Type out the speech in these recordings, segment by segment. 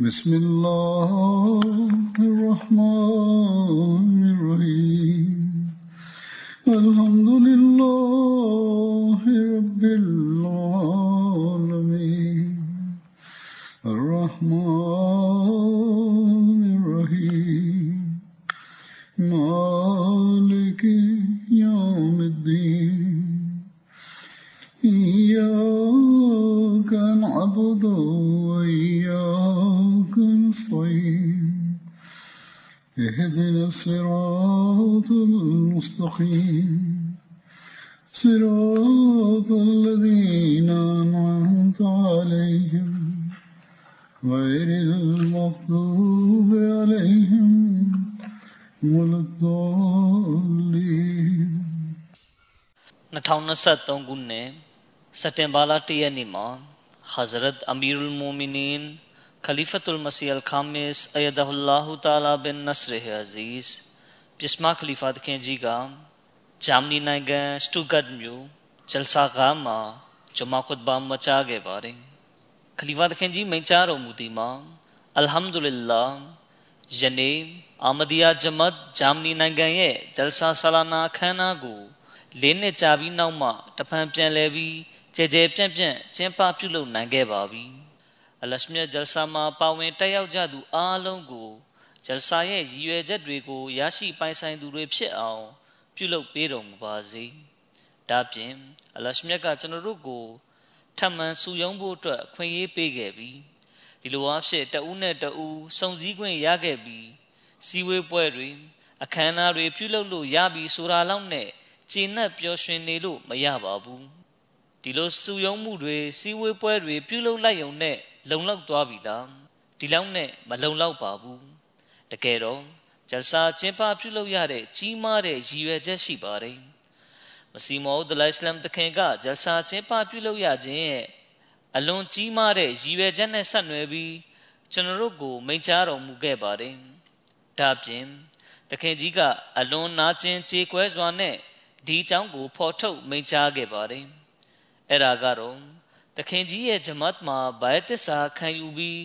بسم الله الرحمن 2023ခုနှစ်စက်တင်ဘာလ1ရက်နေ့မှာ Hazrat Amirul Mu'minin Khalifatul Masih Al-Khamis Ayadahullahu Ta'ala bin Nasr Aziz ပြစ်မခလီဖာသခင်ကြီးကဂျာမနီနိုင်ငံစတူဂတ်မြို့ဂျယ်ဆာဂါမှာဂျမာခွတ်ဘာမချခဲ့ပါတယ်ခလီဖာသခင်ကြီးမိန့်ကြားတော်မူသည်မှာအလ်ဟမ်ဒူလ illah ယနေ့အာမဒီယာဂျမတ်ဂျာမနီနိုင်ငံရဲ့ဂျယ်ဆာဆလာနာခမ်းနားကို လေးနှစ်ကြာပြီးနောက်မှတဖန်ပြန်လဲပြီးကြဲကြဲပြန့်ပြန့်ကျင်းပပြုလုပ်နိုင်ခဲ့ပါပြီအလရှမြတ်ဂျယ်ဆာမှာပါဝင်တက်ရောက်ကြသူအားလုံးကိုဂျယ်ဆာရဲ့ရည်ရွယ်ချက်တွေကိုရရှိပိုင်ဆိုင်သူတွေဖြစ်အောင်ပြုလုပ်ပေးတော်မူပါစေဒါပြင်အလရှမြတ်ကကျွန်တော်တို့ကိုထပ်မံစုယုံဖို့အတွက်ခွင့်ရေးပေးခဲ့ပြီးဒီလိုအဖြစ်တဦးနဲ့တဦးစုံစည်းခွင့်ရခဲ့ပြီးစီဝေးပွဲတွေအခမ်းအနားတွေပြုလုပ်လို့ရပြီဆိုတာလောက်နဲ့ ကျေနပ်ပျော်ရွှင်နေလို့မရပါဘူးဒီလိုစုယုံမှုတွေစီဝေးပွဲတွေပြုလုပ်လိုက်ရုံနဲ့လုံလောက်သွားပြီလားဒီလောက်နဲ့မလုံလောက်ပါဘူးတကယ်တော့ဂျလ်ဆာကျင်းပပြုလုပ်ရတဲ့ကြီးမားတဲ့ရည်ရွယ်ချက်ရှိပါတယ်မစီမောဒ်လိုင်စလမ်တခင်ကဂျလ်ဆာကျင်းပပြုလုပ်ရခြင်းရဲ့အလွန်ကြီးမားတဲ့ရည်ရွယ်ချက်နဲ့ဆက်နွယ်ပြီးကျွန်တော်တို့ကိုမိန့်ကြားတော်မူခဲ့ပါတယ်ဒါပြင်တခင်ကြီးကအလွန်နာကျင်ကြေကွဲစွာနဲ့ ဒီအကြောင်းကိုဖော်ထုတ်မိန့်ကြားခဲ့ပါတယ်အဲ့ဒါကတော့တခင်ကြီးရဲ့ဂျမတ်မှာဘိုင်တစ္ဆာခံယူပြီး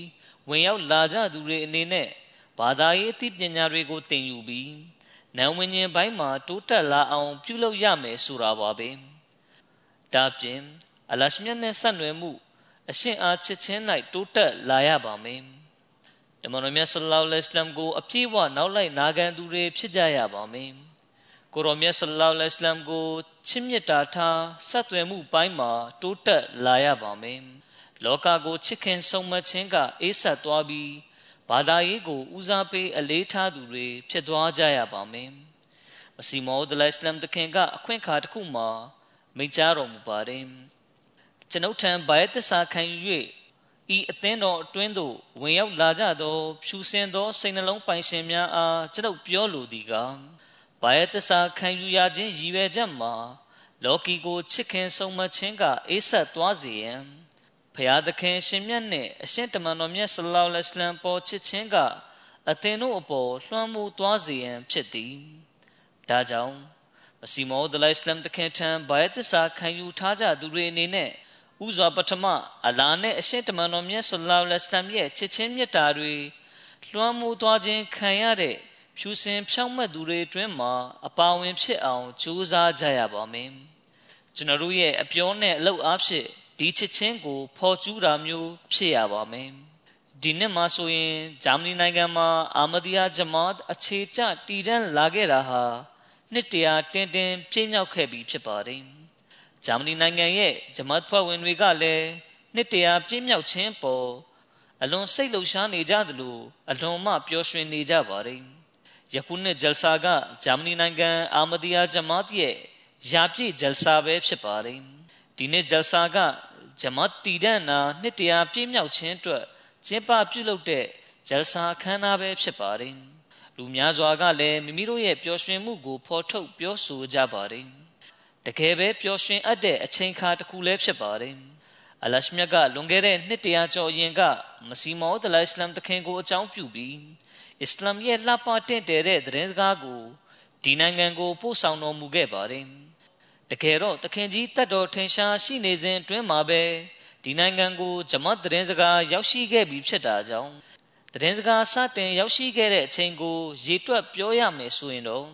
ဝင်ရောက်လာကြသူတွေအနေနဲ့ဘာသာရေးအသိပညာတွေကိုသင်ယူပြီးနံဝင်ခြင်းဘိုင်းမှာတိုးတက်လာအောင် ပြုလုပ်ရမယ်ဆိုတာပါပဲဒါပြင်အလရှမြတ်နဲ့ဆက်နွယ်မှု အရှင်အားချစ်ချင်း၌တိုးတက်လာရပါမယ်တမန်တော်မြတ်ဆလ္လာလဟ်အလัยဟိဝါစလမ်ကိုအပြည့်အဝနောက်လိုက်နာခံသူတွေဖြစ်ကြရပါမယ် ကိုရောမြတ်ဆလ္လာလဟ်အလัยဟိဝါစလမ်ကိုချစ်မြတ်တာထားဆက်သွယ်မှုပိုင်းမှာ တိုးတက်လာရပါမယ်လောကကိုချစ်ခင်ဆုံးမခြင်းကအေးဆက်သွားပြီးဘာသာရေးကိုဦးစားပေးအလေးထားသူတွေဖြစ်သွားကြရပါမယ်မစီမောဒ်လိုင်စလမ်တခင်ကအခွင့်အခါတစ်ခုမှာမိန့်ကြားတော်မူပါတယ်ကျွန်ုပ်ထံဘာယသစ္စာခံယူ၍ဤအသင်းတော်အတွင်းသို့ဝင်ရောက်လာကြသောဖြူစင်သောစိတ်နှလုံးပိုင်ရှင်များအားကျွန်ုပ်ပြောလိုသည်က ဘာယသစ္စာခံယူရခြင်းရည်ရွယ်ချက်မှာလောကီကိုချစ်ခင်ဆုံးမခြင်းကအေးဆက်သွားစေရန်ဖျားသခင်ရှင်မြတ်နှင့်အရှင်တမန်တော်မြတ်ဆလ္လာလဟ်အလိုင်းပေါ်ချစ်ခြင်းကအသင်တို့အပေါ်လွှမ်းမိုးသွားစေရန်ဖြစ်သည်ဒါကြောင့်မစီမောဒလိုင်စလမ်တခင်ထံဘာယသစ္စာခံယူထားကြသူတွေအနေနဲ့ဥစွာပထမအလာနဲ့အရှင်တမန်တော်မြတ်ဆလ္လာလဟ်အလိုင်းရဲ့ချစ်ခြင်းမြတ်တာတွေလွှမ်းမိုးသွားခြင်းခံရတဲ့ ဖြူစင်ဖြောင့်မတ်သူတွေအတွင်းမှာအပါဝင်ဖြစ်အောင်ကြိုးစားကြရပါမယ်ကျွန်တော်တို့ရဲ့အပြောနဲ့အလုပ်အားဖြင့်ဒီချစ်ချင်းကိုဖော်ကျူးတာမျိုးဖြစ်ရပါမယ်ဒီနှစ်မှာဆိုရင်ဂျာမနီနိုင်ငံမှာအာမဒီယာဂျမတ်အခြေချတည်တံ့လာခဲ့တာဟာနှစ်တရာတင်းတင်းပြည့်မြောက်ခဲ့ပြီဖြစ်ပါတယ်ဂျာမနီနိုင်ငံရဲ့ဂျမတ်ဖွဲ့ဝင်တွေကလည်းနှစ်တရာပြည့်မြောက်ခြင်းပေါ်အလွန်စိတ်လှုပ်ရှားနေကြသလိုအလွန်မှပျော်ရွှင်နေကြပါတယ် ယခုနှစ်ဂျယ်ဆာကဂျာမနီနိုင်ငံအာမဒီယာဂျမတ်ရဲ့ရာပြည့်ဂျယ်ဆာပဲဖြစ်ပါတယ်ဒီနေ့ဂျယ်ဆာကဂျမတ်တီဒန်နာနှစ်တရာပြည့်မြောက်ခြင်းအတွက်ကျင်းပပြုလုပ်တဲ့ဂျယ်ဆာခမ်းနားပဲဖြစ်ပါတယ်လူများစွာကလည်းမိမိတို့ရဲ့ပျော်ရွှင်မှုကိုဖော်ထုတ်ပြောဆိုကြပါတယ်တကယ်ပဲပျော်ရွှင်အပ်တဲ့အချိန်ခါတစ်ခုလည်းဖြစ်ပါတယ်အလရှမြတ်ကလွန်ခဲ့တဲ့နှစ်တရာကျော်ရင်ကမစီမောဒလိုင်စလမ်တခင်ကိုအကြောင်းပြုပြီး အစ္စလာမ်ရဲ့လှပတင့်တယ်တဲ့သတင်းစကားကိုဒီနိုင်ငံကိုပို့ဆောင်တော်မူခဲ့ပါတယ်တကယ်တော့တခင်ကြီးတတ်တော်ထင်ရှားရှိနေစဉ်အတွင်းမှာပဲဒီနိုင်ငံကိုဂျမတ်သတင်းစကားရောက်ရှိခဲ့ပြီးဖြစ်တာကြောင့်သတင်းစကားစတင်ရောက်ရှိခဲ့တဲ့အချိန်ကိုရေတွက်ပြောရမယ်ဆိုရင်တော့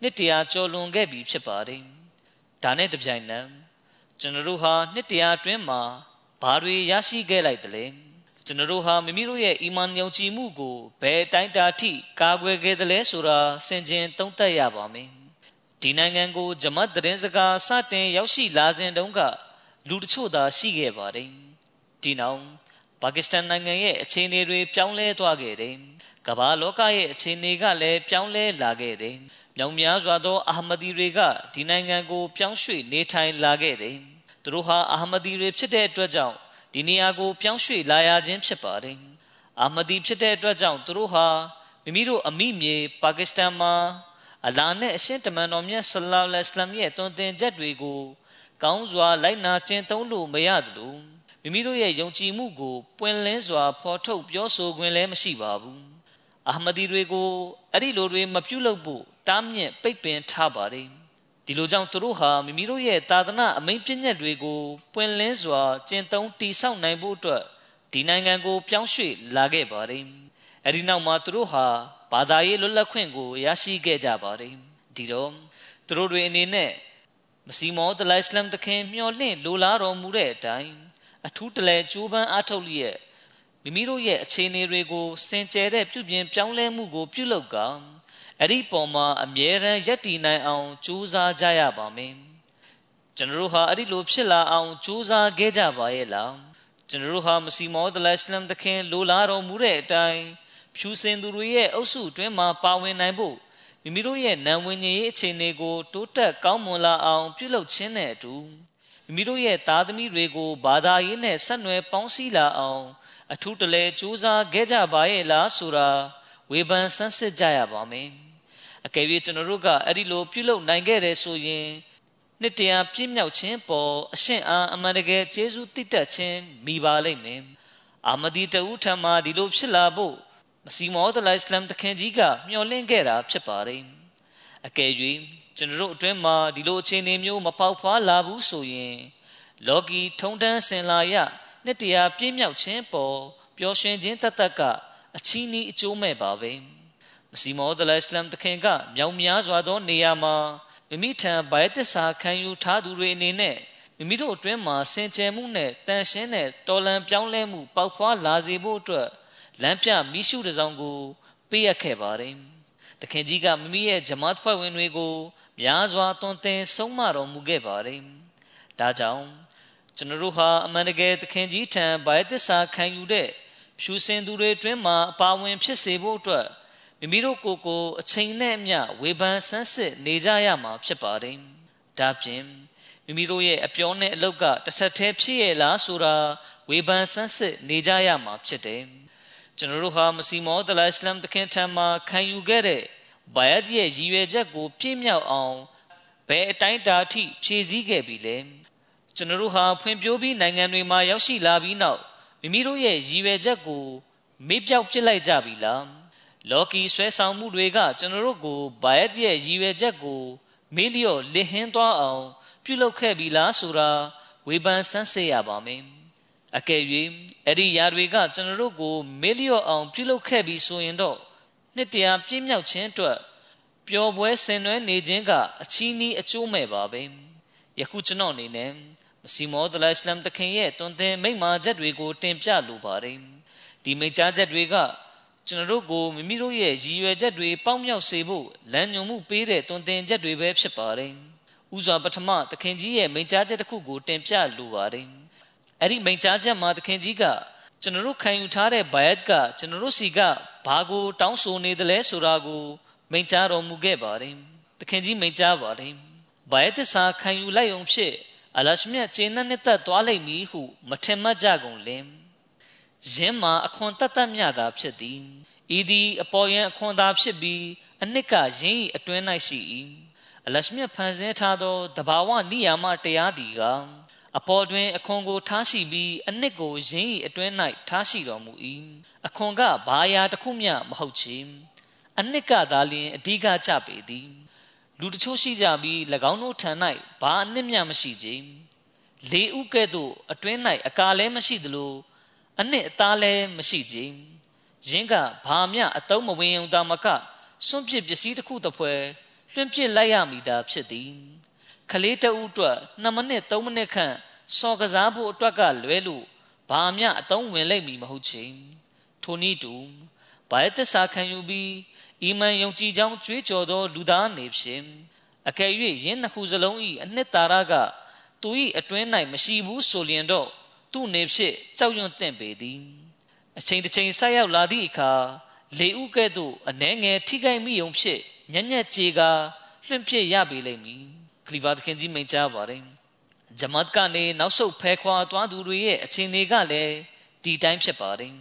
နှစ်တရာကျော်လွန်ခဲ့ပြီဖြစ်ပါတယ်ဒါနဲ့တပြိုင်နက်ကျွန်တော်တို့ဟာနှစ်တရာအတွင်းမှာဘာတွေရရှိခဲ့လိုက်တယ်လဲ ကျွန်တော်တို့ဟာမိမိတို့ရဲ့အီမန်ယုံကြည်မှုကိုဘယ်တိုင်းတာထိကာကွယ်ခဲ့သလဲဆိုတာဆင်ခြင်သုံးသပ်ရပါမယ်ဒီနိုင်ငံကိုဂျမတ်သတင်းစကားစတင်ရောက်ရှိလာစဉ်တုန်းကလူတချို့သာရှိခဲ့ပါတယ်ဒီနောက်ပါကစ္စတန်နိုင်ငံရဲ့အခြေအနေတွေပြောင်းလဲသွားခဲ့တယ်ကမ္ဘာလောကရဲ့အခြေအနေကလည်းပြောင်းလဲလာခဲ့တယ်မြောင်များစွာသောအာဟမဒီတွေကဒီနိုင်ငံကိုပြောင်းရွှေ့နေထိုင်လာခဲ့တယ်သူတို့ဟာအာဟမဒီတွေဖြစ်တဲ့အတွက်ကြောင့် ဒီနေရာကိုပြောင်းရွှေ့လာရခြင်းဖြစ်ပါတယ်အာဟမဒီဖြစ်တဲ့အတွက်ကြောင့်သူတို့ဟာမိမိတို့အမိမြေပါကစ္စတန်မှာအလာနဲ့အရှင်တမန်တော်မြတ်ဆလောလ္လဟ်အလိုင်းရဲ့တွင်တင်ချက်တွေကိုကောင်းစွာလိုက်နာခြင်းသုံးလို့မရသလိုမိမိတို့ရဲ့ယုံကြည်မှုကိုပွင့်လင်းစွာဖော်ထုတ်ပြောဆိုခွင့်လည်းမရှိပါဘူးအာမဒီတွေကိုအဲ့ဒီလိုတွေမပြုလုပ်ဖို့တားမြစ်ပိတ်ပင်ထားပါတယ် ဒီလိုကြောင့်သူတို့ဟာမိမိတို့ရဲ့သာသနာအမိန့်ပြည့်ညက်တွေကိုပွင့်လင်းစွာကျင့်သုံးတည်ဆောက်နိုင်ဖို့အတွက်ဒီနိုင်ငံကိုပြောင်းရွှေ့လာခဲ့ပါတယ်အဲ့ဒီနောက်မှာသူတို့ဟာဘာသာရေးလွတ်လပ်ခွင့်ကိုရရှိခဲ့ကြပါတယ်ဒီတော့သူတို့တွေအနေနဲ့မစီမောဒလိုင်စလမ်တခင်မျှော်လင့်လိုလားတော်မူတဲ့အတိုင်းအထူးတလဲကြိုးပမ်းအားထုတ်လျက်မိမိတို့ရဲ့အခြေအနေတွေကိုစင်ကြယ်တဲ့ပြုပြင်ပြောင်းလဲမှုကိုပြုလုပ်က အဲ့ဒီပုံမှာအမြဲတမ်းယက်တည်နိုင်အောင်ကြိုးစားကြရပါမယ်ကျွန်တော်တို့ဟာအဲ့ဒီလိုဖြစ်လာအောင်ကြိုးစားခဲ့ကြပါရဲ့လားကျွန်တော်တို့ဟာမစီမောဒလရှလမ်တခင်လိုလားတော်မူတဲ့အတိုင်းဖြူစင်သူတွေရဲ့အုပ်စုအတွင်းမှာပါဝင်နိုင်ဖို့မိမိတို့ရဲ့နံဝင်ကြီးအခြေအနေကိုတိုးတက်ကောင်းမွန်လာအောင်ပြုလုပ်ခြင်းနဲ့အတူမိမိတို့ရဲ့သားသမီးတွေကိုဘာသာရေးနဲ့ဆက်နွယ်ပေါင်းစည်းလာအောင် အထူးတလဲစူးစမ်းခဲ့ကြပါရဲ့လားဆိုတာ ဝေဖန်ဆန်းစစ်ကြရပါမယ်အကယ်၍ကျွန်တော်တို့ကအဲ့ဒီလိုပြုလုပ်နိုင်ခဲ့တယ်ဆိုရင်နှစ်တရာပြည့်မြောက်ခြင်းပေါ်အရှင်အားအမှန်တကယ်ကျေးဇူးတည်တတ်ခြင်းမိပါလိမ့်မယ်အာမဒီတူထံမှာဒီလိုဖြစ်လာဖို့မစီမောဒလိုင်စလမ်တခင်ကြီးကမျှော်လင့်ခဲ့တာဖြစ်ပါတယ်အကယ်၍ကျွန်တော်တို့အတွင်းမှာဒီလိုအခြေအနေမျိုးမပေါက်ဖွာလာဘူးဆိုရင် လောကီ ထုံတန်းစင်လာရနှစ်တရာပြည့်မြောက်ခြင်းပေါ်ပျော်ရွှင်ခြင်းတသက်က အချီးနီးအကျိုးမဲ့ပါပဲမစီမောဒလိုင်စလမ်တခင်ကမြောင်များစွာသောနေရာမှာမိမိထံဗိုက်တစ္ဆာခံယူထားသူတွေအနေနဲ့မိမိတို့အတွင်းမှာစင်ကြယ်မှုနဲ့တန်ရှင်းတဲ့တော်လန်ပြောင်းလဲမှုပေါက်ဖွာလာစေဖို့အတွက်လမ်းပြမိရှုတစောင်းကိုပေးရခဲ့ပါတယ်။တခင်ကြီးကမိမိရဲ့ဂျမတ်ဖွဲ့ဝင်တွေကိုများစွာသွန်သင်ဆုံးမတော်မူခဲ့ပါတယ်။ဒါကြောင့်ကျွန်တော်တို့ဟာအမှန်တကယ်သခင်ကြီးထံဗိုက်သစ္စာခံယူတဲ့ ဖြူစင်သူတွေအတွင်းမှာအပါဝင်ဖြစ်စေဖို့အတွက်မိမိတို့ကိုယ်ကိုအချိန်နဲ့အမျှဝေဖန်ဆန်းစစ်နေကြရမှာဖြစ်ပါတယ်။ဒါပြင်မိမိတို့ရဲ့အပြောနဲ့အလုပ်ကတစ်ဆက်တည်းဖြစ်ရဲ့လားဆိုတာဝေဖန်ဆန်းစစ်နေကြရမှာဖြစ်တယ်။ကျွန်တော်တို့ဟာမစီမောဒလအစ္စလမ်တခင်ထံမှာခံယူခဲ့တဲ့ဘယတ်ရဲ့ရည်ရွယ်ချက်ကိုပြည့်မြောက်အောင်ဘယ်အတိုင်းတာထိဖြည့်ဆည်းခဲ့ပြီလဲကျွန်တော်တို့ဟာဖွံ့ဖြိုးပြီးနိုင်ငံတွေမှာရောက်ရှိလာပြီးနောက် မိမိတို့ရဲ့ရည်ရွယ်ချက်ကို မေ့ပြောက်ပစ်လိုက်ကြပြီလားလော်ကီဆွဲဆောင်မှုတွေကကျွန်တော်တို့ကိုဘယတ်ရဲ့ရည်ရွယ်ချက်ကို မေ့လျော့လစ်ဟင်းသွားအောင် ပြုလုပ်ခဲ့ပြီလားဆိုတာဝေဖန်ဆန်းစစ်ရပါမယ်အကယ်၍အဲ့ဒီຢာတွေကကျွန်တော်တို့ကိုမေးလျော့အောင် ပြုလုပ်ခဲ့ပြီးဆိုရင်တော့နှစ်တရာပြည့်မြောက်ခြင်းအတွက်ပျော်ပွဲဆင်နွှဲနေခြင်းကအချီးနီးအကျိုးမဲ့ပါပဲယခုကျွန်တော်အနေနဲ့ မစီမောဒလအစ္စလမ်တခင်ရဲ့တွင်တင်မိန့်မာချက်တွေကိုတင်ပြလိုပါတယ်ဒီမိန့်ကြားချက်တွေကကျွန်တော်တို့ကိုမိမိတို့ရဲ့ရည်ရွယ်ချက်တွေပေါက်မြောက်စေဖို့လမ်းညွှန်မှုပေးတဲ့တွင်တင်ချက်တွေပဲဖြစ်ပါတယ်ဥစွာပထမသခင်ကြီးရဲ့မိန့်ကြားချက်တစ်ခုကိုတင်ပြလိုပါတယ်အဲ့ဒီမိန့်ကြားချက်မှာသခင်ကြီးကကျွန်တော်တို့ခံယူထားတဲ့ဘယတ်ကကျွန်တော်တို့စီကဘာကိုတောင်းဆိုနေသလဲဆိုတာကိုမိန့်ကြားတော်မူခဲ့ပါတယ်သခင်ကြီးမိန့်ကြားပါတယ်ဘယတ်စာခံယူလိုက်အောင်ဖြစ် အလရှမြတ်ကျေနပ်နှစ်သက်သွားလိမ့်မည်ဟုမထင်မှတ်ကြကုန်လင်ယင်းမှာအခွန်တတ်တတ်မြတာဖြစ်သည်ဤသည်အပေါ်ယံအခွန်သာဖြစ်ပြီးအနှစ်ကယင်း၏အတွင်း၌ရှိ၏အလရှမြတ်ဖန်ဆင်းထားသောတဘာဝနိယာမတရားသည်ကအပေါ်တွင်အခွန်ကိုထားရှိပြီးအနှစ်ကိုယင်း၏အတွင်း၌ထားရှိတော်မူ၏အခွန်ကဘာယာတစ်ခုမျှမဟုတ်ချေအနှစ်ကသာလျှင်အဓိကကြပေသည် လူတချို့ရှိကြပြီး၎င်းတို့ထံ၌ဘာအနှစ်မျှမရှိကြလေဥကဲ့သို့အတွင်း၌အကာလည်းမရှိသလိုအနှစ်အသားလည်းမရှိကြရင်းကဘာမျှအတုံးမဝင်ုံသာမကစွန့်ပစ်ပစ္စည်းတစ်ခုတစ်ဖွဲလွှင့်ပစ်လိုက်ရမိတာဖြစ်သည်ခလေးတဦးအတွက်2မိနစ်3မိနစ်ခန့်စော်ကစားဖို့အတွက်ကလွဲလို့ဘာမျှအတုံးဝင်လိုက်မည်မဟုတ်ချေထိုနည်းတူဘာယသစ္စာခံယူပြီး အီမန်ယုံကြည်ကြောင်းကြွေးကြော်သောလူသားနေဖြင့်အကယ်၍ယင်းနှစ်ခုစလုံး၏အနှစ်သာရကသူ၏အတွင်း၌မရှိဘူးဆိုလျင်တော့သူ့နေဖြစ်ကြောက်ရွံ့သင့်ပေသည်အချိန်တစ်ချိန်ဆက်ရောက်လာသည့်အခါလေဥကဲ့သို့အနှဲငယ်ထိခိုက်မိုံဖြစ်ညံ့ညက်ကြေကလွှင့်ဖြစ်ရပေလိမ့်မည်ခလီဖာသခင်ကြီးမိန့်ကြားပါတယ်ဂျမတ်ကနေနောက်ဆုတ်ဖဲခွာသွားသူတွေရဲ့အခြေအနေကလည်းဒီတိုင်းဖြစ်ပါတယ်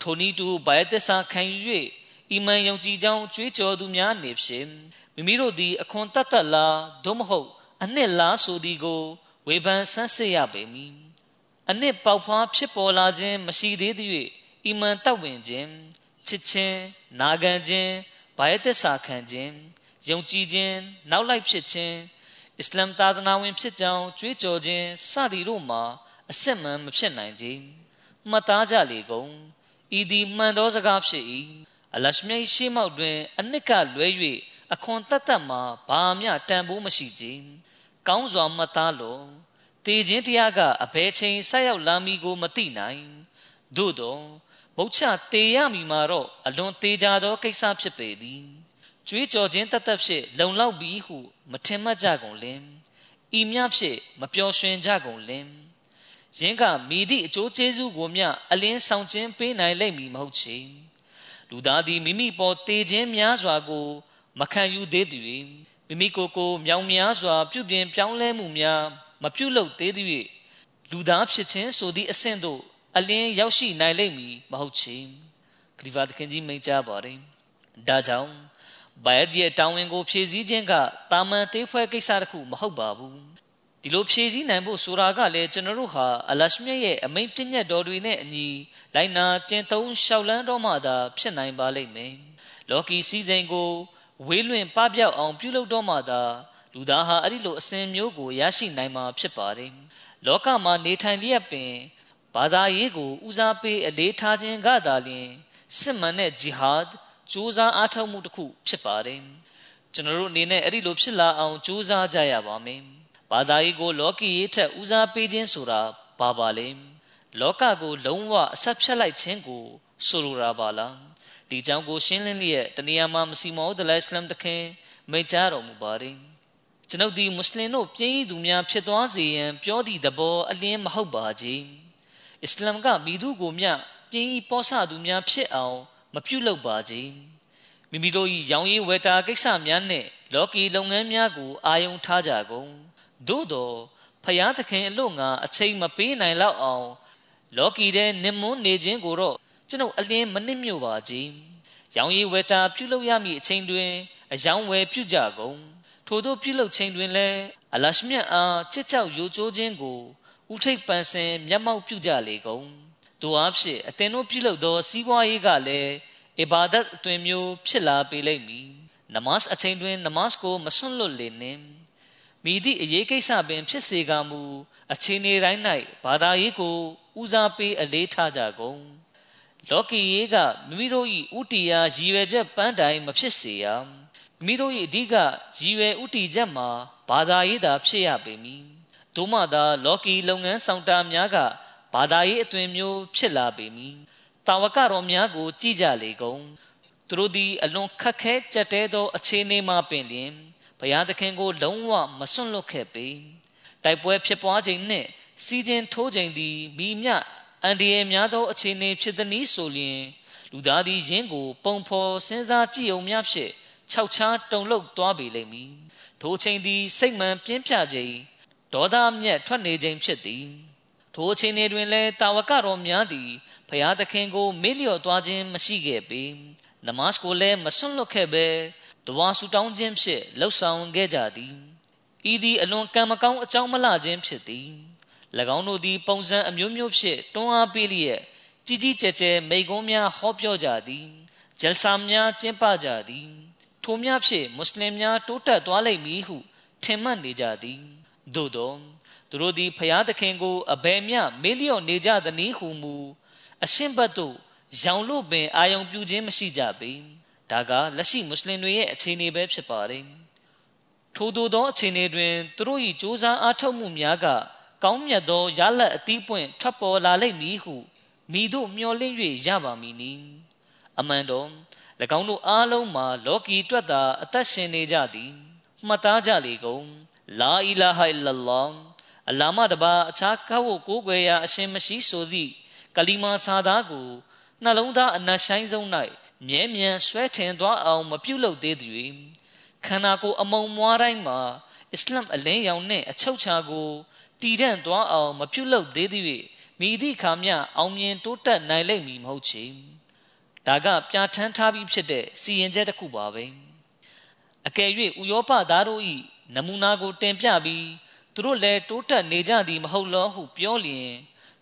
ထိုနည်းတူဘိုင်သစ္စာခံယူ၍ အီမန်ယုံကြည်ကြောင်းကြွေးကြော်သူများနေဖြင့်မိမိတို့သည်အခွန်တတ်တတ်လားသို့မဟုတ်အနှစ်လားဆိုသည်ကိုဝေဖန်ဆန်းစစ်ရပေမည်အနှစ်ပေါက်ဖွားဖြစ်ပေါ်လာခြင်းမရှိသေးသည့်အီမန်တောက်ဝင်ခြင်းချစ်ခြင်းနာခံခြင်းဘာယသစ္စာခံခြင်းယုံကြည်ခြင်းနောက်လိုက်ဖြစ်ခြင်းအစ္စလမ်သာသနာဝင်ဖြစ်ကြောင်းကြွေးကြော်ခြင်းစသည်တို့မှာအစစ်မှန်မဖြစ်နိုင်ကြမှတ်သားကြလေကုန်ဤသည်မှန်သောစကားဖြစ်၏ အလရှမြိရှေးမောက်တွင် အနှစ်ကလွဲ၍အခွန်တတ်တတ်မှာဘာမျှတန်ဖိုးမရှိကြကောင်းစွာမှတ်သားလို့တည်ခြင်းတရားကအဘယ်ချိန်ဆက်ရောက်လာမည်ကိုမသိနိုင်သို့သောမုတ်ချတေရမည်မှာတော့အလွန်သေးကြသောကိစ္စဖြစ်ပေသည်ကြွေးကြော်ခြင်းတတ်တတ်ဖြစ်လုံလောက်ပြီဟု မထင်မှတ်ကြကုန်လင်ဤမြဖြစ်မပျော်ရွှင်ကြကုန်လင်ယင်းကမိသည့်အကျိုးကျေးဇူးကိုမျှအလင်းဆောင်ခြင်းပေးနိုင်လိမ့်မည်မဟုတ်ချေ လူသားသည်မိမိပေါ်တေခြင်းများစွာကို မခံယူသေးသည်မိမိကိုယ်ကိုမြောင်များစွာ ပြုပြင်ပြောင်းလဲမှုများမပြုလုပ်သေးသည်လူသားဖြစ်ခြင်းဆိုသည့်အဆင့်သို့အလင်းရောက်ရှိနိုင်လိမ့်မည်မဟုတ်ချေခရီးဖာသခင်ကြီးမိန့်ကြားပါတယ်ဒါကြောင့်ဘိုင်ရဲ့တောင်းဝင်ကိုဖြည့်ဆည်းခြင်းကတာမန်သေးဖွဲကိစ္စတစ်ခုမဟုတ်ပါဘူး ဒီလိုဖြည့်ဆည်းနိုင်ဖို့ဆိုတာကလည်းကျွန်တော်တို့ဟာအလရှမြတ်ရဲ့အမိန့်ပြည့်ညတ်တော်တွေနဲ့အညီလိုက်နာကျင့်သုံးလျှောက်လန်းတော်မှသာဖြစ်နိုင်ပါလိမ့်မယ်လော်ကီစည်းစိမ်ကိုဝေးလွင့်ပပျောက်အောင်ပြုလုပ်တော့မှသာလူသားဟာအဲ့ဒီလိုအစဉ်မျိုးကိုရရှိနိုင်မှာဖြစ်ပါတယ်လောကမှာနေထိုင်လျက်ပင်ဘာသာရေးကိုဦးစားပေးအလေးထားခြင်းကသာလျှင်စစ်မှန်တဲ့ဂျီဟာဒ်စူးစမ်းအားထုတ်မှုတစ်ခုဖြစ်ပါတယ်ကျွန်တော်တို့အနေနဲ့အဲ့ဒီလိုဖြစ်လာအောင်ကြိုးစားကြရပါမယ် ဘာသာရေးကိုလောကီရေးထက်ဦးစားပေးခြင်းဆိုတာဘာပါလဲလောကကို လုံးဝအဆက်ဖြတ်လိုက်ခြင်းကိုဆိုလိုတာပါလားဒီကြောင့်ကိုရှင်းလင်းလျက်တနည်းမှာမစီမောဒလိုင်စလမ်တခင်မိတ်ကြားတော်မူပါတယ်ကျွန်ုပ်ဒီမွတ်စလင်တို့ပြင်းရသူများဖြစ်သွားစေရန်ပြောသည့်သဘောအလင်းမဟုတ်ပါကြီးအစ္စလာမ်ကမိသူကိုမျှပြင်းဤပေါ်ဆသူများဖြစ်အောင် မပြုလုပ်ပါကြီးမိမိတို့၏ရောင်ရည်ဝယ်တာကိစ္စများနဲ့လောကီလုပ်ငန်းများကိုအာယုံထားကြကုန် သို့သောဖျားသခင်အလို့ငါအချိန်မပေးနိုင်လောက်အောင် လောကီထဲနင်မွန်းနေခြင်းကိုတော့ကျွန်ုပ်အလင်းမနစ်မြို့ပါကြီးရောင်ရည်ဝယ်တာပြုလုပ်ရမည့်အချိန်တွင်အယောင်ဝယ်ပြုကြကုန်ထို့သောပြုလုပ်ခြင်းတွင်လည်းအလရှမြတ်အားချစ်ချောက်ယိုကျိုးခြင်းကိုဥထိတ်ပန်ဆင်မျက်မှောက်ပြုကြလေကုန်တို့အဖြစ်အသင်တို့ပြုလုပ်သောစီးပွားရေးကလည်းအဘာဒတ်အသွင်မျိုးဖြစ်လာပေလိမ့်မည်နမတ်အချိန်တွင်နမတ်ကိုမဆွန့်လွတ်လေနှင့် မိသည့်အရေးကိစ္စပင်ဖြစ်စေကမူအချိန်နေတိုင်း၌ဘာသာရေးကိုဦးစားပေးအလေးထားကြကုန်လောကီရေးကမိမိတို့၏ဥတီယာရည်ရွယ်ချက်ပန်းတိုင်မဖြစ်စေရမိမိတို့၏အဓိကရည်ရွယ်ဥတီချက်မှာဘာသာရေးသာဖြစ်ရပေမည်သို့မှသာလောကီလုပ်ငန်းဆောင်တာများကဘာသာရေးအသွင်မျိုးဖြစ်လာပေမည်တာဝကတော်များကို ကြည်ကြလေကုန်သူတို့သည်အလွန်ခက်ခဲကြက်တဲသောအခြေအနေမှာပင်လျင် ဘုရားသခင်ကို လုံးဝမစွန့်လွတ်ခဲ့ပေတိုက်ပွဲဖြစ်ပွားချိန်နှင့်စီးခြင်းထိုးချိန်သည်မိမြအန်ဒီယေများသောအခြေအနေဖြစ်သည်နည်းဆိုလျင် လူသားသည်ယင်းကို ပုံဖော်စဉ်းစားကြည့်အောင်များဖြင့်ခြောက်ခြားတုန်လှုပ်သွားပေလိမ့်မည်ထိုချိန်သည်စိတ်မှန်ပြင်းပြချိန်ဒေါသမြက်ထွက်နေခြင်းဖြစ်သည်ထိုထိုအချိန်တွင်လည်းတာဝကတော်များသည်ဖျားသခင်ကိုမေ့လျော့သွားခြင်းမရှိခဲ့ပေနမတ်ကိုလည်းမဆွန့်လွတ်ခဲ့ပဲ တဝါဆူတောင်းခြင်းဖြင့်လှုပ်ဆောင်ခဲ့ကြသည်ဤသည်အလွန်ကံမကောင်းအကြောင်းမလှခြင်းဖြစ်သည်၎င်းတို့သည် ပုံစံအမျိုးမျိုးဖြင့်တွန်းအားပေးလျက်ကြီးကြီးကျယ်ကျယ်မိကုံးများဟောပြောကြသည်ဂျယ်ဆာများကျင်းပကြသည်ထိုများဖြင့်မွတ်စလင်များတိုးတက်သွားလိမ့်မည်ဟုထင်မှတ်နေကြသည်သို့သောသူတို့သည်ဖျားသခင်ကိုအဘယ်မျှမေးလျော့နေကြသနည်းဟုမူအရှင်းဘတ်တို့ရောင်လို့ပင်အာယုံပြုခြင်းမရှိကြပေ ဒါကလက်ရှိမွတ်စလင်တွေရဲ့အခြေအနေပဲဖြစ်ပါတယ်ထို့သောသောအခြေအနေတွင်သူတို့၏စ조사အားထုတ်မှုများကကောင်းမြတ်သောရလတ်အသီးပွင့်ထွက်ပေါ်လာလိမ့်မည်ဟုမိတို့မျှော်လင့်၍ရပါမည်နီအမှန်တော့၎င်းတို့အားလုံးမှာလောကီတွက်သာအသက်ရှင်နေကြသည်မှတ်သားကြလေကုန်လာအီလာဟိုင်လလောအလာမတပါအခြားကောက်ကိုကိုွယ်ရာအရှင်မရှိဆိုသည့်ကလီမာစာသားကိုနှလုံးသားအနတ်ဆိုင်ဆုံး၌ မြဲမြံဆွဲထင်သွားအောင်မပြုတ်လုပ်သေးသည်ခန္ဓာကိုယ်အမုံမွားတိုင်းမှာအစ္စလမ်အလင်းရောင်နှင့်အချုပ်ချာကိုတည်တံ့သွားအောင်မပြုတ်လုပ်သေးသည်မိသည့်ခါမျှအောင်မြင်တိုးတက်နိုင်လိမ့်မည်မဟုတ်ချေဒါကပြဋ္ဌာန်းထားပြီးဖြစ်တဲ့စီရင်ချက်တစ်ခုပါပဲအကယ်၍ဥရောပသားတို့၏နမူနာကိုတင်ပြပြီးသူတို့လည်းတိုးတက်နေကြသည်မဟုတ်လောဟုပြောလျင်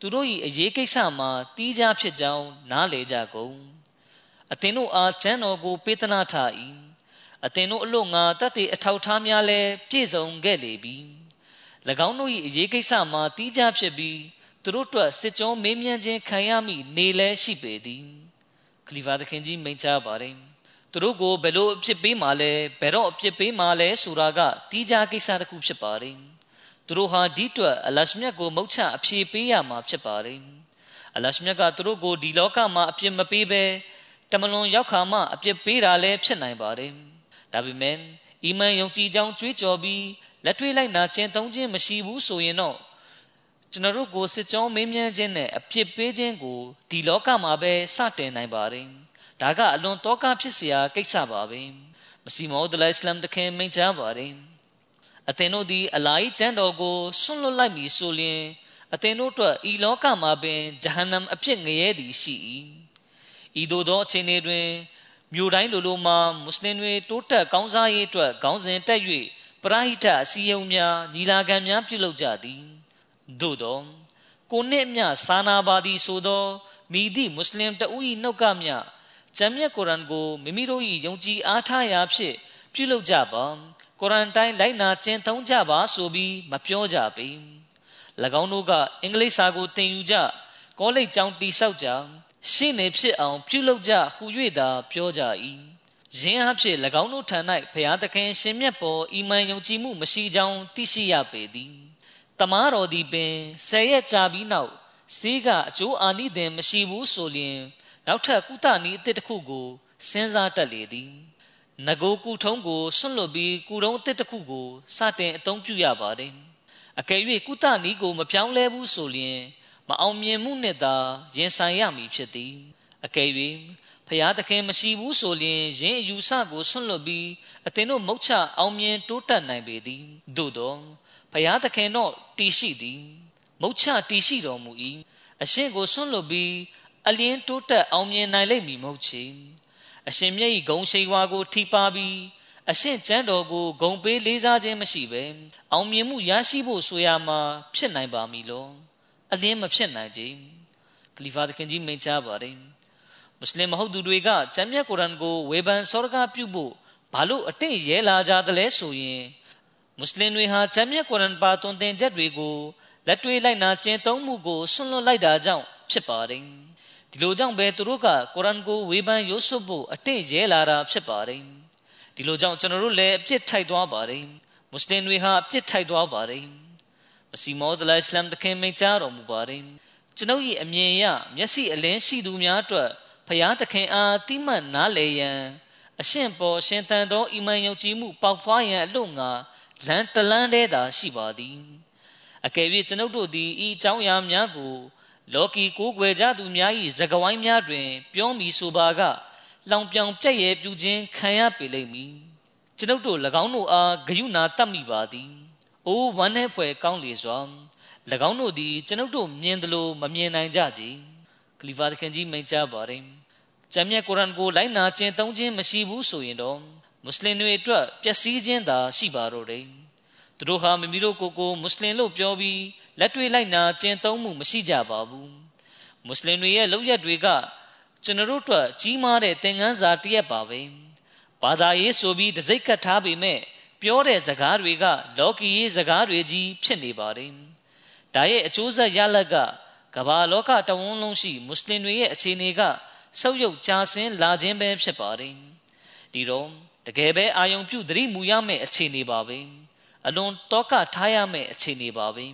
သူတို့၏အရေးကိစ္စမှာတီးခြားဖြစ်ကြောင်းနားလေကြကုန် အသင်တို့အားချမ်းတော်ကိုပေးသနာထား၏အသင်တို့အလို့ငါတတ်တည်အထောက်ထားများလည်းပြည့်စုံခဲ့လေပြီ၎င်းတို့၏အရေးကိစ္စမှာတီးခြားဖြစ်ပြီးသူတို့အတွက်စစ်ကြောမေးမြန်းခြင်းခံရမိနေလဲရှိပေသည်ခလီဖာသခင်ကြီးမိန့်ကြားပါတယ်သူတို့ကိုဘယ်လိုအဖြစ်ပေးမှလဲဘယ်တော့အဖြစ်ပေးမှလဲဆိုတာကတီးခြားကိစ္စတစ်ခုဖြစ်ပါတယ်သူတို့ဟာဒီတွက်အလရှမြတ်ကိုမုတ်ချအဖြေပေးရမှာဖြစ်ပါတယ်အလရှမြတ်ကသူတို့ကိုဒီလောကမှာအပြစ်မပေးဘဲ တမလွန်ရောက်ခါမှအပြစ်ပေးတာလည်းဖြစ်နိုင်ပါတယ်ဒါပေမဲ့အီမန်ယုံကြည်ကြောင်းကြွေးကြော်ပြီးလက်တွေ့လိုက်နာခြင်းသုံးခြင်းမရှိဘူးဆိုရင်တော့ကျွန်တော်တို့ကိုစစ်ကြောမေးမြန်းခြင်းနဲ့အပြစ်ပေးခြင်းကိုဒီလောကမှာပဲစတင်နိုင်ပါတယ်ဒါကအလွန်တောကဖြစ်เสียကိစ္စပါပဲမစီမောဒလိုင်စလမ်တခင်မိန့်ကြားပါတယ်အသင်တို့သည်အလာဟ်ကျမ်းတော်ကိုဆွန့်လွတ်လိုက်မည်ဆိုလျှင်အသင်တို့အတွက်ဤလောကမှာပင်ဂျဟန္နမ်အပြစ်ငရဲသည်ရှိ၏ ဤသို့သောအချိန်တွင်မြို့တိုင်းလိုလိုမှာမွတ်စလင်တွေတိုးတက်ကောင်းစားရေးအတွက်ခေါင်းစဉ်တက်၍ပရာဟိတအစည်းအရုံးများညီလာခံများပြုလုပ်ကြသည်သို့သောကိုနှစ်မြစာနာပါသည်ဆိုသောမိသည့်မွတ်စလင်တဦး၏နှုတ်ကမြဂျမ်းမြတ်ကုရ်အန်ကိုမိမိတို့၏ယုံကြည်အားထားရာဖြင့်ပြုလုပ်ကြပါကုရ်အန်တိုင်းလိုက်နာကျင့်သုံးကြပါဆိုပြီးမပြောကြပေ၎င်းတို့ကအင်္ဂလိပ်စာကိုသင်ယူကြကောလိပ်ကျောင်းတိဆောက်ကြ ရှင်းနေဖြစ်အောင်ပြုလုပ်ကြဟူ၍သာပြောကြ၏ယင်းအဖြစ်၎င်းတို့ထံ၌ဘုရားသခင်ရှင်မြတ်ပေါ်အီမန်ယုံကြည်မှုမရှိကြောင်းသိရှိရပေသည်တမားတော်သည်ပင်ဆယ်ရက်ကြာပြီးနောက်ဆေးကအကျိုးအာနိသင်မရှိဘူးဆိုလျင်နောက်ထပ်ကုသနည်းအသစ်တစ်ခုကိုစဉ်းစားတတ်လေသည်ငကိုကုထုံးကိုဆွန့်လွတ်ပြီးကုထုံးအသစ်တစ်ခုကိုစတင်အသုံးပြုရပါတယ်အကယ်၍ကုသနည်းကိုမပြောင်းလဲဘူးဆိုလျင် မအောင်မြင်မှုနဲ့သာရင်ဆိုင်ရမည်ဖြစ်သည်အကယ်၍ဖျားသခင်မရှိဘူးဆိုလျင်ယင်းအယူဆကိုဆွန့်လွတ်ပြီးအသင်တို့မုတ်ချအောင်မြင်တိုးတက်နိုင်ပေသည်သို့သောဖျားသခင်တော့တည်ရှိသည် မုတ်ချတည်ရှိတော်မူ၏အရှင်ကိုဆွန့်လွတ်ပြီးအလင်းတိုးတက်အောင်မြင်နိုင်လိမ့်မည်မဟုတ်ချေအရှင်မြတ်၏ဂုံရှိဝါကိုထိပါပြီးအရှင်ကျမ်းတော်ကိုဂုံပေးလေးစားခြင်းမရှိပဲအောင်မြင်မှုရရှိဖို့ဆိုရမှာဖြစ်နိုင်ပါမည်လော အလင်းမဖြစ်နိုင်ကြခလီဖာသခင်ကြီးမိန့်ကြားပါတယ်မွတ်စလင်မဟုတ်သူတွေကကျမ်းမြတ်ကုရ်အန်ကိုဝေဖန်စောရကားပြုဖို့ဘာလို့အတင့်ရဲလာကြသလဲဆိုရင်မွတ်စလင်တွေဟာကျမ်းမြတ်ကုရ်အန်ပါသွန်သင်ချက်တွေကိုလက်တွေ့လိုက်နာကျင့်သုံးမှုကိုဆွန့်လွတ်လိုက်တာကြောင့်ဖြစ်ပါတယ်ဒီလိုကြောင့်ပဲသူတို့ကကုရ်အန်ကိုဝေဖန်ရိုးစွတ်ဖို့အတင့်ရဲလာတာဖြစ်ပါတယ်ဒီလိုကြောင့်ကျွန်တော်တို့လည်းအပြစ်ထိုက်သွားပါတယ်မွတ်စလင်တွေဟာအပြစ်ထိုက်သွားပါတယ် မစီမောဒလိုင်စလမ်တခင်မိန့်ကြားတော်မူပါတယ်ကျွန်ုပ်၏အမြင်အရမျက်စိအလင်းရှိသူများအတွက်ဖျားသခင်အားတိမှတ်နားလေရန်အရှင်ပေါ်ရှင်သန်သောအီမန်ယုံကြည်မှုပေါက်ဖွားရန်အလို့ငါလမ်းတလန်းတည်းသာရှိပါသည်အကယ်၍ကျွန်ုပ်တို့သည်ဤအကြောင်းအရာများကို လောကီကိုးကွယ်ကြသူများ၏ဇဂဝိုင်းများတွင် ပြောမိဆိုပါကလောင်ပြောင်ပြက်ရဲပြုခြင်းခံရပေလိမ့်မည်ကျွန်ုပ်တို့၎င်းတို့အားဂယုဏတတ်မိပါသည် အိုးဝမ်းနှဲဖွယ်ကောင်းလေစွာ၎င်းတို့သည်ကျွန်ုပ်တို့မြင်သလိုမမြင်နိုင်ကြကြခလီဖာသခင်ကြီးမိန့်ကြားပါတယ်။ကျမ်းမြတ်ကုရ်အာန်ကိုလိုက်နာကျင့်သုံးခြင်းမရှိဘူးဆိုရင်တော့မွတ်စလင်တွေအတွက်ပျက်စီးခြင်းသာရှိပါတော့တယ်။သူတို့ဟာမိမိတို့ကိုယ်ကိုမွတ်စလင်လို့ပြောပြီးလက်တွေ့လိုက်နာကျင့်သုံးမှုမရှိကြပါဘူး။မွတ်စလင်တွေရဲ့လုပ်ရက်တွေကကျွန်တော်တို့အတွက်ကြီးမားတဲ့သင်ခန်းစာတစ်ရက်ပါပဲ။ဘာသာရေးဆိုပြီးတစိ့ကတ်ထားပေမဲ့ ပြောတဲ့စကားတွေက လောကီရေးစကားတွေကြီးဖြစ်နေပါတယ်။ဒါရဲ့အကျိုးဆက်ရလဒ်ကကမ္ဘာလောကတဝန်းလုံးရှိမွတ်စလင်တွေရဲ့အခြေအနေကဆုပ်ယုပ်ကြာဆင်းလာခြင်းပဲဖြစ်ပါတယ်။ဒီတော့တကယ်ပဲအာယုံပြုသတိမူရမယ့်အခြေအနေပါပဲ။အလွန်တောကထားရမယ့်အခြေအနေပါပဲ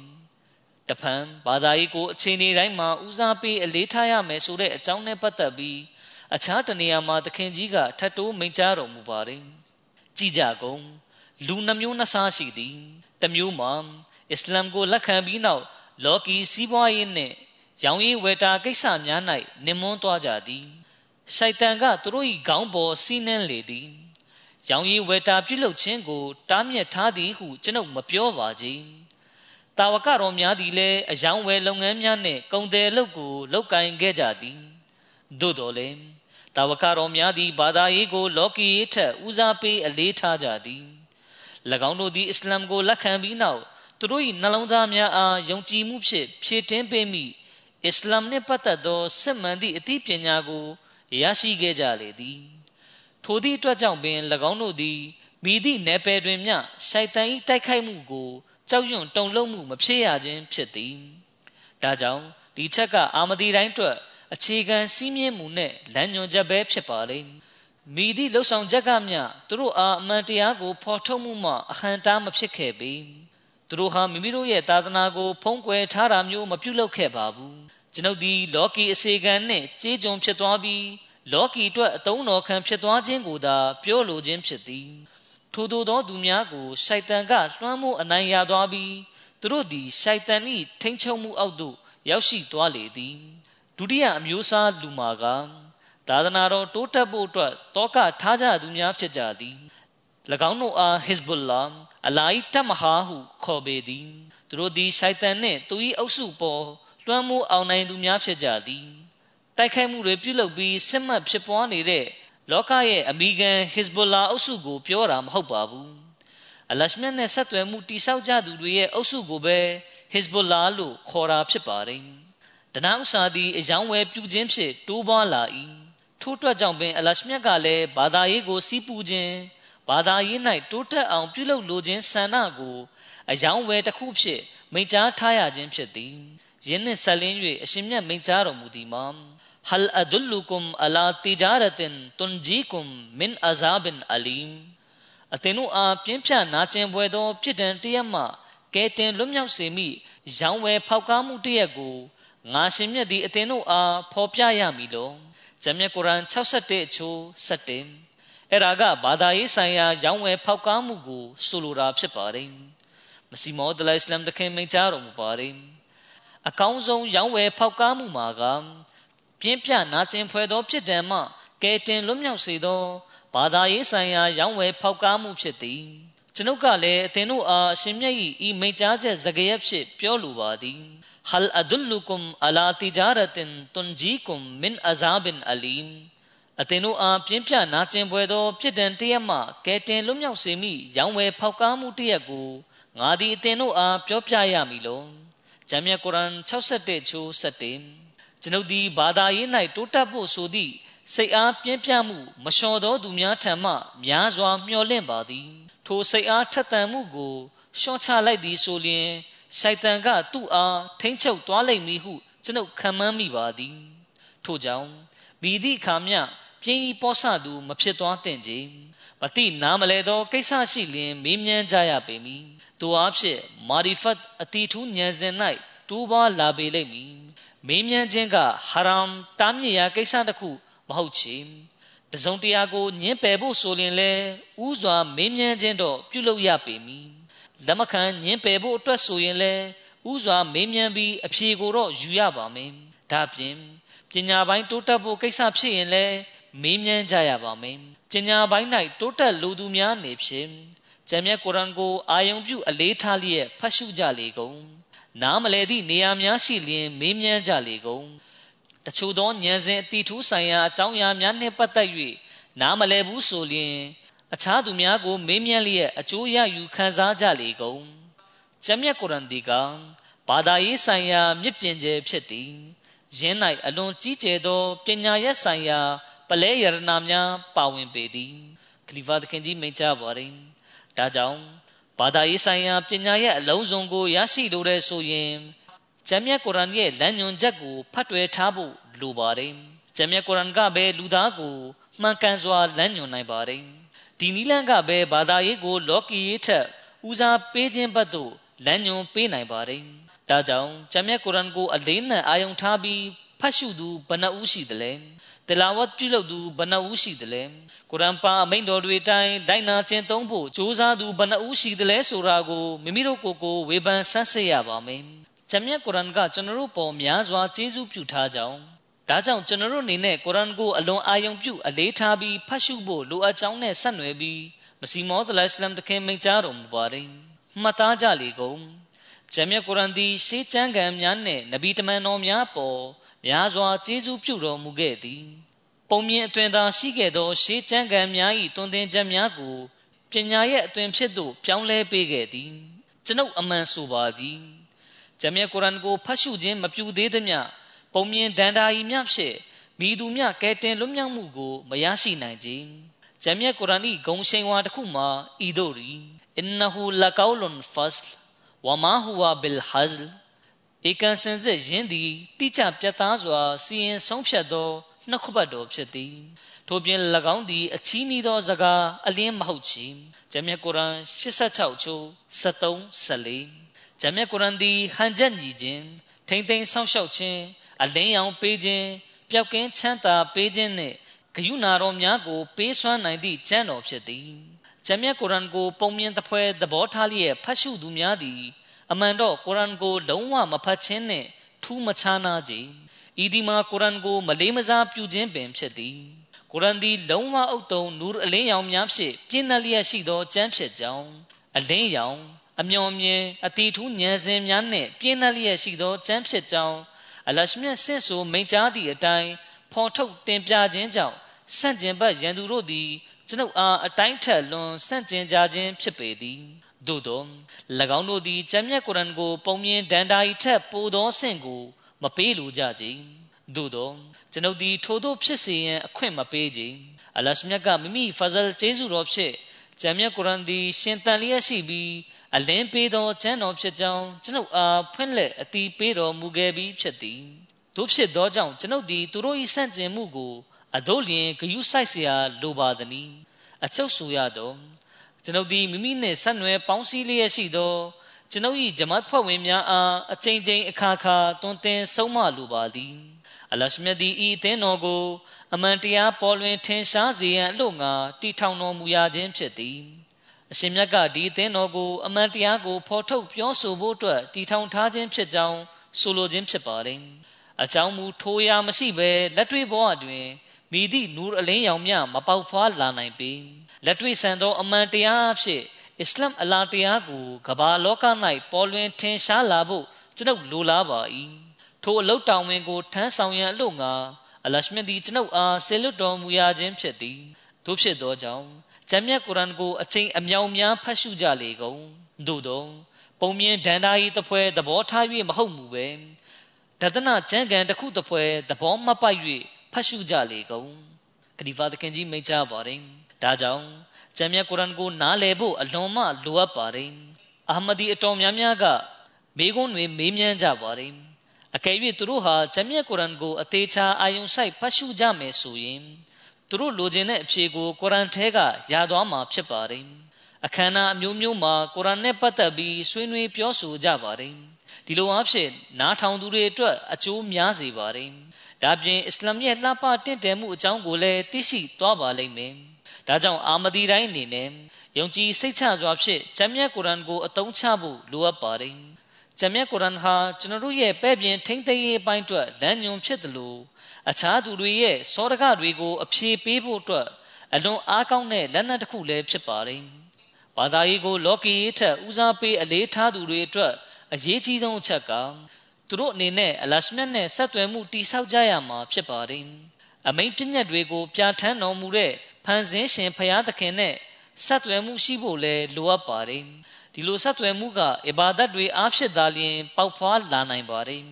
။တဖန်ဘာသာရေးကိုအခြေအနေတိုင်းမှာဦးစားပေးအလေးထားရမယ်ဆိုတဲ့အကြောင်းနဲ့ပတ်သက်ပြီးအခြားတနေရာမှာသခင်ကြီးကထပ်တိုးမိန့်ကြားတော်မူပါတယ်။ကြည်ကြကုန် လူနှမျိုးနှစားရှိသည်။တစ်မျိုးမှာအစ္စလာမ်ကိုလက်ခံပြီးနောက်လောကီစီးပွားရေးနှင့်ရောင်ရည်ဝယ်တာကိစ္စများ၌နင်မွန်းသွားကြသည်ရှိုက်တန်ကသူတို့၏ခေါင်းပေါ်စီးနှင်းလေသည်ရောင်ရည်ဝယ်တာပြုလုပ်ခြင်းကိုတားမြစ်ထားသည်ဟုကျွန်ုပ်မပြောပါကြ။တာဝကတော်များသည်လည်းအယောင်ဝယ်လုပ်ငန်းများနှင့်ကုန်တယ်လုပ်ကိုလုပ်ကိုင်ခဲ့ကြသည်။သို့တော်လည်းတာဝကတော်များသည်ဘာသာရေးကိုလောကီရေးထက်ဦးစားပေးအလေးထားကြသည်။၎ င်းတို့သည်အစ္စလာမ်ကိုလက်ခံပြီးနောက်သူတို့၏နှလုံးသားများအားယုံကြည်မှုဖြင့်ဖြည့်တင်းပေးမိအစ္စလာမ်နှင့်ပတ်သက်သောစစ်မှန်သည့်အသိပညာကိုရရှိခဲ့ကြလေသည်ထိုသည့်အတွက်ကြောင့်ပင်၎င်းတို့သည်မိသည့်နယ်ပယ်တွင်မျှရှိုက်တန်၏တိုက်ခိုက်မှုကိုကြောက်ရွံ့တုန်လှုပ်မှုမဖြစ်ရခြင်းဖြစ်သည်ဒါကြောင့်ဒီချက်ကအာမဒီတိုင်းအတွက်အခြေခံစည်းမျဉ်းမှုနဲ့လမ်းညွှန်ချက်ပဲဖြစ်ပါလိမ့် မိသည့်လှုပ်ဆောင်ချက်ကမျှသူတို့အားအမှန်တရားကိုဖော်ထုတ်မှုမှအဟံတားမဖြစ်ခဲ့ပေသူတို့ဟာမိမိတို့ရဲ့သာသနာကို ဖုံးကွယ်ထားတာမျိုးမပြုလုပ်ခဲ့ပါဘူးကျွန်ုပ်သည်လောကီအစေခံနှင့်ကြေးကြုံဖြစ်သွားပြီးလောကီအတွက်အတုံးတော်ခံဖြစ်သွားခြင်းကိုသာပြောလိုခြင်းဖြစ်သည်ထို့သောသောသူများကိုရှိုက်တန်ကလွှမ်းမိုးအနိုင်ရသွားပြီးသူတို့သည်ရှိုက်တန်၏ထိန်ချုံမှုအောက်သို့ရောက်ရှိသွားလေသည်ဒုတိယအမျိုးအစားလူမာက သာသနာတော်တိုးတက်ဖို့အတွက်တောကထားကြသူများဖြစ်ကြသည်၎င်းတို့အားဟစ်ဘုလာအလာဟ်တမဟာဟုခေါ်ပေသည်သူတို့သည်ရှိုက်တန်နှင့်သူ၏အုပ်စုပေါ်လွှမ်းမိုးအောင်နိုင်သူများဖြစ်ကြသည်တိုက်ခိုက်မှုတွေပြုလုပ်ပြီးစစ်မှတ်ဖြစ်ပွားနေတဲ့လောကရဲ့အမိကန်ဟစ်ဘုလာအုပ်စုကိုပြောတာမဟုတ်ပါဘူးအလရှမြတ်နဲ့ဆက်သွယ်မှုတိဆောက်ကြသူတွေရဲ့အုပ်စုကိုပဲဟစ်ဘုလာလို့ခေါ်တာဖြစ်ပါတယ်တနအုပ်စာသည်အယောင်ဝယ်ပြုခြင်းဖြင့်တိုးပွားလာ၏ ထို့အတွက်ကြောင့်ပင်အလရှမြတ်ကလည်းဘာသာရေးကိုစီးပူခြင်းဘာသာရေး၌တိုးတက်အောင်ပြုလုပ်လိုခြင်းဆန္ဒကိုအယောင်ဝယ်တစ်ခုဖြင့်မိန့်ကြားထားရခြင်းဖြစ်သည်ယင်းနှင့်ဆက်လင်း၍အရှင်မြတ်မိန့်ကြားတော်မူသည်မှာဟလ်အဒုလုကုမ်အလာတီဂျာရတင်တွန်ဂျီကုမ်မင်အဇာဘင်အလီမ်အသင်တို့အားပြင်းပြနာကျင်ပွဲသောပြစ်ဒဏ်တရက်မှကဲတင်လွတ်မြောက်စေမိရောင်းဝယ်ဖောက်ကားမှုတရက်ကိုငါရှင်မြတ်သည်အသင်တို့အားဖော်ပြရမည်လို့ ဂျမ်မြတ်ကုရ်အာန်61အချိုး7အဲ့ဒါကဘာသာရေးဆိုင်ရာရောင်းဝယ်ဖောက်ကားမှုကိုဆိုလိုတာဖြစ်ပါတယ်မစီမောဒလိုင်စလမ်တခင်မိန့်ကြားတော်မူပါတယ်အကောင်းဆုံးရောင်းဝယ်ဖောက်ကားမှုမှာကပြင်းပြနာကျင်ဖွယ်သောဖြစ်တံမှကဲတင်လွတ်မြောက်စေသောဘာသာရေးဆိုင်ရာရောင်းဝယ်ဖောက်ကားမှုဖြစ်သည်ကျွန်ုပ်ကလည်းအသင်တို့အားအရှင်မြတ်၏ဤမိန့်ကြားချက်စကားရဖြစ်ပြောလိုပါသည် ဟလ်အဒုလုကုမ်အလာတီဂျာရတင်တွန်ဂျီကုမ်မင်အဇာဘင်အလီမ်အသင်တို့အားပြင်းပြနာကျင်ပွဲသောပြစ်ဒဏ်တရက်မှကဲတင်လွတ်မြောက်စေမိရောင်းဝယ်ဖောက်ကားမှုတရက်ကိုငါသည်အသင်တို့အားပြောပြရမည်လောဂျမ်းမြတ်ကုရ်အာန်61ချိုး7ကျွန်ုပ်သည်ဘာသာရေး၌တိုးတက်ဖို့ဆိုသည့်စိတ်အားပြင်းပြမှုမလျှော်သောသူများထံမှများစွာမျှော်လင့်ပါသည် ထိုစိတ်အားထက်သန်မှုကိုရှော့ချလိုက်သည်ဆိုလျှင် ရှိုက်တန်ကသူ့အားထိမ့်ချုပ်သွားလိမ့်မည်ဟုကျွန်ုပ်ခံမှန်းမိပါသည်ထို့ကြောင့်မိသည့်အခါမျှပြင်းဤပေါ်ဆသူမဖြစ်သွားသင့်ကြမတိနားမလဲသောကိစ္စရှိလျင်မေးမြန်းကြရပေမည်သူအားဖြင့်မာရီဖတ်အတီထူးဉာဏ်စဉ်၌တိုးပွားလာပေလိမ့်မည်မေးမြန်းခြင်းကဟာရမ်တားမြစ်ရာကိစ္စတစ်ခုမဟုတ်ချေတစုံတရာကိုညှင်းပယ်ဖို့ဆိုရင်လဲဥစွာမေးမြန်းခြင်းတော့ပြုလုပ်ရပေမည် လက်မခံညှင်းပယ်ဖို့အတွက်ဆိုရင်လဲဥစွာမေးမြန်းပြီးအဖြေကိုတော့ယူရပါမယ်ဒါပြင်ပညာပိုင်းတိုးတက်ဖို့ကိစ္စဖြစ်ရင်လဲမေးမြန်းကြရပါမယ်ပညာပိုင်း၌တိုးတက်လိုသူများနေဖြင့်ကျမ်းမြတ်ကုရ်အာန်ကိုအာယုံပြုအလေးထားလျက်ဖတ်ရှုကြလေကုန်နားမလဲသည့်နေရာများရှိလျင်မေးမြန်းကြလေကုန်တချို့သောဉာဏ်စဉ်အတိထူးဆိုင်ရာအကြောင်းအရာများနှင့်ပတ်သက်၍နားမလဲဘူးဆိုလျင် အခြားသူများကို မေးမြန်းလျက်အကျိုးရယူခံစားကြလေကုန်ကျမ်းမြတ်ကုရ်အန်ဒီကဘာသာရေးဆိုင်ရာ မြစ်ပြင်ကျဲဖြစ်သည်ယင်း၌အလွန်ကြီးကျယ်သောပညာရပ်ဆိုင်ရာ ပလဲယရနာများ ပါဝင်ပေသည်ခလီဖာသခင်ကြီးမိန့်ကြားပါရင်ဒါကြောင့်ဘာသာရေးဆိုင်ရာပညာရပ်အလုံးစုံကိုရရှိလိုတဲ့ဆိုရင်ကျမ်းမြတ်ကုရ်အာန်ရဲ့လမ်းညွှန်ချက်ကိုဖတ်တွယ်ထားဖို့လိုပါတယ်။ကျမ်းမြတ်ကုရ်အာန်ကပဲလူသားကိုမှန်ကန်စွာလမ်းညွှန်နိုင်ပါတယ်။ ဒီနီလန်းကပဲဘာသာရေးကို လောကီရေးထက်ဦးစားပေးခြင်းဘက်သို့လမ်းညွှန်ပေးနိုင်ပါတယ်။ဒါကြောင့်ကျမ်းမြတ်ကုရ်အာန်ကိုအလေးနက်အာရုံထားပြီးဖတ်ရှုသူဘယ်နှဦးရှိသလဲ။တလာဝတ်ပြုလုပ်သူဘယ်နှဦးရှိသလဲ။ကုရ်အာန်ပါအမိန့်တော်တွေတိုင်းလိုက်နာခြင်းသုံးဖို့ကြိုးစားသူဘယ်နှဦးရှိသလဲဆိုတာကိုမိမိတို့ကိုယ်ကိုဝေဖန်ဆန်းစစ်ရပါမယ်။ဂျမ်မြတ်ကုရ်အာန်ကကျွန်တော်တို့ပေါ်များစွာကျေးဇူးပြုထားကြောင်း ဒါကြောင့်ကျွန်တော်တို့အနေနဲ့ကုရ်အာန်ကိုအလွန်အာရုံပြုအလေးထားပြီးဖတ်ရှုဖို့လိုအပ်ကြောင်းနဲ့ဆက်နွယ်ပြီးမစီမောသလစ်လမ်တခင်မိန့်ကြားတော်မူပါတယ်မှတ်သားကြလေကုန်ဂျမ်မြတ်ကုရ်အာန်သည်ရှေးကျမ်းဂန်များနှင့်နဗီတမန်တော်များပေါ်များစွာကျေးဇူးပြုတော်မူခဲ့သည်ပုံမြင်အတွင်သာရှိခဲ့သောရှေးကျမ်းဂန်များ၏တွင်တင်ချက်များကိုပညာရဲ့အတွင်ဖြစ်သို့ပြောင်းလဲပေးခဲ့သည်ကျွန်ုပ်အမှန်ဆိုပါသည်ဂျမ်မြတ်ကုရ်အန်ကိုဖတ်ရှုခြင်းမပြုသေးသမျှ ပုံမြင်ဒန္တာဤမြဖြင့်မိသူမြကဲတင်လွတ်မြောက်မှုကိုမရရှိနိုင်ကြဂျမ်မြတ်ကုရ်အန်၏ဂုံရှိန်ဝါတစ်ခုမှာဤသို့ရီအင်နဟူလကောလွန်ဖတ်ဝမာဟူဝါဘီလ်ဟဇ်ဧကန်စင်စစ်ယင်းသည်တိကျပြတ်သားစွာ စီရင်ဆုံးဖြတ်သောနှုတ်ခပတ်တော်ဖြစ်သည်ထို့ပြင်၎င်းသည်အချီးနှီးသောစကားအလင်းမဟုတ်ချေဂျမ်မြတ်ကုရ်အန်86ချိုး73 14ဂျမ်းမြတ်ကုရ်အန်သည်ဟန်ချက်ညီခြင်းထိမ့်သိမ်းဆောက်ရှောက်ခြင်း အလင်းရောင်ပေးခြင်းပျောက်ကင်းချမ်းသာပေးခြင်းနှင့်ဂယုဏတော်များကို ပေးစွမ်းနိုင်သည့်ကျမ်းတော်ဖြစ်သည်ဂျမ်းမြတ်ကုရ်အန်ကို ပုံမြင်သဖွယ်သဘောထားလျက်ဖတ်ရှုသူများသည် အမှန်တော့ကုရ်အန်ကို လုံးဝမဖတ်ခြင်းနှင့်ထူးမခြားနာကြဤဒီမှာကုရ်အန်ကို မလေးမစားပြုခြင်းပင်ဖြစ်သည်ကုရ်အန်သည်လုံးဝအုပ်တုံနူရ်အလင်းရောင်များဖြင့်ပြည့်နှက်လျက်ရှိသောကျမ်းဖြစ်ကြောင်းအလင်းရောင်အမျော်မြင်အတီထူးဉာဏ်စဉ်များနှင့်ပြည့်နှက်လျက်ရှိသောကျမ်းဖြစ်ကြောင်း အလရှမြတ်ဆင့်ဆိုမိန့်ကြားသည့်အတိုင်းဖော်ထုတ်တင်ပြခြင်းကြောင့်ဆန့်ကျင်ဘက်ရန်သူတို့သည်ကျွန်ုပ်အားအတိုင်းထက်လွန်ဆန့်ကျင်ကြခြင်းဖြစ်ပေသည်သို့သော၎င်းတို့သည်ကျမ်းမြတ်ကုရ်အန်ကို ပုံမြင်ဒန္တာဤထက်ပိုသောဆင့်ကို မပေးလိုကြကြသို့သောကျွန်ုပ်သည်ထိုတို့ဖြစ်စေရန်အခွင့်မပေးကြအလရှမြတ်ကမိမိဖဇလ်ကျေးဇူးတော်ဖြင့်ကျမ်းမြတ်ကုရ်အန်သည် ရှင်တန်လျက်ရှိပြီး အလင်းပေးသောကျမ်းတော်ဖြစ်ကြောင်းကျွန်ုပ်အားဖွင့်လှစ်အတီးပေးတော်မူခဲ့ပြီးဖြစ်သည်တို့ဖြစ်သောကြောင့်ကျွန်ုပ်သည်သူတို့၏ဆန့်ကျင်မှုကိုအတို့လျင်ဂယုစိုက်เสียလိုပါသည်။အချုပ်ဆိုရတော့ကျွန်ုပ်သည်မိမိနှင့်ဆက်နွယ်ပေါင်းစည်းလျက်ရှိသောကျွန်ုပ်၏ဂျမတ်ဖွဲ့ဝင်များအားအချိန်ချင်းအခါခါတွင်တင်ဆုံးမလိုပါသည်။အလရှမြတ်သည်ဤအသင်းတော်ကို အမှန်တရားပေါ်လွင်ထင်ရှားစေရန်အလို့ငါတီထောင်တော်မူရခြင်းဖြစ်သည်။ အရှင်မြတ်ကဒီအသင်းတော်ကိုအမှန်တရားကိုဖော်ထုတ်ပြောဆိုဖို့အတွက်တည်ထောင်ထားခြင်းဖြစ်ကြောင်းဆိုလိုခြင်းဖြစ်ပါတယ်။အကြောင်းမူထိုးရာမရှိဘဲလက်တွေ့ဘဝတွင်မိသည့်နူရ်အလင်းရောင်မြမပေါက်ဖွားလာနိုင်ပေ။လက်တွေ့ဆန်သောအမှန်တရားအဖြစ်အစ္စလာမ်အလာတရားကိုကမ္ဘာလောက၌ပေါ်လွင်ထင်ရှားလာဖို့ကျွန်ုပ်လိုလားပါ၏။ထိုအလုတ်တောင်ဝင်ကိုထမ်းဆောင်ရန်အလို့ငါအလရှမြတ်သည်ကျွန်ုပ်အားဆေလွတ်တော်မူရခြင်းဖြစ်သည်။တို့ဖြစ်သောကြောင့် ဂျမ်းမြတ်ကုရ်အန်ကိုအချိန်အမြောင်များဖတ်ရှုကြလေကုန်သို့သောပုံမြင်ဒန္တာဤတပွဲသဘောထား၍မဟုတ်မူပဲဒသနာကျမ်းကန်တစ်ခုတပွဲသဘောမပိုက်၍ဖတ်ရှုကြလေကုန်ခလီဖာသခင်ကြီးမိန့်ကြားပါတယ်ဒါကြောင့်ဂျမ်းမြတ်ကုရ်အန်ကိုနားလည်ဖို့အလွန်မှလိုအပ်ပါတယ်အာမဒီအတော်များများကမိကုန်းတွေမေးမြန်းကြပါတယ်အကယ်၍သူတို့ဟာဂျမ်းမြတ်ကုရ်အန်ကိုအသေးချာအာယုံဆိုင်ဖတ်ရှုကြမယ်ဆိုရင် သူတို့လိုချင်တဲ့အဖြေကိုကုရ်အန်ထဲကရသွားမှာဖြစ်ပါတယ်အခမ်းအနားအမျိုးမျိုးမှာကုရ်အန်နဲ့ပတ်သက်ပြီးဆွေးနွေးပြောဆိုကြပါတယ်ဒီလိုအားဖြင့်နားထောင်သူတွေအတွက်အကျိုးများစေပါတယ်ဒါပြင်အစ္စလာမ်ရဲ့လှပတင့်တယ်မှုအကြောင်းကိုလည်းသိရှိသွားပါလိမ့်မယ်ဒါကြောင့်အာမဒီတိုင်းအနေနဲ့ယုံကြည်စိတ်ချစွာဖြင့်ဂျမ်မြတ်ကုရ်အန်ကိုအသုံးချဖို့လိုအပ်ပါတယ် ဂျမ်မြတ်ကုရ်အန်ဟာကျွန်တော်တို့ရဲ့ပဲ့ပြင်ထိမ့်သိမ်းရေးပိုင်းအတွက်လမ်းညွန်ဖြစ်တယ်လို့အခြားသူတွေရဲ့စောတကတွေကိုအဖြေပေးဖို့အတွက်အလွန်အားကောင်းတဲ့လက်နက်တစ်ခုလည်းဖြစ်ပါတယ်။ဘာသာရေးကိုလောကီရေးထက်ဦးစားပေးအလေးထားသူတွေအတွက်အရေးကြီးဆုံးအချက်ကသူတို့အနေနဲ့အလရှမြတ်နဲ့ဆက်သွယ်မှုတိဆောက်ကြရမှာဖြစ်ပါတယ်အမိန်ပြည့်ညတ်တွေကိုပြဋ္ဌာန်းတော်မူတဲ့ဖန်ဆင်းရှင်ဖရာသခင်နဲ့ဆက်သွယ်မှုရှိဖို့လဲလိုအပ်ပါတယ် ဒီလိုဆက်သွယ်မှုကအီဘာဒတ်တွေအားဖြင့်သာလျှင်ပေါက်ဖွားလာနိုင်ပါတယ်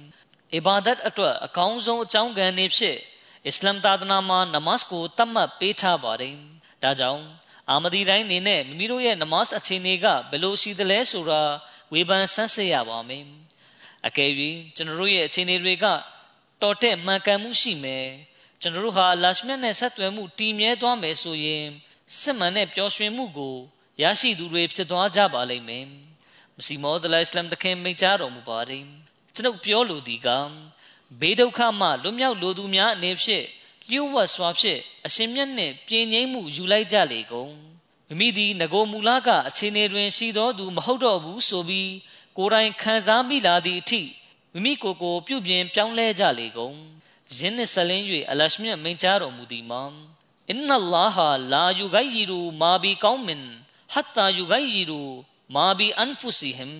အီဘာဒတ်အတွက်အကောင်းဆုံးအကြောင်းကံနေဖြစ်အစ္စလမ်သာသနာမှာနမတ်ကိုတတ်မှတ်ပေးထားပါတယ်ဒါကြောင့်အာမဒီတိုင်းနေနဲ့မိမိတို့ရဲ့နမတ်အခြေအနေကဘယ်လိုရှိသလဲဆိုတာဝေဖန်ဆန်းစစ်ရပါမယ်အကယ်၍ကျွန်တော်တို့ရဲ့အခြေအနေတွေကတော်တဲ့မှန်ကန်မှုရှိမယ်ကျွန်တော်တို့ဟာလာရှမြတ်နဲ့ဆက်သွယ်မှုတည်မြဲသွားမယ်ဆိုရင်စစ်မှန်တဲ့ပျော်ရွှင်မှုကို ရရှိသူတွေဖြစ်သွားကြပါလိမ့်မယ်မစီမောဒလအစ္စလမ်တခင်မိန့်ကြားတော်မူပါတယ်ကျွန်ုပ်ပြောလိုသည်ကဘေးဒုက္ခမှလွတ်မြောက်လိုသူများအနေဖြင့်လျှို့ဝှက်စွာဖြင့်အရှင်မြတ်နှင့်ပြင်းငိမ့်မှုယူလိုက်ကြလေကုန်မိမိသည်ငကိုမူလကအခြေအနေတွင်ရှိသောသူမဟုတ်တော့ဘူးဆိုပြီးကိုယ်တိုင်ခံစားမိလာသည့်အထိမိမိကိုယ်ကိုပြုပြင်ပြောင်းလဲကြလေကုန်ယင်းနှင့်ဆက်လင်း၍အလရှမြတ်မိန့်ကြားတော်မူသည်မှာအင်နလာဟာလာယူဂိုင်ရီရူမာဘီကောင်းမင် ဟတ်တာယူဂိုင်ရီရူမာဘီအန်ဖူစီဟမ်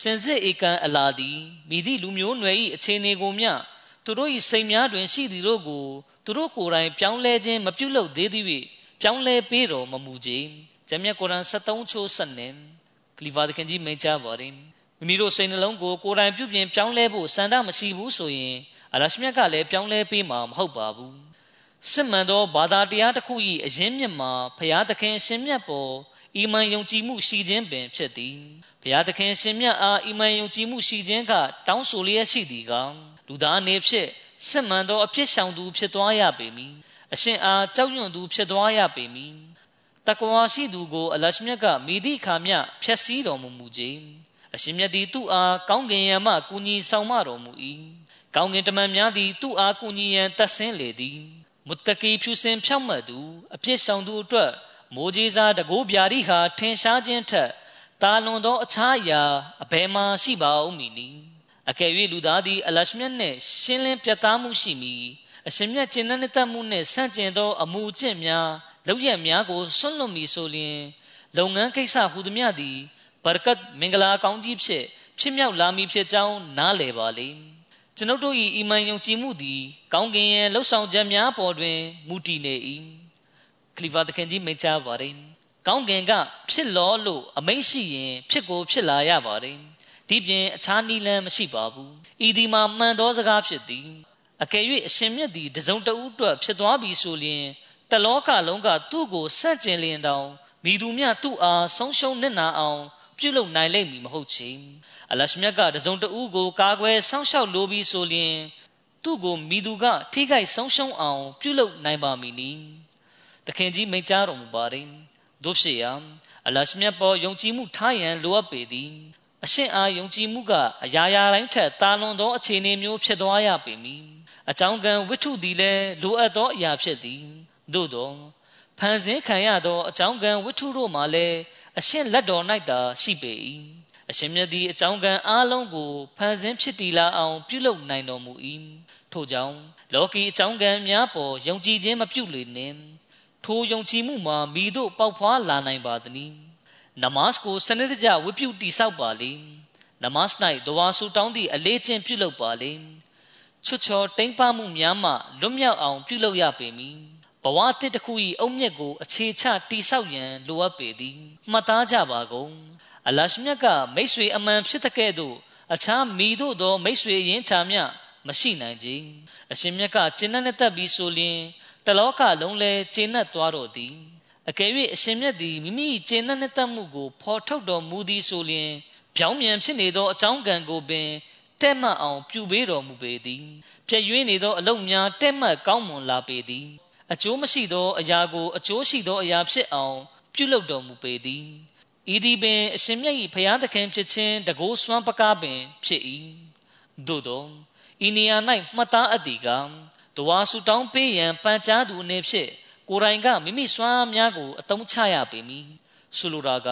စင်စစ်ဧကန်အလာသည်မိသည့်လူမျိုးနွယ်၏အခြေအနေကိုမျှသူတို့၏စိတ်များတွင်ရှိသည်တို့ကိုသူတို့ကိုယ်တိုင်ပြောင်းလဲခြင်းမပြုလုပ်သေးသည်၍ပြောင်းလဲပေးတော်မမူကြ။ဂျမ်မြတ်ကုရ်အန်73ချိုး7နဲ့ကလီဖာသခင်ကြီးမိန့်ကြားပါတယ်။မိမိတို့စိတ်နှလုံးကိုကိုယ်တိုင်ပြုပြင်ပြောင်းလဲဖို့စံတမရှိဘူးဆိုရင်အလရှမြတ်ကလည်းပြောင်းလဲပေးမှာမဟုတ်ပါဘူး။စစ်မှန်သောဘာသာတရားတစ်ခု၏အရင်းမြစ်မှာဖျားသခင်ရှင်မြတ်ပေါ် အီမန်ယုံကြည်မှုရှိခြင်းပင်ဖြစ်သည်။ဘုရားသခင်ရှင်မြတ်အားအီမန်ယုံကြည်မှုရှိခြင်းကတောင်းဆိုလျက်ရှိသည်ကလူသားအနေဖြင့်စစ်မှန်သောအဖြစ်ဆောင်သူဖြစ်သွားရပေမည်အရှင်အားကြောက်ရွံ့သူဖြစ်သွားရပေမည်တကွာရှိသူကိုအလရှမြတ်ကမိသည့်ခါမျှဖျက်ဆီးတော်မူမူခြင်းအရှင်မြတ်သည်သူ့အားကောင်းကင်ယံမှကူညီဆောင်မတော်မူ၏ကောင်းကင်တမန်များသည်သူ့အားကူညီရန်တတ်ဆင်းလေသည်မုတကီဖြူစင်ဖြောက်မှတ်သူအပြစ်ဆောင်သူအတွက် မိုးကြီးစားတကိုးဗျာဒိဟာထင်ရှားခြင်းထက်တာလွန်သောအခြားအရာအဘယ်မှရှိပါဦးမည်နည်းအကယ်၍လူသားသည်အလရှမြတ်နှင့်ရှင်းလင်းပြတ်သားမှုရှိမည်အရှင်မြတ်ကျင့်တဲ့တတ်မှုနှင့်ဆန့်ကျင်သောအမှုအကျင့်များလောက်ရများကိုဆွန့်လွတ်မည်ဆိုလျှင်လုပ်ငန်းကိစ္စဟူသည်များသည်ဘရကတ်မင်္ဂလာကောင်းကြီးဖြစ်ဖြစ်မြောက်လာမည်ဖြစ်ကြောင်းနားလည်ပါလေကျွန်ုပ်တို့၏အီမန်ယုံကြည်မှုသည်ကောင်းကင်ရဲ့လှုပ်ဆောင်ချက်များပေါ်တွင်မူတည်နေ၏ ခလီဖာတခင်ကြီးမိန့်ကြားပါတယ်ကောင်းကင်ကဖြစ်လောလို့အမိန့်ရှိရင်ဖြစ်ကိုဖြစ်လာရပါတယ်ဒီပြင်အခြားနည်းလမ်းမရှိပါဘူးဤဒီမှာမှန်သောစကားဖြစ်သည်အကယ်၍အရှင်မြတ်သည်တစုံတဦးအတွက်ဖြစ်သွားပြီဆိုလျှင်တလောကလုံးကသူ့ကိုဆန့်ကျင်လျင်တောင်မိသူမြသူ့အားဆုံးရှုံးနစ်နာအောင် ပြုလုပ်နိုင်လိမ့်မည်မဟုတ်ချေအလရှမြတ်ကတစုံတဦးကိုကာကွယ်စောင့်ရှောက်လိုပြီးဆိုလျှင်သူ့ကိုမိသူကထိခိုက်ဆုံးရှုံးအောင် ပြုလုပ်နိုင်ပါမည်နီ သခင်ကြီးမိန့်ကြားတော်မူပါတယ်တို့ဖြစ်ရာအလရှမြတ်ပေါ်ယုံကြည်မှုထားရန်လိုအပ်ပေသည်အရှင်အားယုံကြည်မှုကအရာရာတိုင်းထက်တာလွန်သောအခြေအနေမျိုးဖြစ်သွားရပေမည်အကြောင်းကံဝိထုသည်လည်းလိုအပ်သောအရာဖြစ်သည်သို့သောဖန်ဆင်းခံရသောအကြောင်းကံဝိထုတို့မှာလည်းအရှင်လက်တော်၌သာရှိပေ၏အရှင်မြတ်သည်အကြောင်းကံအားလုံးကိုဖန်ဆင်းဖြစ်တည်လာအောင် ပြုလုပ်နိုင်တော်မူ၏ထို့ကြောင့်လောကီအကြောင်းကံများပေါ်ယုံကြည်ခြင်းမပြုလေနှင့် ထိုယုံကြည်မှုမှာမိတို့ပေါက်ဖွားလာနိုင်ပါသည်။နမတ်ကိုစနစ်တကျဝတ်ပြုတိဆောက်ပါလေ။နမတ်၌ဒဝါဆူတောင်းသည့်အလေးချင်းပြုလုပ်ပါလေ။ချွတ်ချော်တိမ်ပမှုများမှလွတ်မြောက်အောင်ပြုလုပ်ရပေမည်။ဘဝတစ်တစ်ခု၏အုံမြက်ကိုအခြေချတိဆောက်ရန်လိုအပ်ပေသည်။မှတ်သားကြပါကုန်။အလရှမြတ်ကမိတ်ဆွေအမှန်ဖြစ်တဲ့ကဲ့သို့အခြားမိတို့သောမိတ်ဆွေရင်းချာမြမရှိနိုင်ကြ။အရှင်မြတ်ကကျင့်တဲ့တက်ပြီးဆိုလျင် တလောကလုံးလဲကျင့်납သွားတော်သည်အကယ်၍အရှင်မြတ်သည်မိမိကျင့်납နဲ့တတ်မှုကိုဖော်ထုတ်တော်မူသည်ဆိုလျှင်ပြောင်းပြန်ဖြစ်နေသောအကြောင်းကံကိုပင်တဲ့မှတ်အောင်ပြုပေးတော်မူပေသည်ပြည့်ရွေးနေသောအလုံးများတဲ့မှတ်ကောင်းမွန်လာပေသည်အကျိုးမရှိသောအရာကိုအကျိုးရှိသောအရာဖြစ်အောင်ပြုလုပ်တော်မူပေသည်ဤသည်ပင်အရှင်မြတ်၏ဖျားသခင်ဖြစ်ခြင်းတကိုးစွမ်းပကားပင်ဖြစ်၏သို့သောဤနေရာ၌မှတ်သားအပ်သည်က တဝါဆူတောင်းပေးရန်ပန်ကြားသူအနေဖြင့်ကိုယ်တိုင်ကမိမိစွမ်းအားများကိုအသုံးချရပေမည်ဆိုလိုတာက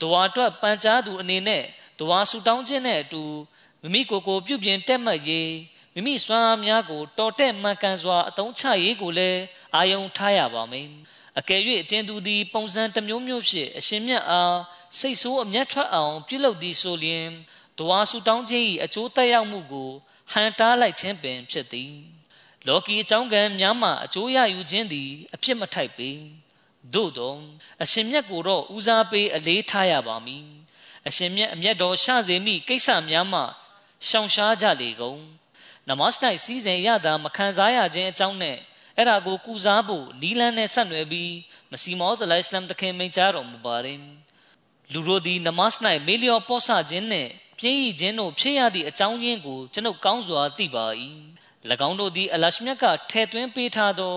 တဝါအတွက်ပန်ကြားသူအနေနဲ့တဝါဆူတောင်းခြင်းနဲ့အတူမိမိကိုယ်ကိုပြုပြင်တက်မှတ်ရေးမိမိစွမ်းအားများကိုတော်တဲ့မှန်ကန်စွာအသုံးချရေးကိုလည်းအာယုံထားရပါမယ်အကယ်၍အကျဉ်သူသည်ပုံစံတစ်မျိုးမျိုးဖြင့်အရှင်မြတ်အားစိတ်ဆိုးအမျက်ထွက်အောင်ပြုလုပ်သည်ဆိုလျင်တတဝါဆူတောင်းခြင်း၏အကျိုးသက်ရောက်မှုကိုဟန်တားလိုက်ခြင်းပင်ဖြစ်သည် လောကီအကြောင်းကံများမှအကျိုးရယူခြင်းသည် အဖြစ်မထိုက်ပေသို့သောအရှင်မြတ်ကိုတော့ဦးစားပေးအလေးထားရပါမည်အရှင်မြတ်အမျက်တော်ရှစေမိကိစ္စများမှရှောင်ရှားကြလေကုန်နမတ်၌စီးစဉ်ရတာမခံစားရခြင်းအကြောင်းနဲ့အဲ့ဒါကိုကုစားဖို့နီလန်းနဲ့ဆက်နွယ်ပြီးမစီမောသလိုင်စလမ်တခင်မိန့်ကြားတော်မူပါတယ်လူတို့သည်နမတ်၌မေလျောပောဆခြင်းနှင့်ပြင်းရခြင်းတို့ဖြစ်ရသည့်အကြောင်းရင်းကိုကျွန်ုပ်ကောင်းစွာသိပါ၏၎ င်းတို့သည်အလရှမြတ်ကထဲ့သွင်းပေးထားသော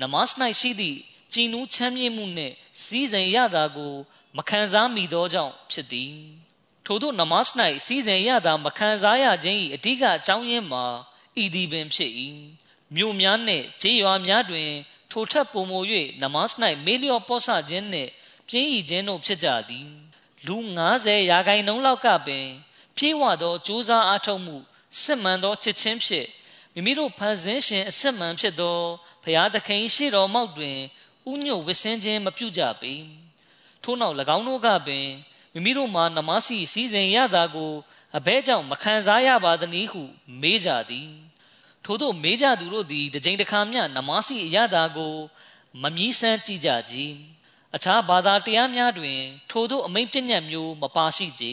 နမတ်၌ရှိသည့်ကြည်နူးချမ်းမြေ့မှုနှင့်စီးစိမ်ရတာကို မခံစားမိသောကြောင့်ဖြစ်သည်ထို့သောနမတ်၌စီးစိမ်ရတာမခံစားရခြင်း၏အဓိကအကြောင်းရင်းမှာဤသည်ပင်ဖြစ်၏မြို့များနှင့်ခြေရွာများတွင် ထိုထက်ပုံမို၍နမတ်၌မေလျောပောဆခြင်းနှင့်ပြင်းဤခြင်းတို့ဖြစ်ကြသည်လူ90ရာခိုင်နှုန်းလောက်ကပင်ဖြည့်ဝသောကြိုးစားအားထုတ်မှုစစ်မှန်သောချစ်ချင်းဖြင့် မိမိတို့ဖန်ဆင်းရှင်အစစ်မှန်ဖြစ်သောဘုရားသခင်ရှိတော်မောက်တွင်ဥညွတ်ဝစ်စင်းခြင်းမပြုကြပေထို့နောက်၎င်းတို့ကပင်မိမိတို့မှာနမစီစည်းစိမ်ရတာကိုအဘဲကြောင့်မခံစားရပါသနည်းဟု မေးကြသည်ထို့သောမေးကြသူတို့သည်တစ်ကြိမ်တစ်ခါမျှနမစီအရတာကို မမြည်ဆန်းကြည့်ကြကြီးအခြားဘာသာတရားများတွင် ထို့သောအမိန့်ပြညတ်မျိုးမပါရှိကြ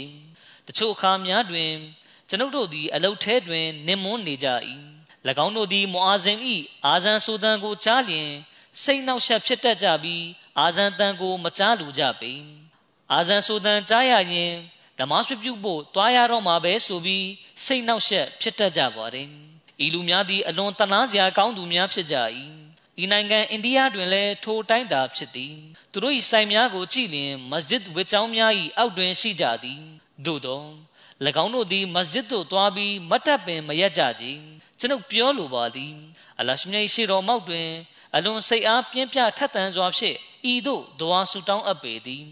တချို့အခါများတွင် ကျွန်ုပ်တို့သည်အလုတ်ထဲတွင်နင်မွန်းနေကြ၏၎ င်းတို့သည်မွအာဇင်၏အာဇန်ဆိုတန်ကိုကြားလျင်စိတ်နှောက်ယှက်ဖြစ်တတ်ကြပြီးအာဇန်တန်ကိုမကြားလိုကြပေအာဇန်ဆိုတန်ကြားရရင်ဓမ္မဆွပြုဖို့တွားရတော့မှာပဲဆိုပြီးစိတ်နှောက်ယှက်ဖြစ်တတ်ကြပါတယ်ဤလူများသည်အလွန်တနာစရာကောင်းသူများဖြစ်ကြ၏ဤနိုင်ငံအိန္ဒိယတွင်လည်းထိုတိုင်းသာဖြစ်သည်သူတို့၏ဆိုင်များကိုကြည့်လျင်မစဂျစ်ဝစ်ကျောင်းများ၏အောက်တွင်ရှိကြသည်သို့သော၎င်းတို့သည်မစဂျစ်သို့သွားပြီးမတ်တပ်ပင်မရက်ကြကြ ကျွန်ုပ်ပြောလိုပါသည်အလရှမြတ်ရှိတော်မောက်တွင် အလွန်စိတ်အားပြင်းပြထက်သန်စွာဖြင့်ဤသို့ဒွါဆူတောင်းအပ်ပေသည်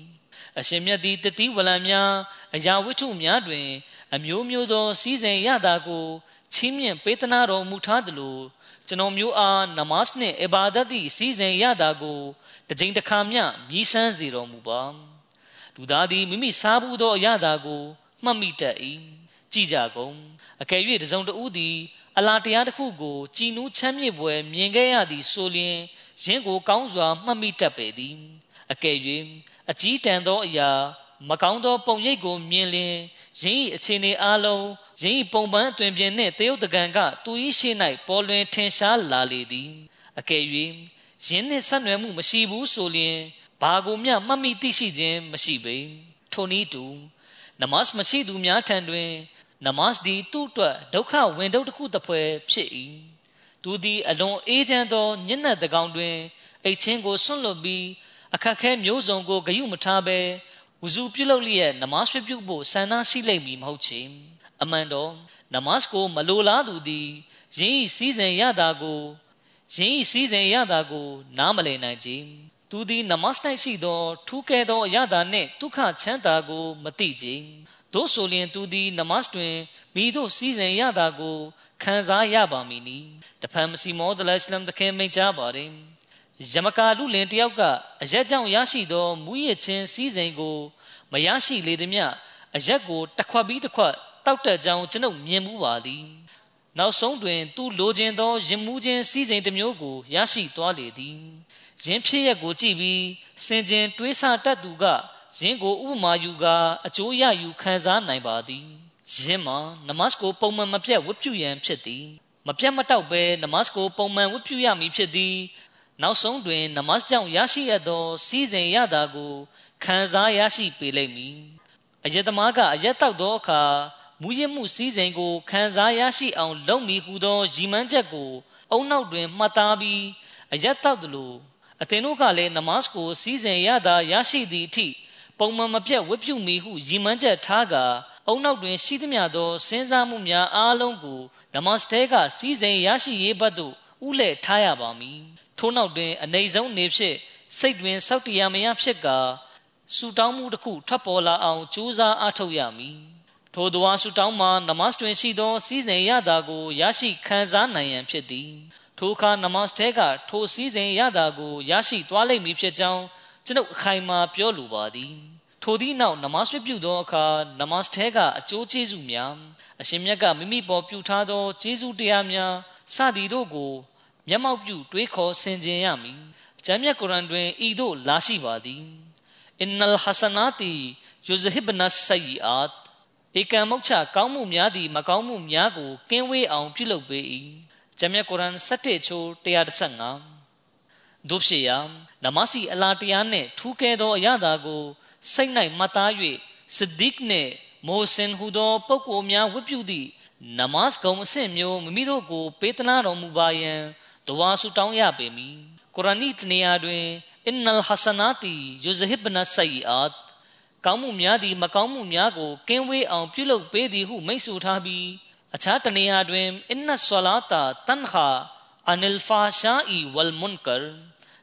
အရှင်မြတ်သည်တတိဝလံများအရာဝတ္ထုများတွင် အမျိုးမျိုးသောစည်းစိမ်ရတာကိုချီးမြှင့်ပေးသနာတော်မူထားသလိုကျွန်တော်မျိုးအားနမတ်နှင့်အဘာဒတ်သည့်စည်းစိမ်ရတာကိုတစ်ကြိမ်တစ်ခါမျှမြည်ဆန်းစေတော်မူပါလူသားသည်မိမိစားဘူးသောအရာတာကိုမှတ်မိတတ်၏ကြည်ကြကုန်အကယ်၍တစုံတဦးသည် အလားတရားတစ်ခုကိုကြည်နူးချမ်းမြေ့ပွဲမြင်ခဲ့ရသည်ဆိုလျင်ယင်းကိုကောင်းစွာမှတ်မိတတ်ပေသည်အကယ်၍အကြီးတန်သောအရာ မကောင်းသောပုံရိပ်ကိုမြင်လျင်ယင်း၏အခြေအနေအလုံးယင်း၏ပုံပန်းအတွင်ပြင်နှင့်တရုတ်တကံကသူ၏ရှေ့၌ပေါ်လွင်ထင်ရှားလာလေသည်အကယ်၍ယင်းနှင့်ဆက်နွယ်မှုမရှိဘူးဆိုလျင်ဘာကိုမျှမှတ်မိသိရှိခြင်းမရှိပေထိုနည်းတူနမတ်မရှိသူများထံတွင် နမတ်သည်သူ့အတွက်ဒုက္ခဝင်ဒုက္ခတစ်ခုတစ်ဖွဲဖြစ်၏သူသည်အလွန်အေးချမ်းသောညဉ့်နက်တကောင်တွင်အိတ်ချင်းကိုဆွန့်လွတ်ပြီးအခက်ခဲမျိုးစုံကိုဂယုမထားဘဲဝဇူပြုလုပ်လျက်နမတ်ဆွပြုဖို့ဆန္ဒရှိလိမ့်မည်မဟုတ်ချေအမှန်တော့နမတ်ကိုမလိုလားသူသည်ယင်းဤစည်းစိမ်ရတာကိုယင်းဤစည်းစိမ်ရတာကို နားမလည်နိုင်ကြသူသည်နမတ်၌ရှိသောထူးကဲသောအရသာနှင့်ဒုက္ခချမ်းသာကို မသိကြ သို့ဆိုလျင်သူသည်နမတ်တွင်မိတို့စည်းစိမ်ရတာကိုခံစားရပါမည်နီတဖန်မစီမောသလရှလမ်တခင်မိန့်ကြားပါတယ်ယမကာလူလင်တယောက်ကအရက်ကြောင့်ရရှိသောမူရချင်းစည်းစိမ်ကိုမရရှိလေသည်မြအရက်ကိုတစ်ခွက်ပြီးတစ်ခွက်တောက်တက်ကြောင်းကျွန်ုပ်မြင်မှုပါသည်နောက်ဆုံးတွင် သူလိုချင်သောရင်မှုချင်းစည်းစိမ်တစ်မျိုးကိုရရှိသွားလေသည်ယင်းဖြစ်ရက်ကိုကြည့်ပြီးစင်ကျင်တွေးဆတတ်သူက ယင်းကိုဥပမာယူကာအကျိုးရယူခံစားနိုင်ပါသည်ယင်းမှာနမတ်ကိုပုံမှန်မပြတ်ဝတ်ပြုရန်ဖြစ်သည်မပြတ်မတောက်ဘဲနမတ်ကိုပုံမှန်ဝတ်ပြုရမည်ဖြစ်သည်နောက်ဆုံးတွင်နမတ်ကြောင့်ရရှိရသော စီးစိမ်ရတာကိုခံစားရရှိပေလိမ့်မည်အယက်သမားကအယက်တောက်သောအခါမူရမှုစည်းစိမ်ကိုခံစားရရှိအောင်လုပ်မည်ဟုသောရည်မှန်းချက်ကို အုံနောက်တွင်မှတ်သားပြီးအယက်တောက်သလိုအသင်တို့ကလည်းနမတ်ကိုစီးစိမ်ရတာရရှိသည့်အထိ ပုံမှန်မပြတ်ဝတ်ပြုမိဟုရည်မှန်းချက်ထားကာအုံနောက်တွင်ရှိသမျှသောစဉ်းစားမှုများအားလုံးကိုနမတ်တဲကစီးစိမ်ရရှိရေးဘက်သို့ဥလဲ့ထားရပါမည်ထို့နောက်တွင်အနေဆုံးနေဖြစ်စိတ်တွင်စောက်တရားမရဖြစ်ကာဆူတောင်းမှုတစ်ခုထွက်ပေါ်လာအောင်ကြိုးစားအားထုတ်ရမည်ထိုသောဆူတောင်းမှာနမတ်တွင်ရှိသောစီးစိမ်ရတာကိုရရှိခံစားနိုင်ရန်ဖြစ်သည်ထိုအခါနမတ်တဲကထိုစည်းစိမ်ရတာကိုရရှိသွားလိမ့်မည်ဖြစ်ကြောင်းကျွန်ုပ်အခိုင်အမာပြောလိုပါသည် ထိုသည့်နောက်နမတ်ပြုသောအခါနမတ်ထဲကအကျိုးကျေးဇူးများအရှင်မြတ်ကမိမိပေါ်ပြုထားသောကျေးဇူးတရားများစသည်တို့ကို မျက်မှောက်ပြုတွေးခေါ်ဆင်ခြင်ရမည်ကျမ်းမြတ်ကုရ်အန်တွင်ဤသို့လာရှိပါသည်အင်နလ်ဟဆနာတီယူဇဟစ်ဘနဆယီအာတ်ဧကံမုတ်ချကောင်းမှုများသည်မကောင်းမှုများကိုကင်းဝေးအောင်ပြုလုပ်ပေ၏ကျမ်းမြတ်ကုရ်အန်7ချိုး135တို့ဖြစ်ရာနမစီအလာတရားနှင့်ထူးကဲသောအရာသာကို စိတ်၌မှတ်သား၍စဒစ်နှင့်မိုဆင်ဟူသောပုဂ္ဂိုလ်များဝတ်ပြုသည့်နမတ်ကုံအဆင့်မျိုးမိမိတို့ကိုပေးသနာတော်မူပါယံတဝါဆုတောင်းရပေမည်ကုရ်အာန်တနေရာတွင်အင်နလ်ဟဆနာတီယူဇဟစ်ဘနဆယီအာတ်ကောင်းမှုများသည်မကောင်းမှုများကိုကင်းဝေးအောင်ပြုလုပ်ပေးသည်ဟုမိတ်ဆွထားပြီးအခြားတနေရာတွင်အင်နဆွလာတာတန်ခါအနလ်ဖာရှာအီဝလ်မွန်ကာ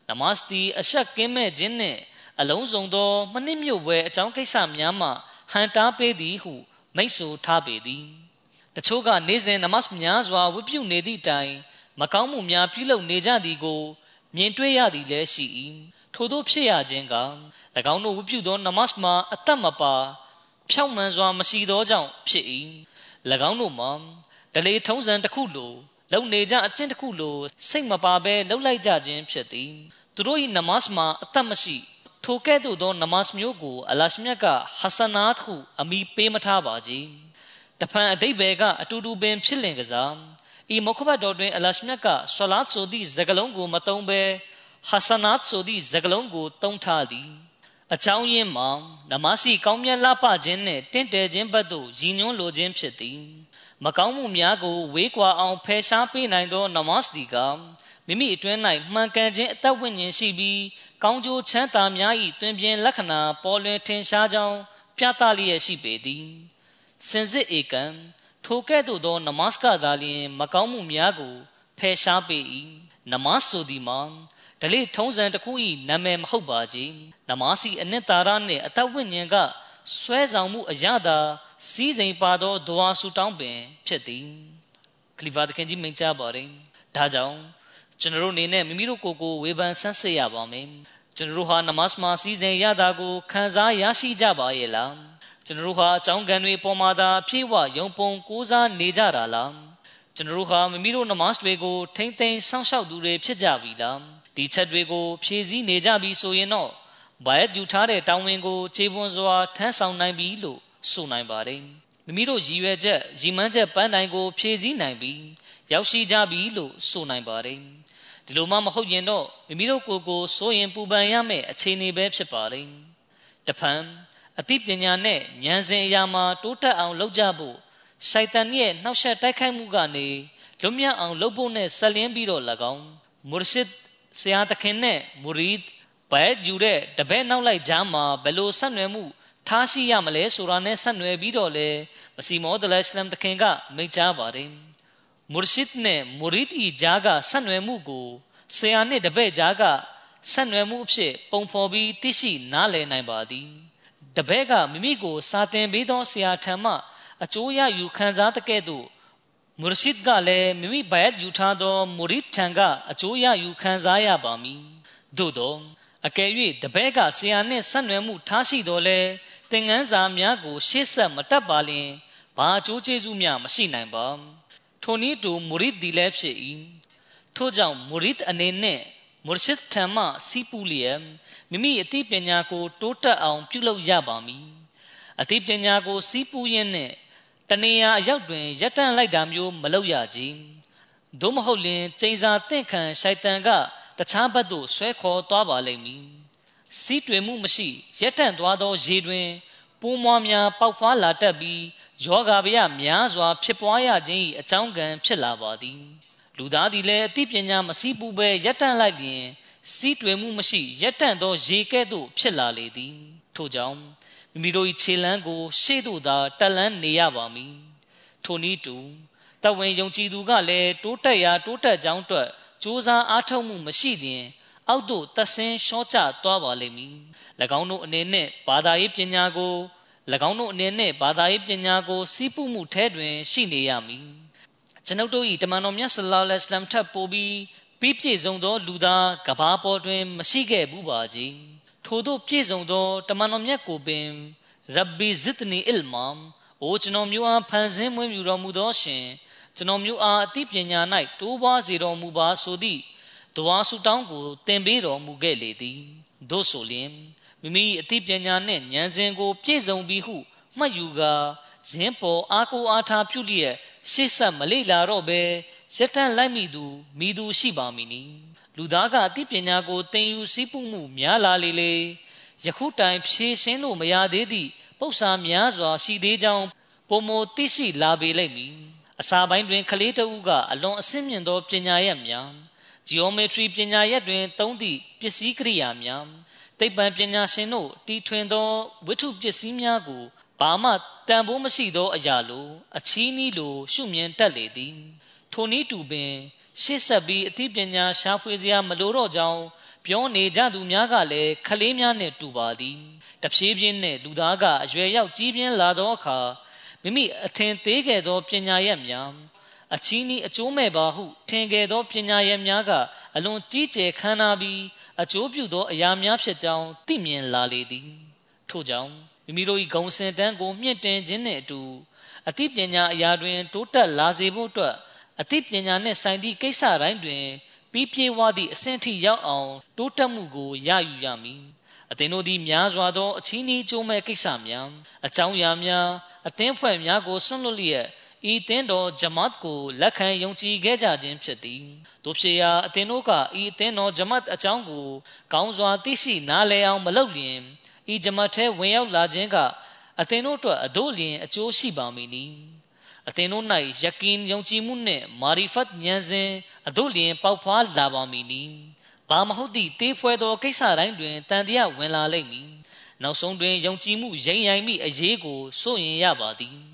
နမတ်တီအရှက်ကင်းမဲ့ခြင်းနှင့် အလုံးစုံသောမနစ်မြုပ်ဝဲအကြောင်းကိစ္စများမှဟန်တားပေးသည်ဟု မိတ်ဆိုထားပေသည်တချို့ကနေစဉ်နမတ်များစွာဝတ်ပြုနေသည့်တိုင်မကောင်းမှုများပြုလုပ်နေကြသည်ကို မြင်တွေ့ရသည်လည်းရှိ၏ထို့သောဖြစ်ရခြင်းက၎င်းတို့ဝတ်ပြုသောနမတ်မှာအသက်မပါဖြောင့်မှန်စွာမရှိသောကြောင့်ဖြစ်၏၎င်းတို့မှာဒလေထုံးစံတစ်ခုလိုလုံနေကြအကျင့်တစ်ခုလိုစိတ်မပါဘဲလှုပ်လိုက်ကြခြင်းဖြစ်သည်သူတို့၏နမတ်မှာအသက်မရှိ ထိုကဲ့သို့သောနမတ်မျိုးကိုအလရှမြတ်ကဟဆနာတ်ဟုအမိပေးမထားပါကြီးတဖန်အတိတ်ဘယ်ကအတူတူပင်ဖြစ်လင်ကစားဤမုခဘတ်တော်တွင်အလရှမြတ်ကဆွလာတ်ဆိုသည့်စကားလုံးကိုမသုံးဘဲဟဆနာတ်ဆိုသည့်စကားလုံးကိုသုံးထားသည်အချောင်းရင်းမှာနမစီကောင်းမြတ်လှပခြင်းနှင့်တင့်တယ်ခြင်းဘက်သို့ရည်ညွှန်းလိုခြင်းဖြစ်သည်မကောင်းမှုများကိုဝေးကွာအောင်ဖယ်ရှားပေးနိုင်သောနမတ်ဒီကမိမိအတွင်း၌မှန်ကန်ခြင်းအသက်ဝိညာဉ်ရှိပြီး ကောင်းကျိုးချမ်းသာများ၏တွင်ပြင်လက္ခဏာပေါ်လွင်ထင်ရှားကြောင်းပြသလျက်ရှိပေသည်စင်စစ်ဧကံထိုကဲ့သို့သောနမတ်ကသာလျှင်မကောင်းမှုများကိုဖယ်ရှားပေ၏နမတ်ဆိုသည်မှာဒလိထုံးစံတစ်ခု၏နာမည်မဟုတ်ပါကြီးနမစီအနှစ်သာရနှင့်အသက်ဝိညာဉ်ကဆွဲဆောင်မှုအရသာစီးစိမ်ပါသောဒွါဆူတောင်းပင်ဖြစ်သည်ခလီဖာသခင်ကြီးမိန့်ကြားပါတယ်ဒါကြောင့် ကျွန်တော်တို့အနေနဲ့မိမိတို့ကိုယ်ကိုဝေဖန်ဆန်းစစ်ရပါမယ်ကျွန်တော်တို့ဟာနမတ်မှာစီစဉ်ရတာကိုခံစားရရှိကြပါရဲ့လားကျွန်တော်တို့ဟာအကြောင်းကံတွေပေါ်မှာသာဖြည့်ဝယုံပုံကိုးစားနေကြတာလားကျွန်တော်တို့ဟာမိမိတို့နမတ်တွေကိုထိမ့်သိမ်းစောင့်ရှောက်သူတွေဖြစ်ကြပြီလားဒီချက်တွေကိုဖြည့်ဆည်းနေကြပြီဆိုရင်တော့ဘိုင်ယူထားတဲ့တောင်းဝင်ကိုခြေပွန်စွာထမ်းဆောင်နိုင်ပြီလို့ဆိုနိုင်ပါတယ်မိမိတို့ရည်ရွယ်ချက်ရည်မှန်းချက်ပန်းတိုင်ကိုဖြည့်ဆည်းနိုင်ပြီရောက်ရှိကြပြီလို့ဆိုနိုင်ပါတယ် ဒီလိုမှမဟုတ်ရင်တော့မိမိတို့ကိုယ်ကိုစိုးရင်ပူပန်ရမယ့်အခြေအနေပဲဖြစ်ပါလိမ့်တဖန်အသိပညာနဲ့ဉာဏ်စဉ်အရာမှာတိုးတက်အောင်လုပ်ကြဖို့ရှိုက်တန်ရဲ့နှောက်ယှက်တိုက်ခိုက်မှုကနေလွတ်မြောက်အောင်လုပ်ဖို့နဲ့ဆက်လင်းပြီးတော့၎င်းမူရ်ရှစ်ဆရာသခင်နဲ့မူရီဒ်ဘဲယူတဲ့တပည့်နောက်လိုက်ကြားမှာဘယ်လိုဆက်နွယ်မှုထားရှိရမလဲဆိုတာနဲ့ဆက်နွယ်ပြီးတော့လေမစီမောဒလအစ္စလမ်သခင်ကမိန့်ကြားပါတယ် မူရ်ရှစ်နဲ့မူရီတီကြားကဆက်နွယ်မှုကိုဆရာနဲ့တပည့်ကြားကဆက်နွယ်မှုအဖြစ်ပုံဖော်ပြီးသိရှိနားလည်နိုင်ပါသည်တပည့်ကမိမိကိုစာသင်ပေးသောဆရာထံမှအကျိုးရယူခံစားတဲ့ကဲ့သို့မူရ်ရှစ်ကလည်းမိမိဘိုင်ယူထားသောမူရီထံကအကျိုးရယူခံစားရပါမည်သို့သောအကယ်၍တပည့်ကဆရာနှင့်ဆက်နွယ်မှုထားရှိတော်လဲသင်ငန်းစာများကို ရှေ့ဆက်မတတ်ပါလျင်ဘာအကျိုးကျေးဇူးများမရှိနိုင်ပါ ထိုနည်းတူမူရစ်ဒီလည်းဖြစ်၏ထို့ကြောင့်မူရစ်အနေနဲ့မူရ်ရှစ်ထံမှစီးပူလျက်မိမိအသိပညာကို တိုးတက်အောင် ပြုလုပ်ရပါမည်အသိပညာကို စီးပူရင်းနဲ့တနေရာအရောက်တွင်ရက်တန့်လိုက်တာမျိုးမလုပ်ရကြီးသို့မဟုတ်လင်ကျိန်စာတင့်ခံရှိုက်တန်ကတခြားဘက်သို့ဆွဲခေါ်သွားပါလိမ့်မည်စီးတွင်မှုမရှိရက်တန့်သွားသောရေတွင်ပိုးမွားများပေါက်ဖွာလာတတ်ပြီး ယောဂဗျများစွာ ဖြစ်ပွားရခြင်း၏အကြောင်းကံဖြစ်လာပါသည် လူသားသည်လည်းအသိပညာမစည်းပူပဲရက်တန့်လိုက်လျင်စီးတွင်မှုမရှိရက်တန့်သောရေကဲ့သို့ဖြစ်လာလေသည် ထို့ကြောင့်မိမိတို့၏ခြေလမ်းကို ရှေ့သို့သာတက်လန်းနေရပါမည်ထိုနည်းတူတဝင်ယုံကြည်သူကလည်းတိုးတက်ရာတိုးတက်ကြောင်းအတွက်စူးစမ်းအားထုတ်မှုမရှိလျင်အောက်သို့သက်ဆင်းရှော့ချသွားပါလိမ့်မည်၎င်းတို့အနေနဲ့ဘာသာရေးပညာကို၎ င်းတို့အနေနဲ့ဘာသာရေးပညာကိုစီးပူးမှုထဲတွင်ရှိနေရမည်ကျွန်ုပ်တို့၏တမန်တော်မြတ်ဆလောလ္လဟ်အလัยဟိဝါစလမ်ထပ်ပို့ပြီးပြီးပြည့်စုံသောလူသားကဘာပေါ်တွင် မရှိခဲ့ဘူးပါကြီးထိုထိုသို့ပြည့်စုံသောတမန်တော်မြတ်ကိုပင်ရဘ်ဘီဇစ်နီအလ်မမ်အိုကျွန်တော်မျိုးအားဖန်ဆင်းမွေးမြူတော်မူသောရှင်ကျွန်တော်မျိုးအားအသိပညာ၌တိုးပွားစေတော်မူပါဆိုသည့်တဝါဆုတောင်းကိုသင်ပေးတော်မူခဲ့လေသည်သို့ဆိုလျင် မိမိအသိပညာနှင့်ဉာဏ်စဉ်ကို ပြည့်စုံပြီးဟုမှတ်ယူကာရင်းပေါ်အားကိုအားထားပြုလျက်ရှေ့ဆက်မလိလာတော့ဘဲရတန့်လိုက်မိသူမိသူရှိပါမည်နီလူသားကအသိပညာကိုသင်ယူစည်းပူမှုများလာလေလေယခုတိုင်ဖြည့်ရှင်းလို့မရသေးသည့်ပု္ပ္ပာများစွာရှိသေးကြောင်းပုံမသိရှိလာပေလိမ့်မည်အစာပိုင်းတွင်ကလေးတဦးကအလွန်အဆင့်မြင့်သောပညာရပ်များ geometry ပညာရပ်တွင်သုံးသည့်ပစ္စည်းကိရိယာများ သိပ္ပံပညာရှင်တို့တီထွင်သောဝိထုပစ္စည်းများကိုဘာမှတန်ဖိုးမရှိသောအရာလိုအချီးနီးလိုရှုမြင်တတ်လေသည်ထိုနည်းတူပင် ရှေ့ဆက်ပြီးအသိပညာရှာဖွေစရာမလိုတော့ကြောင်းပြောနေကြသူများကလည်းခလေးများနဲ့တူပါသည်တဖြည်းဖြည်းနဲ့လူသားကအရွယ်ရောက်ကြီးပြင်းလာသောအခါမိမိအထင်သေးခဲ့သောပညာရပ်များအချီးနီးအကျိုးမဲ့ပါဟုထင်ခဲ့သောပညာရပ်များကအလွန်ကြီးကျယ်ခမ်းနားပြီး အကျိုးပြုသောအရာများဖြစ်ကြောင်းသိမြင်လာလေသည်ထို့ကြောင့်မိမိတို့၏ဂုံစင်တန်းကိုမြင့်တင်ခြင်းနှင့်အတူအသိပညာအရာတွင် တိုးတက်လာစေဖို့အတွက်အသိပညာနှင့်ဆိုင်သည့်ကိစ္စတိုင်းတွင်ပြီးပြေးဝသည့်အဆင့်ထိရောက်အောင်တိုးတက်မှုကိုရယူရမည်အသင်တို့သည်များစွာသောအချီးနှီးကျိုးမဲ့ကိစ္စများအကြောင်းအရာများအသင်းဖွဲ့များကိုဆွန့်လွတ်လျက် ဤတင်းတော်ဂျမတ်ကိုလက်ခံယုံကြည်ခဲ့ကြခြင်းဖြစ်သည်တို့ဖြစ်ရာအသင်တို့ကဤအသင်းတော်ဂျမတ်အကြောင်းကိုကောင်းစွာသိရှိနားလည်အောင်မလုပ်လျင်ဤဂျမတ်ထဲဝင်ရောက်လာခြင်းကအသင်တို့အတွက်အတို့လျင်အကျိုးရှိပါမည်နီအသင်တို့၌ယကင်ယုံကြည်မှုနှင့်မာရီဖတ်ဉာဏ်စဉ်အတို့လျင်ပေါက်ဖွားလာပါမည်နီဘာမဟုတ်သည့်တေးဖွဲသောကိစ္စတိုင်းတွင်တန်တရားဝင်လာလိမ့်မည်နောက်ဆုံးတွင်ယုံကြည်မှုရိမ့်ရိုင်မိအရေးကိုစိုးရင်ရပါသည်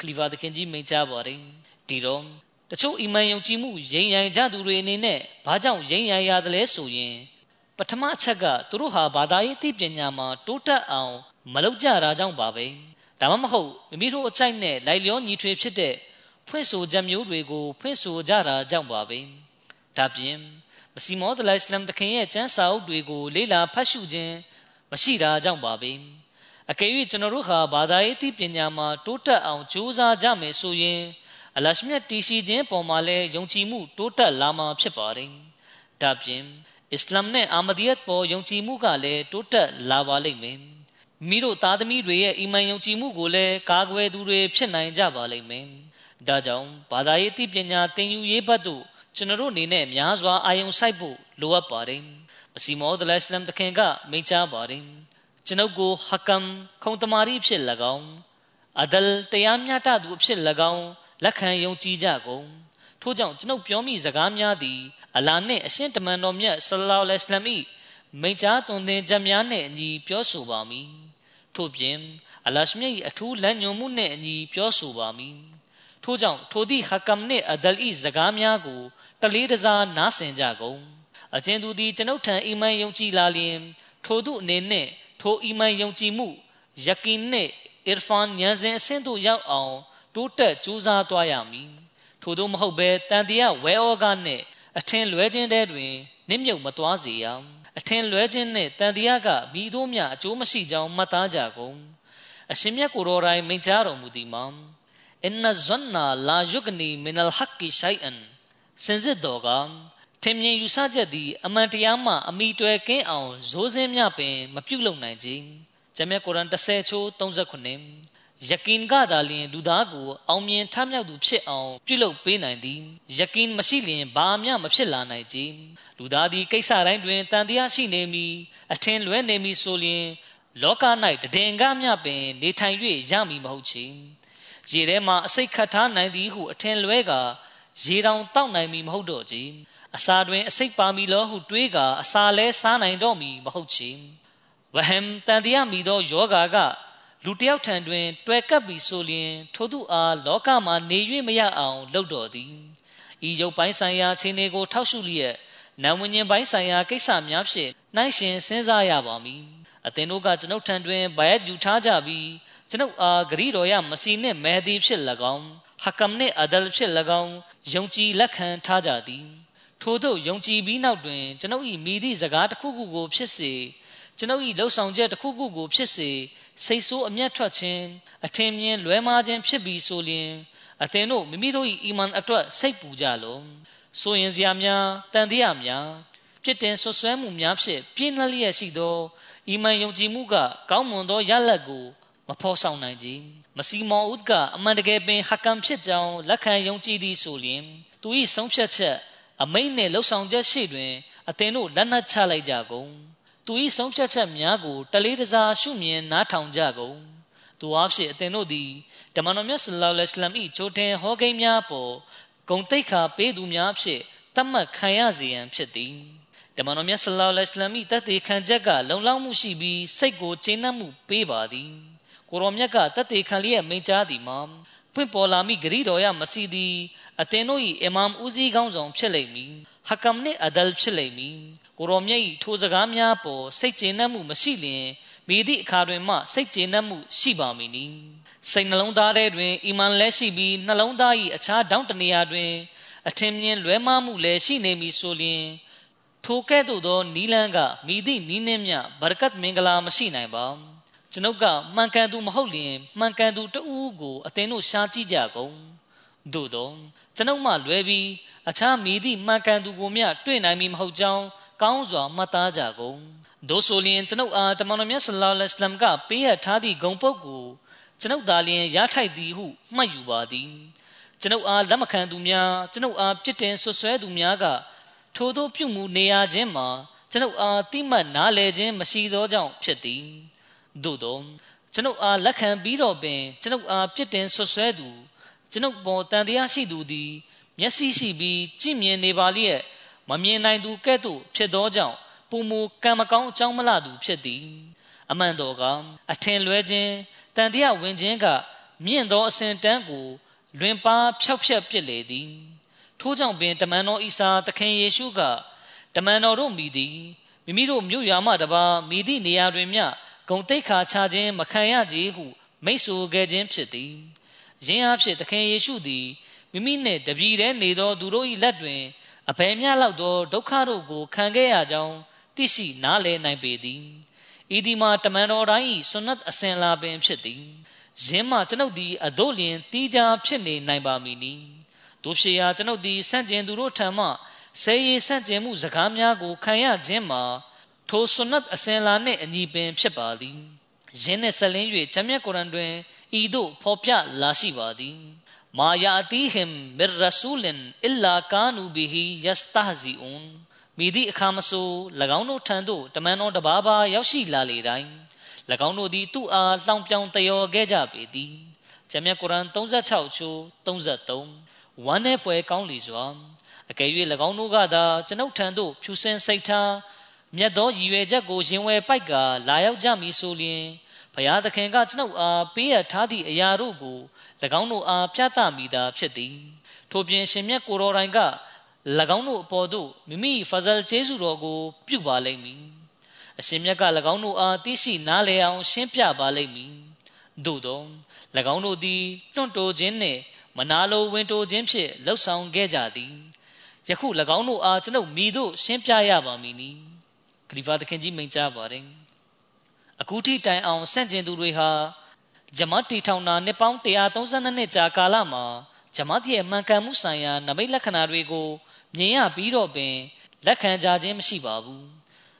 ခလီဖာသခင်ကြီးမိန့်ကြားပါတယ်ဒီတော့တချို့အီမန်ယုံကြည်မှုရိမ့်ရိုင်ကြသူတွေအနေနဲ့ဘာကြောင့်ရိမ့်ရိုင်ရတယ်လဲဆိုရင်ပထမအချက်ကသူတို့ဟာဘာသာရေးသိပညာမှာတိုးတက်အောင်မလုပ်ကြတာကြောင့်ပါပဲဒါမှမဟုတ်မိမိတို့အကြိုက်နဲ့လိုက်လျောညီထွေဖြစ်တဲ့ဖွင့်ဆိုချက်မျိုးတွေကိုဖွင့်ဆိုကြတာကြောင့်ပါပဲဒါပြင်မစီမောဒလိုင်စလမ်တခင်ရဲ့ကျမ်းစာအုပ်တွေကိုလေ့လာဖတ်ရှုခြင်းမရှိတာကြောင့်ပါပဲ အကယ်၍ကျွန်တော်တို့ဟာဘာသာရေးသိပညာမှာတိုးတက်အောင်ကြိုးစားကြမယ်ဆိုရင်အလရှမြတ်တည်ရှိခြင်းပေါ်မှာလည်းယုံကြည်မှုတိုးတက်လာမှာဖြစ်ပါတယ်ဒါပြင်အစ္စလာမ်နဲ့အာမဒီယတ်ပေါ်ယုံကြည်မှုကလည်းတိုးတက်လာပါလိမ့်မယ်မိတို့သားသမီးတွေရဲ့အီမန်ယုံကြည်မှုကိုလည်းကာကွယ်သူတွေဖြစ်နိုင်ကြပါလိမ့်မယ်ဒါကြောင့်ဘာသာရေးသိပညာသင်ယူရေးဘက်သို့ကျွန်တော်တို့အနေနဲ့များစွာအာယုံစိုက်ဖို့လိုအပ်ပါတယ်။အစီမောဒလစ်လမ်တခင်ကမိန့်ကြားပါတယ်။ ကျွန်ုပ်ကိုဟကမ်ခုံတမာရီဖြစ်၎င်းအဒလ်တရားမျှတသူအဖြစ်၎င်းလက်ခံယုံကြည်ကြကုန်။ထို့ကြောင့်ကျွန်ုပ်ပြောမိစကားများသည် အလာနှင့်အရှင်တမန်တော်မြတ်ဆလလောလဟ်အလัยဟ်မိန့်ကြားသွန်သင်ချက်များနှင့်အညီပြောဆိုပါမည်။ထို့ပြင်အလရှမြတ်၏အထူးလမ်းညွှန်မှုနှင့်အညီပြောဆိုပါမည်။ထို့ကြောင့်ထိုသည့်ဟကမ်နှင့်အဒလ်၏စကားများကိုတလေးတစားနားဆင်ကြကုန်အချင်းသူသည်ကျွန်ုပ်ထံအီမန်ယုံကြည်လာလျင်ထိုသူအနေနှင့် ထိုအီမန်ယုံကြည်မှုယကင်နှင့်အီရဖန်ဉာဏ်စဉ်အဆင့်သို့ရောက်အောင်တိုးတက်ကြိုးစားသွားရမည်ထို့သောမဟုတ်ဘဲတန်တရားဝဲဩကနှင့်အထင်လွဲခြင်းတဲတွင်နစ်မြုပ်မသွားစေရန်အထင်လွဲခြင်းနှင့်တန်တရားကမိတို့မြအကျိုးမရှိကြောင်းမှတ်သားကြကုန်အရှင်မြတ်ကိုယ်တော်တိုင်မိန့်ကြားတော်မူသည်မှာအင်နဇွန်နာလာယုဂနီမင်အလ်ဟက်ကီရှိုင်အန်စင်စစ်တော်က ထင်မြင်ယူဆချက်သည် အမှန်တရားမှအမိတွယ်ကင်းအောင်ဇိုးစင်းမြပင် မပြုတ်လုံနိုင်ခြင်းဂျမက်ကုရ်အန်30ချိုး39ယကင်ကသာလျှင်လူသားကိုအောင်မြင်ထမြောက်သူဖြစ်အောင်ပြုလုပ်ပေးနိုင်သည်ယကင်မရှိလျှင်ဘာမျှမဖြစ်လာနိုင်ခြင်းလူသားသည်ကိစ္စတိုင်းတွင်တန်တရားရှိနေမည်အထင်လွဲနေမည်ဆိုလျှင်လောက၌တည်င်ကားမျှပင် နေထိုင်၍ရမည်မဟုတ်ချေရေထဲမှအစိတ်ခတ်ထားနိုင်သည်ဟုအထင်လွဲကာရေတောင်တောက်နိုင်မည်မဟုတ်တော့ချေ အစာတွင် အစိတ်ပါမီလောဟုတွေးကာအစာလဲစားနိုင်တော့မည်မဟုတ်ချေဝဟမ်တန်တရားမိသောယောဂါကလူတယောက်ထံတွင် တွယ်ကပ်ပြီးဆိုလျင် ထိုသူအားလောကမှာနေ၍မရအောင်လုပ်တော်သည်ဤရုပ်ပိုင်းဆိုင်ရာခြေနေကို ထောက်ရှုလျက်နာဝဉ္ဉဉ်ပိုင်းဆိုင်ရာကိစ္စများဖြင့်နှိုင်းရှင်စဉ်းစားရပါမည်အသင်တို့ကကျွန်ုပ်ထံတွင်ဗယက်ယူထားကြပြီးကျွန်ုပ်အားဂရိတော်ရမစီနှင့်မဲသည်ဖြစ်၎င်းဟကမ်နှင့်အဒလ်ဖြစ်၎င်းယုံကြည်လက်ခံထားကြသည် ထို့သောယုံကြည်ပြီးနောက်တွင်ကျွန်ုပ်၏မိသည့်စကားတစ်ခုခုကိုဖြစ်စေကျွန်ုပ်၏လှုပ်ဆောင်ချက်တစ်ခုခုကိုဖြစ်စေစိတ်ဆိုးအမျက်ထွက်ခြင်းအထင်မြင်လွဲမှားခြင်းဖြစ်ပြီးဆိုလျင်အသင်တို့မိမိတို့၏အီမန်အတွက်စိတ်ပူကြလော့ဆိုရင်စရာများတန်တရားများပြစ်တင်ဆွဆွဲမှုများဖြင့်ပြင်းလျက်ရှိသောအီမန်ယုံကြည်မှုကကောင်းမွန်သောရလဒ်ကိုမဖော်ဆောင်နိုင်ကြမစီမောဦးကအမှန်တကယ်ပင်ဟကံဖြစ်ကြောင်းလက်ခံယုံကြည်သည်ဆိုလျင်သူ၏ဆုံးဖြတ်ချက် အမိန့်နှင့်လှုပ်ဆောင်ချက်ရှိတွင်အသင်တို့လက်နက်ချလိုက်ကြကုန်သူ၏ဆုံးဖြတ်ချက်များကိုတလေးတစားရှုမြင်နားထောင်ကြကုန်သူအားဖြင့်အသင်တို့သည်ဓမ္မတော်မြတ်ဆလ္လာလဟ်အလัยဟိဝါစလမ်၏ချိုးတင်ဟောကိန်းများပေါ်ဂုံတိတ်ခါပေးသူများဖြင့်တတ်မှတ်ခံရစေရန်ဖြစ်သည်ဓမ္မတော်မြတ်ဆလ္လာလဟ်အလัยဟိဝါစလမ်၏တတ်သိခံချက်ကလုံလောက်မှုရှိပြီးစိတ်ကိုကျေနပ်မှုပေးပါသည်ကိုရောမြတ်ကတတ်သိခံလျက်မိန့်ကြားသည်မှာဖွင့်ပေါ်လာမိဂရီတော်ရမစီသည် အသင်တို့၏အီမမ်ဦးစီးကောင်းဆောင်ဖြစ်လိမ့်မည်ဟကမ်နှင့်အဒလ်ဖြစ်လိမ့်မည်ကိုရောမြတ်၏ထိုစကားများပေါ်စိတ်ကျေနပ်မှုမရှိလျင်မိသည့်အခါတွင်မှစိတ်ကျေနပ်မှုရှိပါမည်နီစိတ်နှလုံးသားထဲတွင်အီမန်လည်းရှိပြီးနှလုံးသား၏အခြားတောင်းတနေရာတွင် အထင်မြင်လွဲမှားမှုလည်းရှိနေမည်ဆိုလျင်ထိုကဲ့သို့သောနီလန်းကမိသည့်နီးနှင်းမြဘရကတ်မင်္ဂလာမရှိနိုင်ပါကျွန်ုပ်ကမှန်ကန်သူမဟုတ်လျင်မှန်ကန်သူတဦးကိုအသင်တို့ရှားကြည့်ကြကုန်သို့သော ကျွန်ုပ်မှလွယ်ပြီးအခြားမိသည့်မှန်ကန်သူကိုမျှတွေ့နိုင်မည်မဟုတ်ကြောင်းကောင်းစွာမှတ်သားကြကုန်ဒိုဆိုလျင်ကျွန်ုပ်အားတမန်တော်မြတ်ဆလ္လာလဟ်အလัยဟ်ကပေးအပ်ထားသည့်ဂုံပုတ်ကိုကျွန်ုပ်သာလျင်ရထိုက်သည်ဟုမှတ်ယူပါသည်ကျွန်ုပ်အားလက်မခံသူများကျွန်ုပ်အားပြစ်တင်ဆွဆွဲသူများကထို့သောပြုမှုနေရခြင်းမှာကျွန်ုပ်အားတိမှတ်နားလည်ခြင်းမရှိသောကြောင့်ဖြစ်သည်သို့သောကျွန်ုပ်အားလက်ခံပြီးတော့ပင်ကျွန်ုပ်အားပြစ်တင်ဆွဆွဲသူ ကျွန်ုပ်ပေါ်တန်တရားရှိသူသည်မျက်စိရှိပြီးကြည့်မြင်နေပါလျက်မမြင်နိုင်သူကဲ့သို့ဖြစ်သောကြောင့်ပုံမူကံမကောင်းအကြောင်းမလှသူဖြစ်သည် အမှန်တော်ကအထင်လွဲခြင်းတန်တရားဝင်ခြင်းက မြင့်သောအစဉ်တန်းကို လွင်ပါဖြောက်ဖြက်ပစ်လေသည် ထို့ကြောင့်ပင်တမန်တော်အီစာသခင်ယေရှုကတမန်တော်တို့မိသည်မိမိတို့မြို့ရွာမှတပါမိသည့်နေရာတွင်မျှဂုံတိတ်ခါချခြင်းမခံရကြဟုမိတ်ဆိုခဲ့ခြင်းဖြစ်သည် ယင်းအဖြစ်သခင်ယေရှုသည်မိမိနှင့်တပြည်တည်းနေသောသူတို့၏လက်တွင်အဘယ်မျှလောက်သောဒုက္ခတို့ကိုခံခဲ့ရကြောင်းသိရှိနားလည်နိုင်ပေသည်ဤဒီမှာတမန်တော်တိုင်း၏ဆွနတ်အစဉ်လာပင်ဖြစ်သည်ယင်းမှကျွန်ုပ်သည်အတို့လျင်တီးခြားဖြစ်နေနိုင်ပါမည်နီတို့ဖြစ်ရာကျွန်ုပ်သည်ဆန့်ကျင်သူတို့ထံမှဆဲရီဆန့်ကျင်မှုစကားများကိုခံရခြင်းမှာထိုဆွနတ်အစဉ်လာနှင့်အညီပင်ဖြစ်ပါသည်ယင်းနှင့်ဆက်လင်း၍ချမ်းမြတ်ကုရ်အန်တွင် ဤသို့ဖော်ပြလာရှိပါသည်မာယာတီဟင်မစ်ရဆူလင်အီလာကာနူဘီဟီယစတဟဇီအွန်မိသည့်အခါမဆို၎င်းတို့ထံသို့တမန်တော်တပါးပါရောက်ရှိလာလေတိုင်း၎င်းတို့သည်သူ့အားလှောင်ပြောင်တယောခဲ့ကြပေသည်ဂျမ်းမြတ်ကုရ်အန်36ချိုး33ဝမ်းနဲ့ဖွယ်ကောင်းလီစွာအကယ်၍၎င်းတို့ကသာကျွန်ုပ်ထံသို့ဖြူစင်စိတ်ထားမြတ်သောရည်ရွယ်ချက်ကိုရင်ဝယ်ပိုက်ကလာရောက်ကြမည်ဆိုလျင် ဘုရားသခင်ကကျွန်ုပ်အားပေးအပ်ထားသည့်အရာတို့ကို၎င်းတို့အားပြသမိတာဖြစ်သည်ထို့ပြင်ရှင်မြတ်ကိုတော်တိုင်က၎င်းတို့အပေါ်သို့မိမိဖဇလ်ကျေးဇူးတော်ကို ပြုပါလိမ့်မည်အရှင်မြတ်က၎င်းတို့အားသိရှိနားလည်အောင်ရှင်းပြပါလိမ့်မည်သို့သော၎င်းတို့သည်တွန့်တိုခြင်းနှင့်မနာလိုဝင်တိုခြင်းဖြင့်လှုပ်ဆောင်ခဲ့ကြသည်ယခု၎င်းတို့အားကျွန်ုပ်မိတို့ရှင်းပြရပါမည်နီခလီဖာသခင်ကြီးမိန့်ကြားပါတယ် အခုထိတိုင်အောင်ဆန့်ကျင်သူတွေဟာဂျမတ်တီထောင်နာနှစ်ပေါင်း132နှစ်ကြာကာလမှာဂျမတ်ရဲ့မှန်ကန်မှုဆိုင်ရာနမိတ်လက္ခဏာတွေကိုမြင်ရပြီးတော့ပင်လက်ခံကြခြင်းမရှိပါဘူး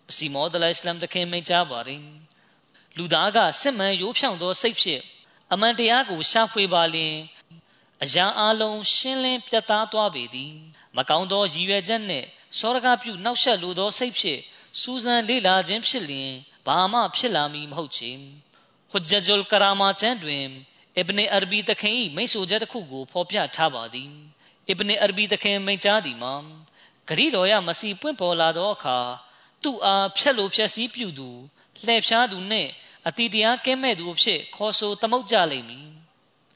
ပစီမောဒလအစ္စလမ်တခင်မိန့်ကြားပါတယ်လူသားကစစ်မှန်ရိုးဖြောင့်သောစိတ်ဖြင့်အမှန်တရားကိုရှာဖွေပါလျင်အရာအလုံးရှင်းလင်းပြတ်သားသွားပေသည်မကောင်းသောရည်ရွယ်ချက်နှင့်စောရကပြုနှောက်ယှက်လိုသောစိတ်ဖြင့်စူးစမ်းလေ့လာခြင်းဖြစ်လျင် ဘာမှဖြစ်လာမည်မဟုတ်ချေဟွဂျဂျုလ်ကရာမာချန်တွင်အစ်ဘ်နေအရဘီတခင်၏မိတ်ဆိုချက်တစ်ခုကိုဖော်ပြထားပါသည်အစ်ဘ်နေအရဘီတခင်မိန့်ကြားသည်မှာဂရိတော်ရမစီပွင့်ပေါ်လာသောအခါသူ့အားဖြက်လို့ဖြက်စီးပြုသူလှည့်ဖြားသူနှင့်အတိတရားကဲမဲ့သူအဖြစ် ခေါ်ဆိုသမုတ်ကြလိမ့်မည်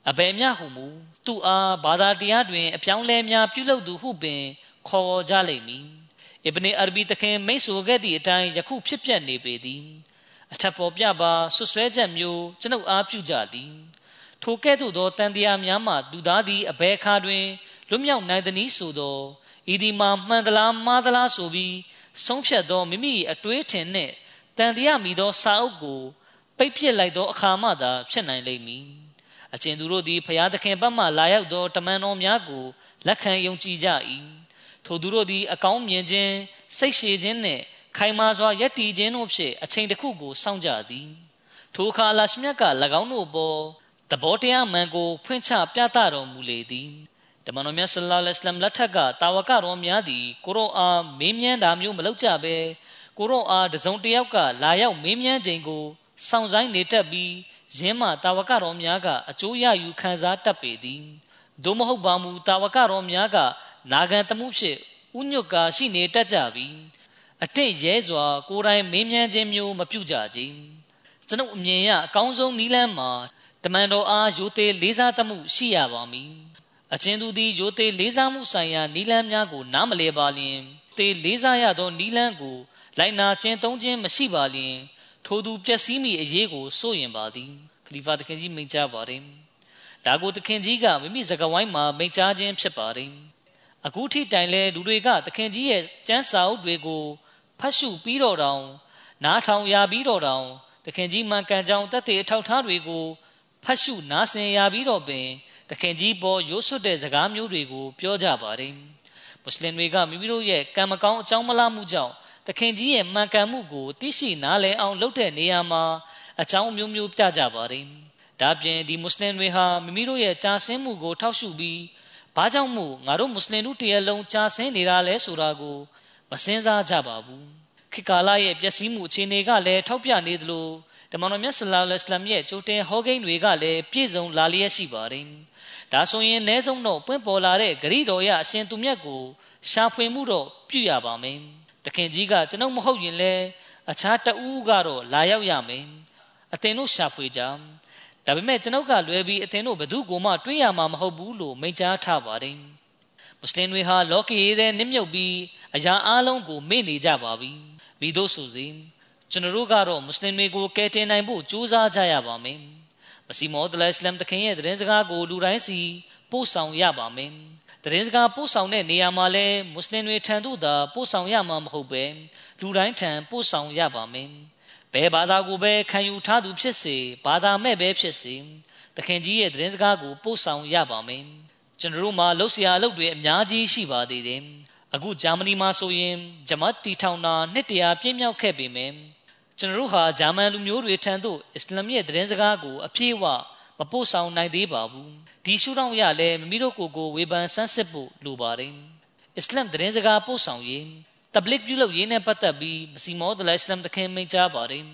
အဘယ်မျှဟုမူသူ့အားဘာသာတရားတွင် အပြောင်းလဲများပြုလုပ်သူဟုပင် ခေါ်ကြလိမ့်မည် အစ်ဘနီအာရဘီတခင်မိတ်ဆိုခဲ့သည့်အတိုင်းယခုဖြစ်ပျက်နေပေသည်အထက်ပေါ်ပြပါဆွဆွဲချက်မျိုးကျွန်ုပ်အားပြုကြသည်ထိုကဲ့သို့သောတန်တရားများမှလူသားသည်အဘဲခါတွင်လွတ်မြောက်နိုင်သည်ဆိုသောဤဒီမှာမှန်သလားမှားသလားဆိုပြီးဆုံးဖြတ်သောမိမိအတွေးထင်နှင့်တန်တရားမိသောစာအုပ်ကိုပိတ်ပစ်လိုက်သောအခါမှသာဖြစ်နိုင်လိမ့်မည်အကျဉ်သူတို့သည်ဖျားသခင်ဘက်မှလာရောက်သောတမန်တော်များကိုလက်ခံယုံကြည်ကြ၏ ထိုသူတို့သည် အကောင်းမြင်ခြင်းစိတ်ရှည်ခြင်းနှင့်ခိုင်မာစွာယက်တည်ခြင်းတို့ဖြင့်အချိန်တစ်ခုကိုစောင့်ကြသည်ထိုအခါလာရှမြတ်က၎င်းတို့ပေါ်သဘောတရားမှန်ကိုဖွင့်ချပြသတော်မူလေသည်တမန်တော်မြတ်ဆလ္လာလဟ်အလัยဟ်လက်ထက်ကတာဝကတော်များသည်ကိုရောအားမေးမြန်းတာမျိုးမလုပ်ကြဘဲကိုရောအားတစုံတစ်ယောက်ကလာရောက်မေးမြန်းခြင်းကိုစောင့်ဆိုင်နေတတ်ပြီးယင်းမှတာဝကတော်များကအကျိုးရယူခံစားတတ်ပေသည်သို့မဟုတ်ပါမူတာဝကတော်များက နာဂံတမှုဖြစ်ဥညွတ်ကာရှိနေတတ်ကြပြီးအတင့်ရဲစွာ ကိုယ်တိုင်မင်းမြန်းခြင်းမျိုးမပြုကြကြကျွန်ုပ်အမြင်ရအကောင်းဆုံးနီးလန်းမှာတမန်တော်အားရိုသေလေးစားသမှုရှိရပါမည်အချင်းသူသည်ရိုသေလေးစားမှုဆိုင်ရာနီးလန်းများကို နားမလည်ပါလျင်သေလေးစားရသောနီးလန်းကို လိုက်နာခြင်းသုံးခြင်းမရှိပါလျင်ထိုသူပျက်စီးမိအရေးကိုစိုးရင်ပါသည်ခလီဖာသခင်ကြီးမိန့်ကြားပါတယ်ဒါကိုသခင်ကြီးကမိမိစကားဝိုင်းမှာမိန့်ကြားခြင်းဖြစ်ပါတယ် အခုထိတိုင်လဲလူတွေကသခင်ကြီးရဲ့ကျမ်းစာအုပ်တွေကိုဖတ်ရှုပြီးတော့တောင်နားထောင်ရပြီးတော့တောင်သခင်ကြီးမှန်ကန်ကြောင်းတသက်အထောက်ထားတွေကိုဖတ်ရှုနားဆင်ရပြီးတော့ပင်သခင်ကြီးပေါ်ရိုးစွတ်တဲ့စကားမျိုးတွေကိုပြောကြပါတယ်မွတ်စလင်တွေကမိမိတို့ရဲ့ကံမကောင်းအကြောင်းမလားမှုကြောင့်သခင်ကြီးရဲ့မှန်ကန်မှုကိုသိရှိနားလည်အောင်လုပ်တဲ့နေရာမှာအကြောင်းမျိုးမျိုးပြကြပါတယ်ဒါပြင်ဒီမွတ်စလင်တွေဟာမိမိတို့ရဲ့ကြာဆင်းမှုကိုထောက်ရှုပြီး ဘာကြောင့်မို့ငါတို့မွတ်စလင်တို့တရလုံးကြာဆင်းနေတာလဲဆိုတာကိုမစင်စားကြပါဘူးခေတ်ကာလရဲ့ပျက်စီးမှုအခြေအနေကလည်းထောက်ပြနေသလိုတမန်တော်မြတ်ဆလ္လာလဟ်အလัยဟ်ရဲ့ကြိုတင်ဟောကိန်းတွေကလည်းပြည့်စုံလာလျက်ရှိပါတယ်ဒါဆိုရင်အ ਨੇ ဆုံးတော့ပွင့်ပေါ်လာတဲ့ဂရိတော်ရအရှင်သူမြတ်ကိုရှာဖွေမှုတော့ပြုရပါမယ်တခင်ကြီးကကျွန်ုပ်မဟုတ်ရင်လည်းအခြားတဦးကတော့လာရောက်ရမယ်အသင်တို့ရှာဖွေကြ ဒါပေမဲ့ကျွန်ုပ်ကလွယ်ပြီးအသင်တို့ဘယ်သူကိုမှတွေးရမှာမဟုတ်ဘူးလို့မိန့်ကြားထားပါတယ်မွတ်စလင်တွေဟာလောကီရေးတဲ့နစ်မြုပ်ပြီးအရာအလုံးကိုမေ့နေကြပါပြီမိတို့ဆိုစီကျွန်တော်တို့ကတော့မွတ်စလင်တွေကိုကယ်တင်နိုင်ဖို့ကြိုးစားကြရပါမယ်မစီမောဒလအစ္စလမ်တခင်ရဲ့သတင်းစကားကိုလူတိုင်းစီပို့ဆောင်ရပါမယ်သတင်းစကားပို့ဆောင်တဲ့နေရာမှာလဲမွတ်စလင်တွေထံသို့သာပို့ဆောင်ရမှာမဟုတ်ပဲလူတိုင်းထံပို့ဆောင်ရပါမယ် ဘယ်ဘာသာကိုပဲခံယူထားသူဖြစ်စေဘာသာမဲ့ပဲဖြစ်စေသခင်ကြီးရဲ့သတင်းစကားကိုပို့ဆောင်ရပါမယ်ကျွန်တော်တို့မှာလှုပ်ရှားအလုပ်တွေအများကြီးရှိပါသေးတယ်အခုဂျာမနီမှာဆိုရင်ဂျမတ်တီထောင်တာနှစ်တရာပြည့်မြောက်ခဲ့ပေမယ့်ကျွန်တော်တို့ဟာဂျာမန်လူမျိုးတွေထံသို့အစ္စလာမ်ရဲ့သတင်းစကားကိုအပြည့်အဝမပို့ဆောင်နိုင်သေးပါဘူးဒီရှုထောင့်ရလည်းမိမိတို့ကိုယ်ကိုဝေဖန်ဆန်းစစ်ဖို့လိုပါတယ်အစ္စလာမ်သတင်းစကားပို့ဆောင်ရင် တဘလစ်ပြုလုပ်ရေးနဲ့ပတ်သက်ပြီးမစီမောဒလအစ္စလာမ်တခင်မိန့်ကြားပါတယ်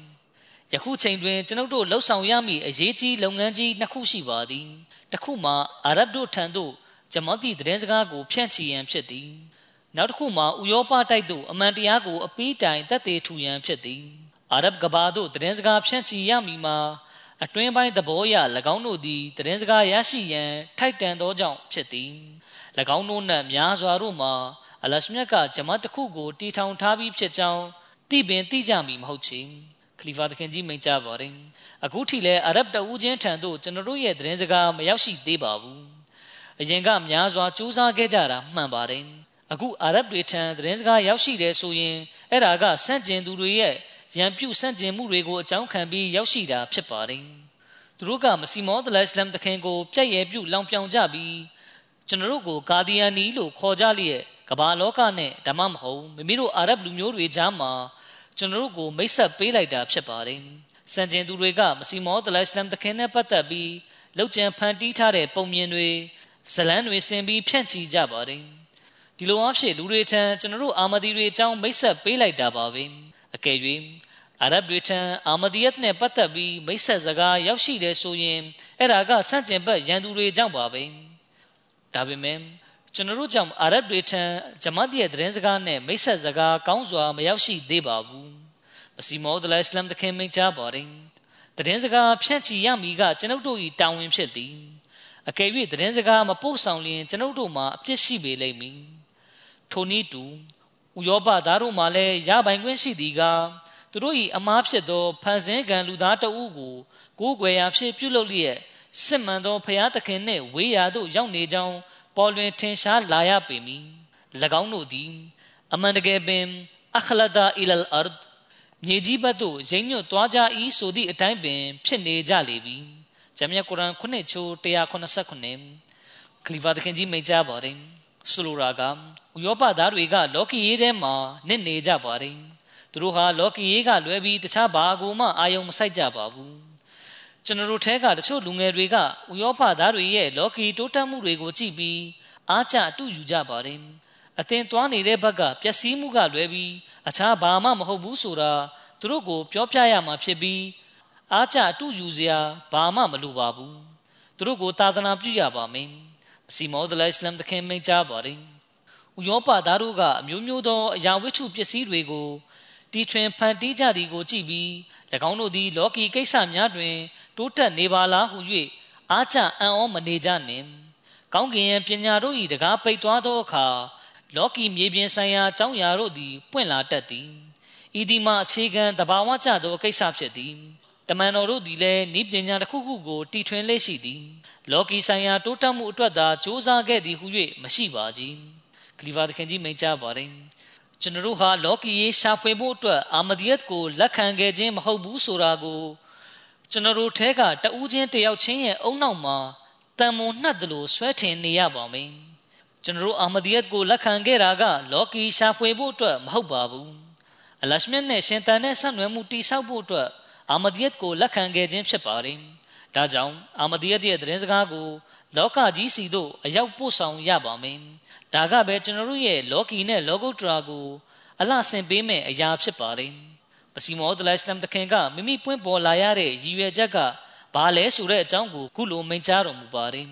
ယခုချိန်တွင်ကျွန်ုပ်တို့လှုပ်ဆောင်ရမည့်အရေးကြီးလုပ်ငန်းကြီးနှစ်ခုရှိပါသည်တစ်ခုမှာအာရဗ်တို့ထံသို့ဂျမတ်တီသတင်းစကားကိုဖြန့်ချီရန်ဖြစ်သည်နောက်တစ်ခုမှာဥရောပတိုက်သို့အမှန်တရားကိုအပီးတိုင်တက်သေးထူရန်ဖြစ်သည်အာရဗ်ကဘာသို့သတင်းစကားဖြန့်ချီရမည်မှာအတွင်းပိုင်းသဘောအရ၎င်းတို့သည်သတင်းစကားရရှိရန်ထိုက်တန်သောကြောင့်ဖြစ်သည်၎င်းတို့နှင့်များစွာတို့မှာ အလရှမြတ်ကဂျမတ်တစ်ခုကိုတီထောင်ထားပြီးဖြစ်ကြောင်းသိပင်သိကြမည်မဟုတ်ချေခလီဖာသခင်ကြီးမိန့်ကြားပါတယ်အခုထိလည်းအာရဗ်တဦးချင်းထံသို့ကျွန်တော်တို့ရဲ့သတင်းစကားမရောက်ရှိသေးပါဘူးအရင်ကများစွာစူးစမ်းခဲ့ကြတာမှန်ပါတယ်အခုအာရဗ်တွေထံသတင်းစကားရောက်ရှိတယ်ဆိုရင်အဲ့ဒါကစန့်ကျင်သူတွေရဲ့ရန်ပြုစန့်ကျင်မှုတွေကိုအကြောင်းခံပြီးရောက်ရှိတာဖြစ်ပါတယ်သူတို့ကမစီမောဒလစ္စလမ်တခင်ကိုပြည့်ရဲပြုလောင်ပြောင်ကြပြီး ကျွန်တော်တို့ကိုကာဒီယန်နီလို့ခေါ်ကြလျက်ကဘာလောကနဲ့ဓမ္မမဟုတ်မိမိတို့အာရဗ်လူမျိုးတွေကြားမှာကျွန်တော်တို့ကိုမိတ်ဆက်ပေးလိုက်တာဖြစ်ပါတယ်စံကျင်သူတွေကမစီမောဒလစ္စလမ်တခင်နဲ့ပတ်သက်ပြီးလောက်ကျန်ဖန်တီးထားတဲ့ပုံမြင်တွေဇလန်းတွေဆင်ပြီးဖြန့်ချီကြပါတယ်ဒီလိုအဖြစ်လူတွေထံကျွန်တော်တို့အာမဒီတွေအကြောင်းမိတ်ဆက်ပေးလိုက်တာပါပဲအကယ်၍အာရဗ်တွေထံအာမဒီယတ်နဲ့ပတ်သက်ပြီးမိတ်ဆက်စကားရောက်ရှိတယ်ဆိုရင်အဲ့ဒါကဆန့်ကျင်ဘက်ရန်သူတွေကြောင့်ပါပဲ ဒါပေမဲ့ကျွန်တော်တို့ကြောင့်အာရဗ်တွေထံဂျမတ်ရဲ့သတင်းစကားနဲ့မိတ်ဆက်စကားကောင်းစွာမရောက်ရှိသေးပါဘူးမစီမောဒလအစ္စလမ်တခင်မိန့်ကြားပါတယ်သတင်းစကားဖြန့်ချီရမည်ကကျွန်ုပ်တို့၏တာဝန်ဖြစ်သည်အကယ်၍သတင်းစကားမပို့ဆောင်လျင်ကျွန်ုပ်တို့မှာအပြစ်ရှိပေလိမ့်မည်ထိုနည်းတူဥရောပသားတို့မှလည်းရပိုင်ခွင့်ရှိသည်ကသူတို့၏အမားဖြစ်သောဖန်ဆင်းကံလူသားတဦးကိုကိုးကွယ်ရာဖြစ်ပြုလုပ်လျက် စစ်မှန်သောဖျားသခင်နှင့်ဝေးရာသို့ရောက်နေကြောင်းပေါ်လွင်ထင်ရှားလာရပေမည်၎င်းတို့သည်အမှန်တကယ်ပင်အခလဒါအီလလ်အာရဒ်မြေကြီးဘက်သို့ရိမ့်ညွတ်သွားကြ၏ဆိုသည့်အတိုင်းပင်ဖြစ်နေကြလေပြီဂျမ်မြတ်ကုရ်အာန်ခုနှစ်ချိုး189ခလီဖာသခင်ကြီးမိန့်ကြားပါတယ်ဆိုလိုတာကဥရောပသားတွေကလော်ကီရေးထဲမှာနစ်နေကြပါတယ်သူတို့ဟာလော်ကီရေးကလွဲပြီးတခြားဘာကိုမှအာယုံမဆိုင်ကြပါဘူး ကျွန်တော်တို့ထဲကတချို့လူငယ်တွေကဥရောပသားတွေရဲ့လော်ကီတိုးတက်မှုတွေကိုကြည့်ပြီးအားကျအတူယူကြပါတယ်အသင်သွားနေတဲ့ဘက်ကပျက်စီးမှုကလွဲပြီးအခြားဘာမှမဟုတ်ဘူးဆိုတာသူတို့ကိုပြောပြရမှာဖြစ်ပြီးအားကျအတူယူစရာဘာမှမလိုပါဘူးသူတို့ကိုသာသနာပြုရပါမယ်စီမောဒလအစ္စလမ်တခင်မိန့်ကြားပါတယ်ဥရောပသားတို့ကအမျိုးမျိုးသောအရာဝတ္ထုပစ္စည်းတွေကိုတီထွင်ဖန်တီးကြသည်ကိုကြည့်ပြီး၎င်းတို့သည်လောကီကိစ္စများတွင် တိုးတက်နေပါလားဟု၍အားကျအံ့ဩမနေကြနှင့်ကောင်းကင်ရဲ့ပညာတို့၏တကားပိတ်သွားသောအခါလောကီမြေပြင်ဆိုင်ရာအကြောင်းအရာတို့သည်ပွင့်လာတတ်သည်ဤဒီမှာအခြေခံတဘာဝကျသောကိစ္စဖြစ်သည်တမန်တော်တို့သည်လည်းဤပညာတစ်ခုခုကိုတီထွင်လေ့ရှိသည်လောကီဆိုင်ရာတိုးတက်မှုအတွက်သာစ조사ခဲ့သည်ဟု၍မရှိပါကြီးကလီဗာသခင်ကြီးမိန့်ကြားပါတယ်ကျွန်တော်တို့ဟာလောကီရေးရှာဖွေဖို့အတွက်အာမဒီယတ်ကိုလက်ခံခဲ့ခြင်းမဟုတ်ဘူးဆိုတာကို ကျွန်တော်တို့ထဲကတဦးချင်းတယောက်ချင်းရဲ့အုံနောက်မှာတန်မွန်နှက်တယ်လို့ဆွဲထင်နေရပါမယ်ကျွန်တော်တို့အာမဒီယတ်ကိုလက်ခံခဲ့တာက လောကီရှာဖွေဖို့အတွက်မဟုတ်ပါဘူးအလရှမြတ်နဲ့ရှင်တန်နဲ့ဆက်နွယ်မှုတိဆောက်ဖို့အတွက်အာမဒီယတ်ကိုလက်ခံခဲ့ခြင်းဖြစ်ပါတယ်ဒါကြောင့်အာမဒီယတ်ရဲ့သတင်းစကားကို လောကကြီးစီတို့အရောက်ပို့ဆောင်ရပါမယ်ဒါကပဲကျွန်တော်တို့ရဲ့လောကီနဲ့လောကုတ္တရာကို အလှဆင်ပေးမဲ့အရာဖြစ်ပါတယ် ပစီမောဒလစ္စလမ်တခင်ကမိမိပွင့်ပေါ်လာရတဲ့ရည်ရွယ်ချက်ကဘာလဲဆိုတဲ့အကြောင်းကိုခုလိုမိန့်ကြားတော်မူပါတယ်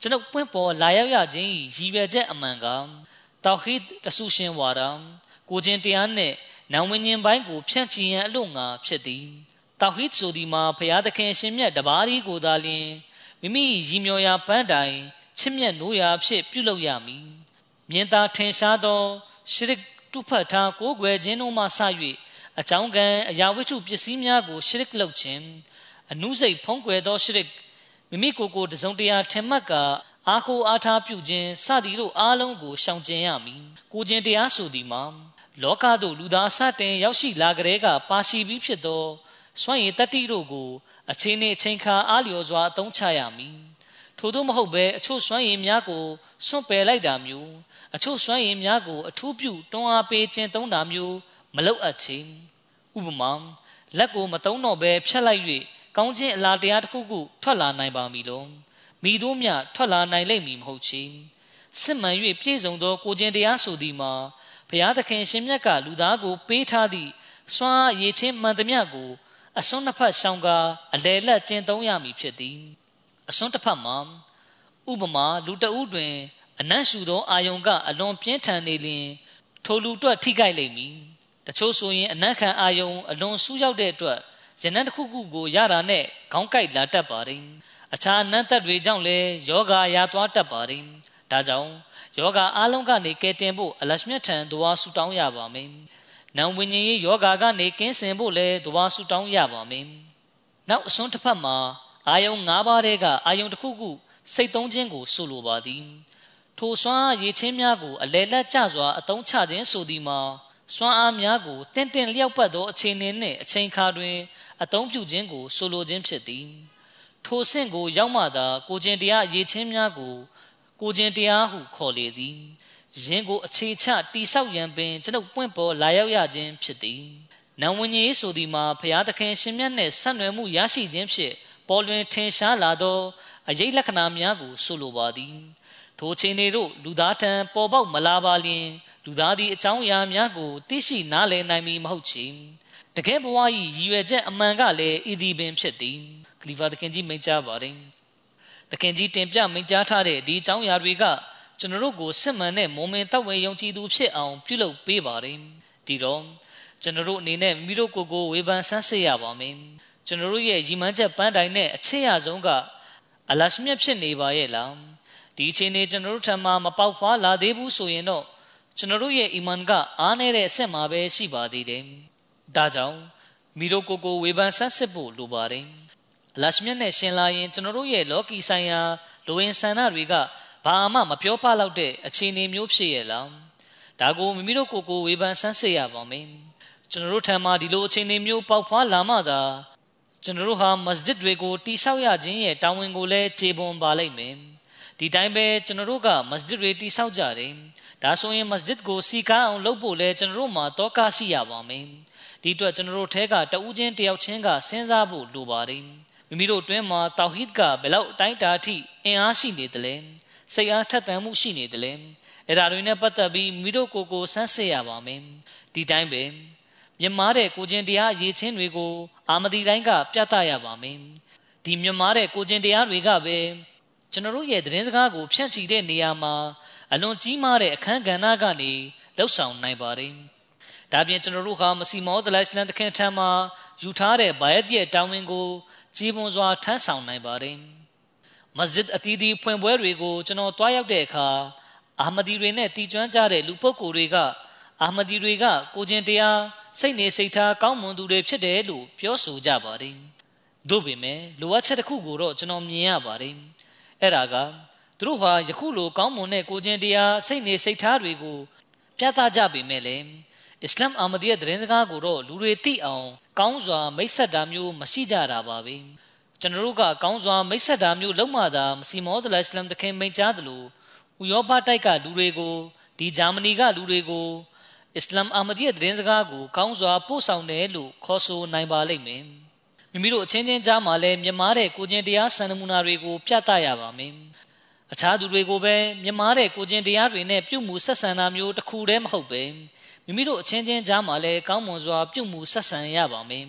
ကျွန်ုပ်ပွင့်ပေါ်လာရောက်ရခြင်းရည်ရွယ်ချက်အမှန်ကတောဟီဒ်တဆူရှင်ဝါဒကိုချင်းတရားနဲ့နောင်ဝิญဉ်ပိုင်းကိုဖြန့်ချီရန်အလို့ငါဖြစ်သည်တောဟီဒ်ဆိုဒီမှာဘုရားသခင်ရှင်မြတ်တပါးဒီကိုသာလျှင်မိမိရည်မြော်ရာပန်းတိုင်ချစ်မြတ်နိုးရာဖြစ်ပြုလုပ်ရမည်မြင်သာထင်ရှားသောရှရစ်တုဖတ်ထားကိုးကွယ်ခြင်းတို့မှစ၍ အကြောင်းကံအရာဝတ္ထုပစ္စည်းများကိုရှရစ်လုပ်ခြင်းအနုစိတ်ဖုံးကွယ်သောရှရစ်မိမိကိုယ်ကိုတစုံတရာထင်မှတ်ကအာခိုအားထားပြုခြင်းစသည်တို့အားလုံးကိုရှောင်ကျဉ်ရမည်ကိုခြင်းတရားဆိုသည်မှာလောကသို့လူသားစတင်ရောက်ရှိလာကြတဲ့ကပါရှိပြီးဖြစ်သောစွန့်ရည်တတ္တိတို့ကိုအချင်းနှင့်အချင်းခါအားလျော်စွာအသုံးချရမည်ထို့သောမဟုတ်ဘဲအချို့စွန့်ရည်များကိုစွန့်ပယ်လိုက်တာမျိုးအချို့စွမ်းရည်များကိုအထူးပြုတွန်းအားပေးခြင်းသုံးတာမျိုး မလုပ်အပ်ချေဥပမာလက်ကိုမသုံးတော့ဘဲဖြတ်လိုက်၍ကောင်းခြင်းအလားတရားတစ်ခုခုထွက်လာနိုင်ပါမည်လို့မိတို့မြထွက်လာနိုင်လိမ့်မည်မဟုတ်ချေစစ်မှန်၍ပြည့်စုံသောကိုခြင်းတရားဆိုသည်မှာဘုရားသခင်ရှင်မြတ်ကလူသားကို ပေးထားသည့်စွမ်းအားရည်ချင်းမှန်သမျှကိုအစွန်းနှစ်ဖက်ရှောင်ကားအလယ်လက်ကျင့်သုံးရမည်ဖြစ်သည်အစွန်းတစ်ဖက်မှာဥပမာလူတအုပ်တွင် အနတ်ရှူသောအာယုံကအလွန်ပြင်းထန်နေလျင်ထိုလူတွက်ထိခိုက်လိမ့်မည် တချို့ဆိုရင်အနတ်ခံအာယုံအလွန်ဆူးရောက်တဲ့အတွက်ရနတ်တစ်ခုခုကိုရတာနဲ့ခေါင်းကိုက်လာတတ်ပါတယ်အခြားအနတ်သက်တွေကြောင့်လည်းယောဂါရသွားတတ်ပါတယ်ဒါကြောင့်ယောဂါအလုံးကနေကယ်တင်ဖို့အလရှမြတ်ထံတွားဆူတောင်းရပါမယ်နံဝิญဉ်ရေးယောဂါကနေကင်းစင်ဖို့လည်းတွားဆူတောင်းရပါမယ်နောက်အစွန်းတစ်ဖက်မှာအာယုံ၅ပါးတည်းကအာယုံတစ်ခုခုစိတ်သုံးခြင်းကိုဆိုလိုပါသည်ထိုစွမ်းအားရည်ချင်းများကိုအလေလက်ကျစွာအသုံးချခြင်းဆိုသည်မှာ စွမ်းအားများကိုတင့်တင့်လျောက်ပတ်သောအခြေအနေနှင့်အချိန်ခါတွင်အသုံးပြုခြင်းကိုဆိုလိုခြင်းဖြစ်သည်ထိုဆင့်ကိုရောက်မှသာကိုကျင်တရားရည်ချင်းများကိုကိုကျင်တရားဟုခေါ်လေသည်ယင်းကိုအခြေချတိဆောက်ရန်ပင်ကျွန်ုပ်ပွင့်ပေါ်လာရောက်ရခြင်းဖြစ်သည်နံဝင်ကြီးဆိုသည်မှာဘုရားသခင်ရှင်မြတ်နှင့်ဆက်နွယ်မှုရရှိခြင်းဖြင့်ပေါ်လွင်ထင်ရှားလာသောအရေးလက္ခဏာများကိုဆိုလိုပါသည်ထိုချိန်တွေတို့လူသားထံပေါ်ပေါက်မလာပါလျင် လူသားသည်အကြောင်းအရာများကိုသိရှိနားလည်နိုင်မည်မဟုတ်ချေတကယ်ဘဝ၏ရည်ရွယ်ချက်အမှန်ကလည်းဤသည်ပင်ဖြစ်သည်ခလီဖာသခင်ကြီးမိန့်ကြားပါတယ်သခင်ကြီးတင်ပြမိန့်ကြားထားတဲ့ဒီအကြောင်းအရာတွေကကျွန်တော်တို့ကိုစစ်မှန်တဲ့မုံမင်တဝဲယုံကြည်သူဖြစ်အောင်ပြုလုပ်ပေးပါတယ်ဒီတော့ကျွန်တော်တို့အနေနဲ့မိတို့ကိုယ်ကိုဝေဖန်ဆန်းစစ်ရပါမယ်ကျွန်တော်တို့ရဲ့ရည်မှန်းချက်ပန်းတိုင်နဲ့အချစ်ရဆုံးကအလရှမြတ်ဖြစ်နေပါရဲ့လားဒီအချိန်နေကျွန်တော်တို့ထံမှာမပေါက်ဖွာလာသေးဘူးဆိုရင်တော့ ကျွန်တော်တို့ရဲ့အီမန်ကအားနည်းတဲ့အဆင့်မှာပဲရှိပါသေးတယ်။ဒါကြောင့်မိတို့ကိုယ်ကိုဝေဖန်ဆန်းစစ်ဖို့လိုပါတယ်။အလရှမြတ်နဲ့ရှင်လာရင်ကျွန်တော်တို့ရဲ့လောကီဆိုင်ရာလိုရင်ဆန္ဒတွေကဘာမှမပြောပလောက်တဲ့အခြေအနေမျိုးဖြစ်ရဲ့လား။ဒါကိုမိမိတို့ကိုယ်ကိုဝေဖန်ဆန်းစစ်ရပါမယ်။ကျွန်တော်တို့ထံမှာဒီလိုအခြေအနေမျိုးပေါက်ဖွားလာမှသာကျွန်တော်တို့ဟာမစဂျစ်တွေကိုတိဆောက်ရခြင်းရဲ့တာဝန်ကိုလည်းခြေပွန်ပါလိမ့်မယ်ဒီတိုင်းပဲကျွန်တော်တို့ကမစဂျစ်တွေတိဆောက်ကြတယ် ဒါဆိုရင်မစဂျစ်ကိုစီကားအောင်လုပ်ဖို့လဲကျွန်တော်တို့မှာတောကရှိရပါမယ်ဒီအတွက်ကျွန်တော်တို့ထဲကတဦးချင်းတယောက်ချင်းကစဉ်းစားဖို့လိုပါတယ်မိမိတို့အတွင်းမှာတောဟီဒ်ကဘယ်လောက်အတိုင်းတာအထိအင်အားရှိနေသလဲစိတ်အားထက်သန်မှုရှိနေသလဲအဲ့ဒါတွေနဲ့ပတ်သက်ပြီးမိတို့ကိုယ်ကိုစမ်းစစ်ရပါမယ်ဒီတိုင်းပဲမြမားတဲ့ကိုချင်းတရားရည်ချင်းတွေကို အာမဒီတိုင်းကပြသရပါမယ်ဒီမြမားတဲ့ကိုချင်းတရားတွေကပဲကျွန်တော်တို့ရဲ့သတင်းစကားကိုဖြန့်ချီတဲ့နေရာမှာ အလွန်ကြီးမားတဲ့အခန်းကဏ္ဍကနေလှုပ်ဆောင်နိုင်ပါတယ်။ဒါပြင်ကျွန်တော်တို့ဟာမစီမောသလိုင်စလန်တခင်ထံမှာယူထားတဲ့ဘာယတ်ရဲ့တာဝန်ကိုကြီးပွန်စွာထမ်းဆောင်နိုင်ပါတယ်။မစဂျစ်အတီးတီးဖွင့်ပွဲတွေကိုကျွန်တော်တွားရောက်တဲ့အခါအာမဒီတွေနဲ့တီကျွမ်းကြတဲ့လူပုဂ္ဂိုလ်တွေကအာမဒီတွေကကိုချင်းတရားစိတ်နေစိတ်ထားကောင်းမွန်သူတွေဖြစ်တယ်လို့ပြောဆိုကြပါတယ်။သို့ပေမဲ့လိုအပ်ချက်တစ်ခုကိုတော့ကျွန်တော်မြင်ရပါတယ်။အဲ့ဒါက သူတို့ဟာယခုလိုကောင်းမွန်တဲ့ကိုချင်းတရားစိတ်နေစိတ်ထားတွေကိုပြသကြပေမဲ့လည်းအစ္စလာမ်အာမဒီရဲ့သတင်းစကားကိုတော့လူတွေသိအောင်ကောင်းစွာမိတ်ဆက်တာမျိုးမရှိကြတာပါပဲကျွန်တော်တို့ကကောင်းစွာမိတ်ဆက်တာမျိုးလုံးမသာမစီမောသလအစ္စလာမ်တခင်မိန့်ကြားသလိုဥရောပတိုက်ကလူတွေကိုဒီဂျာမနီကလူတွေကိုအစ္စလာမ်အာမဒီရဲ့သတင်းစကားကိုကောင်းစွာပို့ဆောင်တယ်လို့ခေါ်ဆိုနိုင်ပါလိမ့်မယ်မိမိတို့အချင်းချင်းကြားမှာလည်းမြမားတဲ့ကိုချင်းတရားစံနမူနာတွေကိုပြသရပါမယ် အခြားသူတွေကိုပဲမြမားတဲ့ကိုချင်းတရားတွေနဲ့ပြုမှုဆက်ဆံတာမျိုးတစ်ခုတည်းမဟုတ်ပဲမိမိတို့အချင်းချင်းကြားမှာလည်းကောင်းမွန်စွာပြုမှုဆက်ဆံရပါမယ်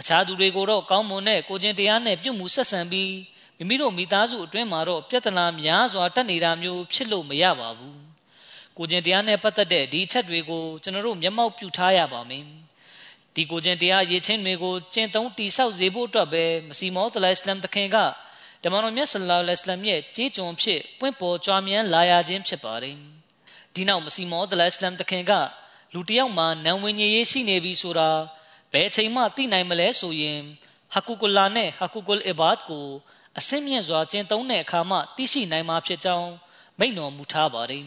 အခြားသူတွေကိုတော့ကောင်းမွန်တဲ့ကိုချင်းတရားနဲ့ပြုမှုဆက်ဆံပြီးမိမိတို့မိသားစုအတွင်းမှာတော့ပြဿနာများစွာတက်နေတာမျိုးဖြစ်လို့မရပါဘူးကိုချင်းတရားနဲ့ပတ်သက်တဲ့ဒီချက်တွေကိုကျွန်တော်တို့မျက်မှောက်ပြုထားရပါမယ်ဒီကိုချင်းတရားရည်ချင်းတွေကိုကျင့်သုံးတိဆောက်စေဖို့အတွက်ပဲမစီမောတလိုင်စလမ်တခင်က ဓမ္မတော်မြတ်ဆလ္လာလဟ်အလိုင်းရဲ့ကြေးကျွန်ဖြစ်ပွင့်ပေါ်ကြွားမြန်းလာရခြင်းဖြစ်ပါတယ်ဒီနောက်မစီမောတလိုင်စလမ်တခင်ကလူတယောက်မှာနံဝင်ကြီးရေးရှိနေပြီဆိုတာဘယ်အချိန်မှသိနိုင်မလဲဆိုရင်ဟကူကုလာနဲ့ဟကူကုလ်အီဘာဒ်ကိုအစင်းမြင့်စွာကျင့်သုံးတဲ့အခါမှသိရှိနိုင်မှာဖြစ်ကြောင်းမိန့်တော်မူထားပါတယ်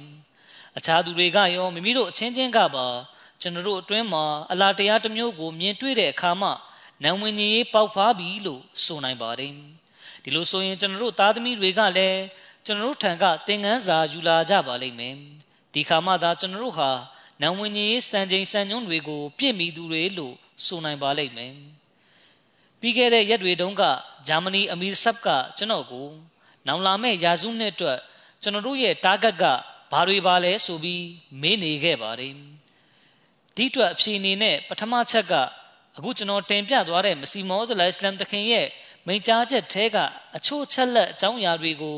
အခြားသူတွေကရောမိမိတို့အချင်းချင်းကပါကျွန်တော်တို့အတွင်းမှာအလားတရားတစ်မျိုးကိုမြင်တွေ့တဲ့အခါမှနံဝင်ကြီးပေါက်ဖားပြီလို့ဆိုနိုင်ပါတယ် ဒီလိုဆိုရင်ကျွန်တော်တို့သားသမီးတွေကလည်းကျွန်တော်တို့ထံကသင်ခန်းစာယူလာကြပါလိမ့်မယ်ဒီခါမှသာကျွန်တော်တို့ဟာနံဝင်ကြီးစံချိန်စံညွှန်းတွေကိုပြည့်မီသူတွေလို့ဆိုနိုင်ပါလိမ့်မယ်ပြီးခဲ့တဲ့ရက်တွေတုန်းကဂျာမနီအမီဆပ်ကကျွန်တော်ကိုနောင်လာမဲ့ရာစုနှစ်အတွက်ကျွန်တော်တို့ရဲ့တာဂတ်ကဘာတွေပါလဲဆိုပြီးမေးနေခဲ့ပါတယ်ဒီအတွက်အဖြေအနေနဲ့ပထမချက်ကအခုကျွန်တော်တင်ပြသွားတဲ့မစီမောသလအစ္စလမ်တခင်ရဲ့ မိန့်ကြားချက်ထဲကအချို့ချက်လက်အကြောင်းအရာတွေကို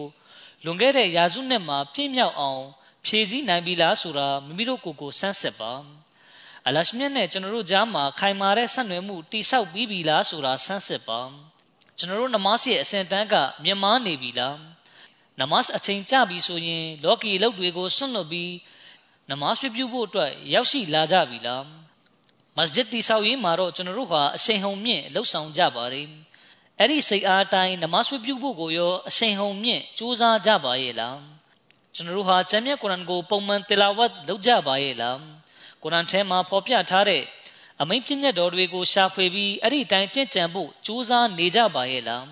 လွန်ခဲ့တဲ့ရာစုနှစ်မှာပြည့်မြောက်အောင် ဖြည့်ဆည်းနိုင်ပြီလားဆိုတာမိမိတို့ကိုယ်ကိုစမ်းစစ်ပါအလရှမြတ်နဲ့ကျွန်တော်တို့ကြားမှာခိုင်မာတဲ့ဆက်နွယ်မှုတိဆောက်ပြီးပြီလားဆိုတာစမ်းစစ်ပါကျွန်တော်တို့နမတ်ရဲ့အစဉ်တန်းကမြင်မာနေပြီလားနမတ်အချိန်ကြပြီဆိုရင် လောကီအလုပ်တွေကိုဆွန့်လွတ်ပြီးနမတ်ပြပြုဖို့အတွက်ရောက်ရှိလာကြပြီလားမစဂျစ်တိဆောက်ရေးမှာတော့ကျွန်တော်တို့ဟာအရှိန်ဟုန်မြင့်လှုပ်ဆောင်ကြပါတယ် အဲ့ဒီစိတ်အားတိုင်းနမတ်ပြုဖို့ကိုရောအရှိန်ဟုန်မြင့်ကြိုးစားကြပါရဲ့လားကျွန်တော်တို့ဟာကျမ်းမြတ်ကုရ်အာန်ကိုပုံမှန်တလာဝတ်လုပ်ကြပါရဲ့လားကုရ်အာန်ထဲမှာဖော်ပြထားတဲ့အမိန့်ပြည့်ညတ်တော်တွေကိုရှာဖွေပြီးအဲ့ဒီတိုင်းကျင့်ကြံဖို့ကြိုးစားနေကြပါရဲ့လား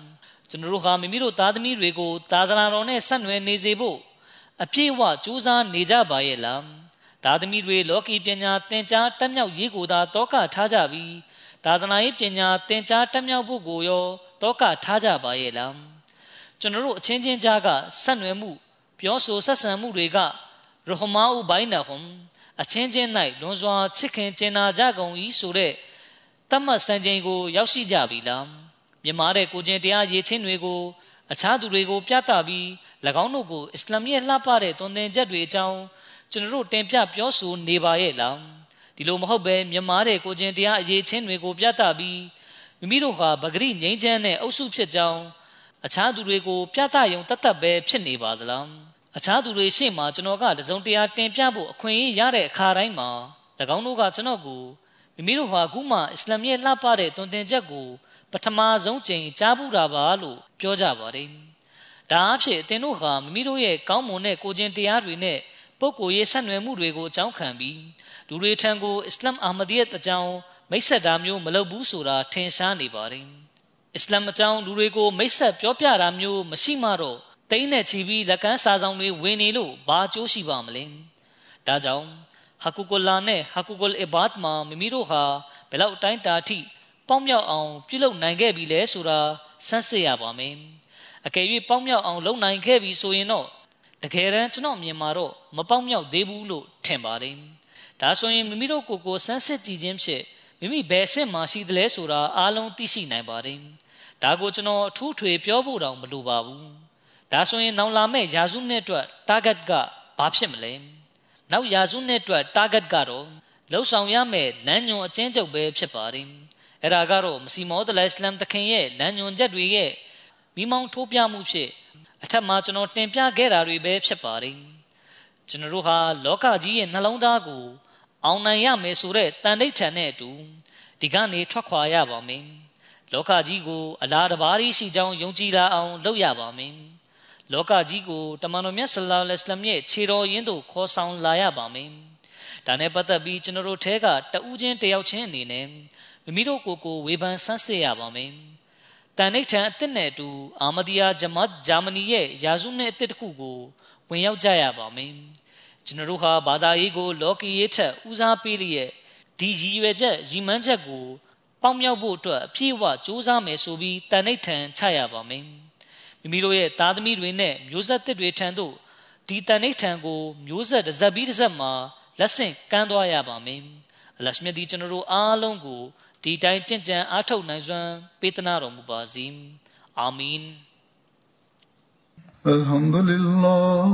ကျွန်တော်တို့ဟာမိမိတို့သားသမီးတွေကိုသာသနာတော်နဲ့ဆက်နွယ်နေစေဖို့အပြည့်အဝကြိုးစားနေကြပါရဲ့လားသားသမီးတွေလောကီပညာသင်ကြားတက်မြောက်ရေးကိုသာတောကထားကြပြီးသာသနာရေးပညာသင်ကြားတက်မြောက်ဖို့ကိုရော တောကထားကြပါရဲ့လားကျွန်တော်တို့အချင်းချင်းကြားကဆက်နွယ်မှုပြောဆိုဆက်ဆံမှုတွေကရဟမာဥဘိုင်နဟွမ်အချင်းချင်း၌လွန်စွာချစ်ခင်ကျင်နာကြကုန်၏ဆိုတဲ့တတ်မှတ်စံချိန်ကို ရောက်ရှိကြပြီလားမြမားတဲ့ကိုချင်းတရားရေးချင်းတွေကိုအခြားသူတွေကိုပြသပြီး၎င်းတို့ကိုအစ္စလာမ်ရဲ့လှပတဲ့သွန်သင်ချက်တွေအကြောင်းကျွန်တော်တို့တင်ပြပြောဆိုနေပါရဲ့လားဒီလိုမဟုတ်ပဲမြမားတဲ့ကိုချင်းတရားအရေးချင်းတွေကိုပြသပြီး မိမိတို့ဟာပဂရိငိမ့်ချမ်းတဲ့အုပ်စုဖြစ်ကြောင်းအခြားသူတွေကိုပြသယုံတတ်တတ်ပဲဖြစ်နေပါသလားအခြားသူတွေရှေ့မှာကျွန်တော်ကတစုံတရာတင်ပြဖို့အခွင့်အရေးရတဲ့အခါတိုင်းမှာ၎င်းတို့ကကျွန်တော်ကိုမိမိတို့ဟာအခုမှအစ္စလာမ်ရဲ့လှပတဲ့တွင်တင်ချက်ကိုပထမဆုံးချိန်ကြားဘူးတာပါလို့ပြောကြပါတယ်။ဒါအဖြစ်အသင်တို့ဟာမိမိတို့ရဲ့ကောင်းမွန်တဲ့ကိုခြင်းတရားတွေနဲ့ပုဂ္ဂိုလ်ရေးဆက်နွယ်မှုတွေကိုအကြောင်းခံပြီးလူတွေထံကိုအစ္စလာမ်အာမဒီယတ်အကြောင်း မိတ်ဆက်တာမျိုးမလုပ်ဘူးဆိုတာထင်ရှားနေပါတယ်အစ္စလာမ်အကြောင်းလူတွေကိုမိတ်ဆက်ပြောပြတာမျိုးမရှိမှတော့တိမ့်နဲ့ချီပြီးလက်ကမ်းစာဆောင်တွေဝင်နေလို့ဘာအကျိုးရှိပါမလဲဒါကြောင့်ဟကူကုလာနဲ့ဟကူကုလ်အီဘတ်မှာမိမိတို့ဟာဘယ်လောက်အတိုင်းတာထိပေါင်းမြောက်အောင်ပြုလုပ်နိုင်ခဲ့ပြီလဲဆိုတာစမ်းစစ်ရပါမယ်အကယ်၍ပေါင်းမြောက်အောင်လုပ်နိုင်ခဲ့ပြီဆိုရင်တော့တကယ်တမ်းကျွန်တော်မြင်မှာတော့မပေါင်းမြောက်သေးဘူးလို့ထင်ပါတယ်ဒါဆိုရင်မိမိတို့ကိုယ်ကိုစမ်းစစ်ကြည့်ခြင်းဖြင့် မိမိဘယ်အဆင့်မှာရှိသလဲဆိုတာအားလုံးသိရှိနိုင်ပါတယ်ဒါကိုကျွန်တော်အထူးထွေပြောဖို့တောင်မလိုပါဘူးဒါဆိုရင်နောက်လာမယ့်ယာစုနှစ်အတွက် target ကဘာဖြစ်မလဲနောက်ယာစုနှစ်အတွက် target ကတော့လှုပ်ဆောင်ရမယ့်လမ်းညွန်အကျဉ်းချုပ်ပဲဖြစ်ပါတယ်အဲ့ဒါကတော့မစီမောဒလအစ္စလမ်တခင်ရဲ့လမ်းညွန်ချက်တွေရဲ့မိမောင်းထိုးပြမှုဖြစ်အထက်မှာကျွန်တော်တင်ပြခဲ့တာတွေပဲဖြစ်ပါတယ်ကျွန်တော်တို့ဟာလောကကြီးရဲ့နှလုံးသားကို အောင်နိုင်ရမယ်ဆိုတဲ့တန်ဋိဌာန်နဲ့အတူဒီကနေထွက်ခွာရပါမယ်လောကကြီးကိုအလားတပါးရှိကြောင်းယုံကြည်လာအောင်လုပ်ရပါမယ်လောကကြီးကိုတမန်တော်မြတ်ဆလ္လာလဟ်အလัยဟ်ရဲ့ခြေတော်ရင်းတို့ခေါ်ဆောင်လာရပါမယ်ဒါနဲ့ပတ်သက်ပြီးကျွန်တော်တို့ထဲကတဦးချင်းတယောက်ချင်းအနေနဲ့မိမိတို့ကိုယ်ကိုဝေဖန်ဆန်းစစ်ရပါမယ်တန်ဋိဌာန်အစ်စ်နဲ့အတူအာမဒီယာဂျမတ်ဂျာမနီရဲ့ယာစုနဲ့အစ်စ်တစ်ခုကိုဝင်ရောက်ကြရပါမယ် ကျွန်တော်တို့ဟာဘာသာရေးကိုလောကီရေးထက်ဦးစားပေးလျက်ဒီရည်ရွယ်ချက်ရည်မှန်းချက်ကိုပေါင်းမြောက်ဖို့အတွက်အပြည့်အဝစူးစမ်းမယ်ဆိုပြီးတန်ဋိဌာန်ချရပါမယ်မိမိတို့ရဲ့သားသမီးတွေနဲ့မျိုးဆက်သစ်တွေထံသို့ဒီတန်ဋိဌာန်ကိုမျိုးဆက်တစ်စက်ပြီးတစ်စက်မှာလက်ဆင့်ကမ်းသွားရပါမယ်အလရှမြတ်ဒီကျွန်တော်တို့အားလုံးကိုဒီတိုင်းကြင်ကြံအားထုတ်နိုင်စွမ်းပေးသနာတော်မူပါစေအာမင် الحمد لله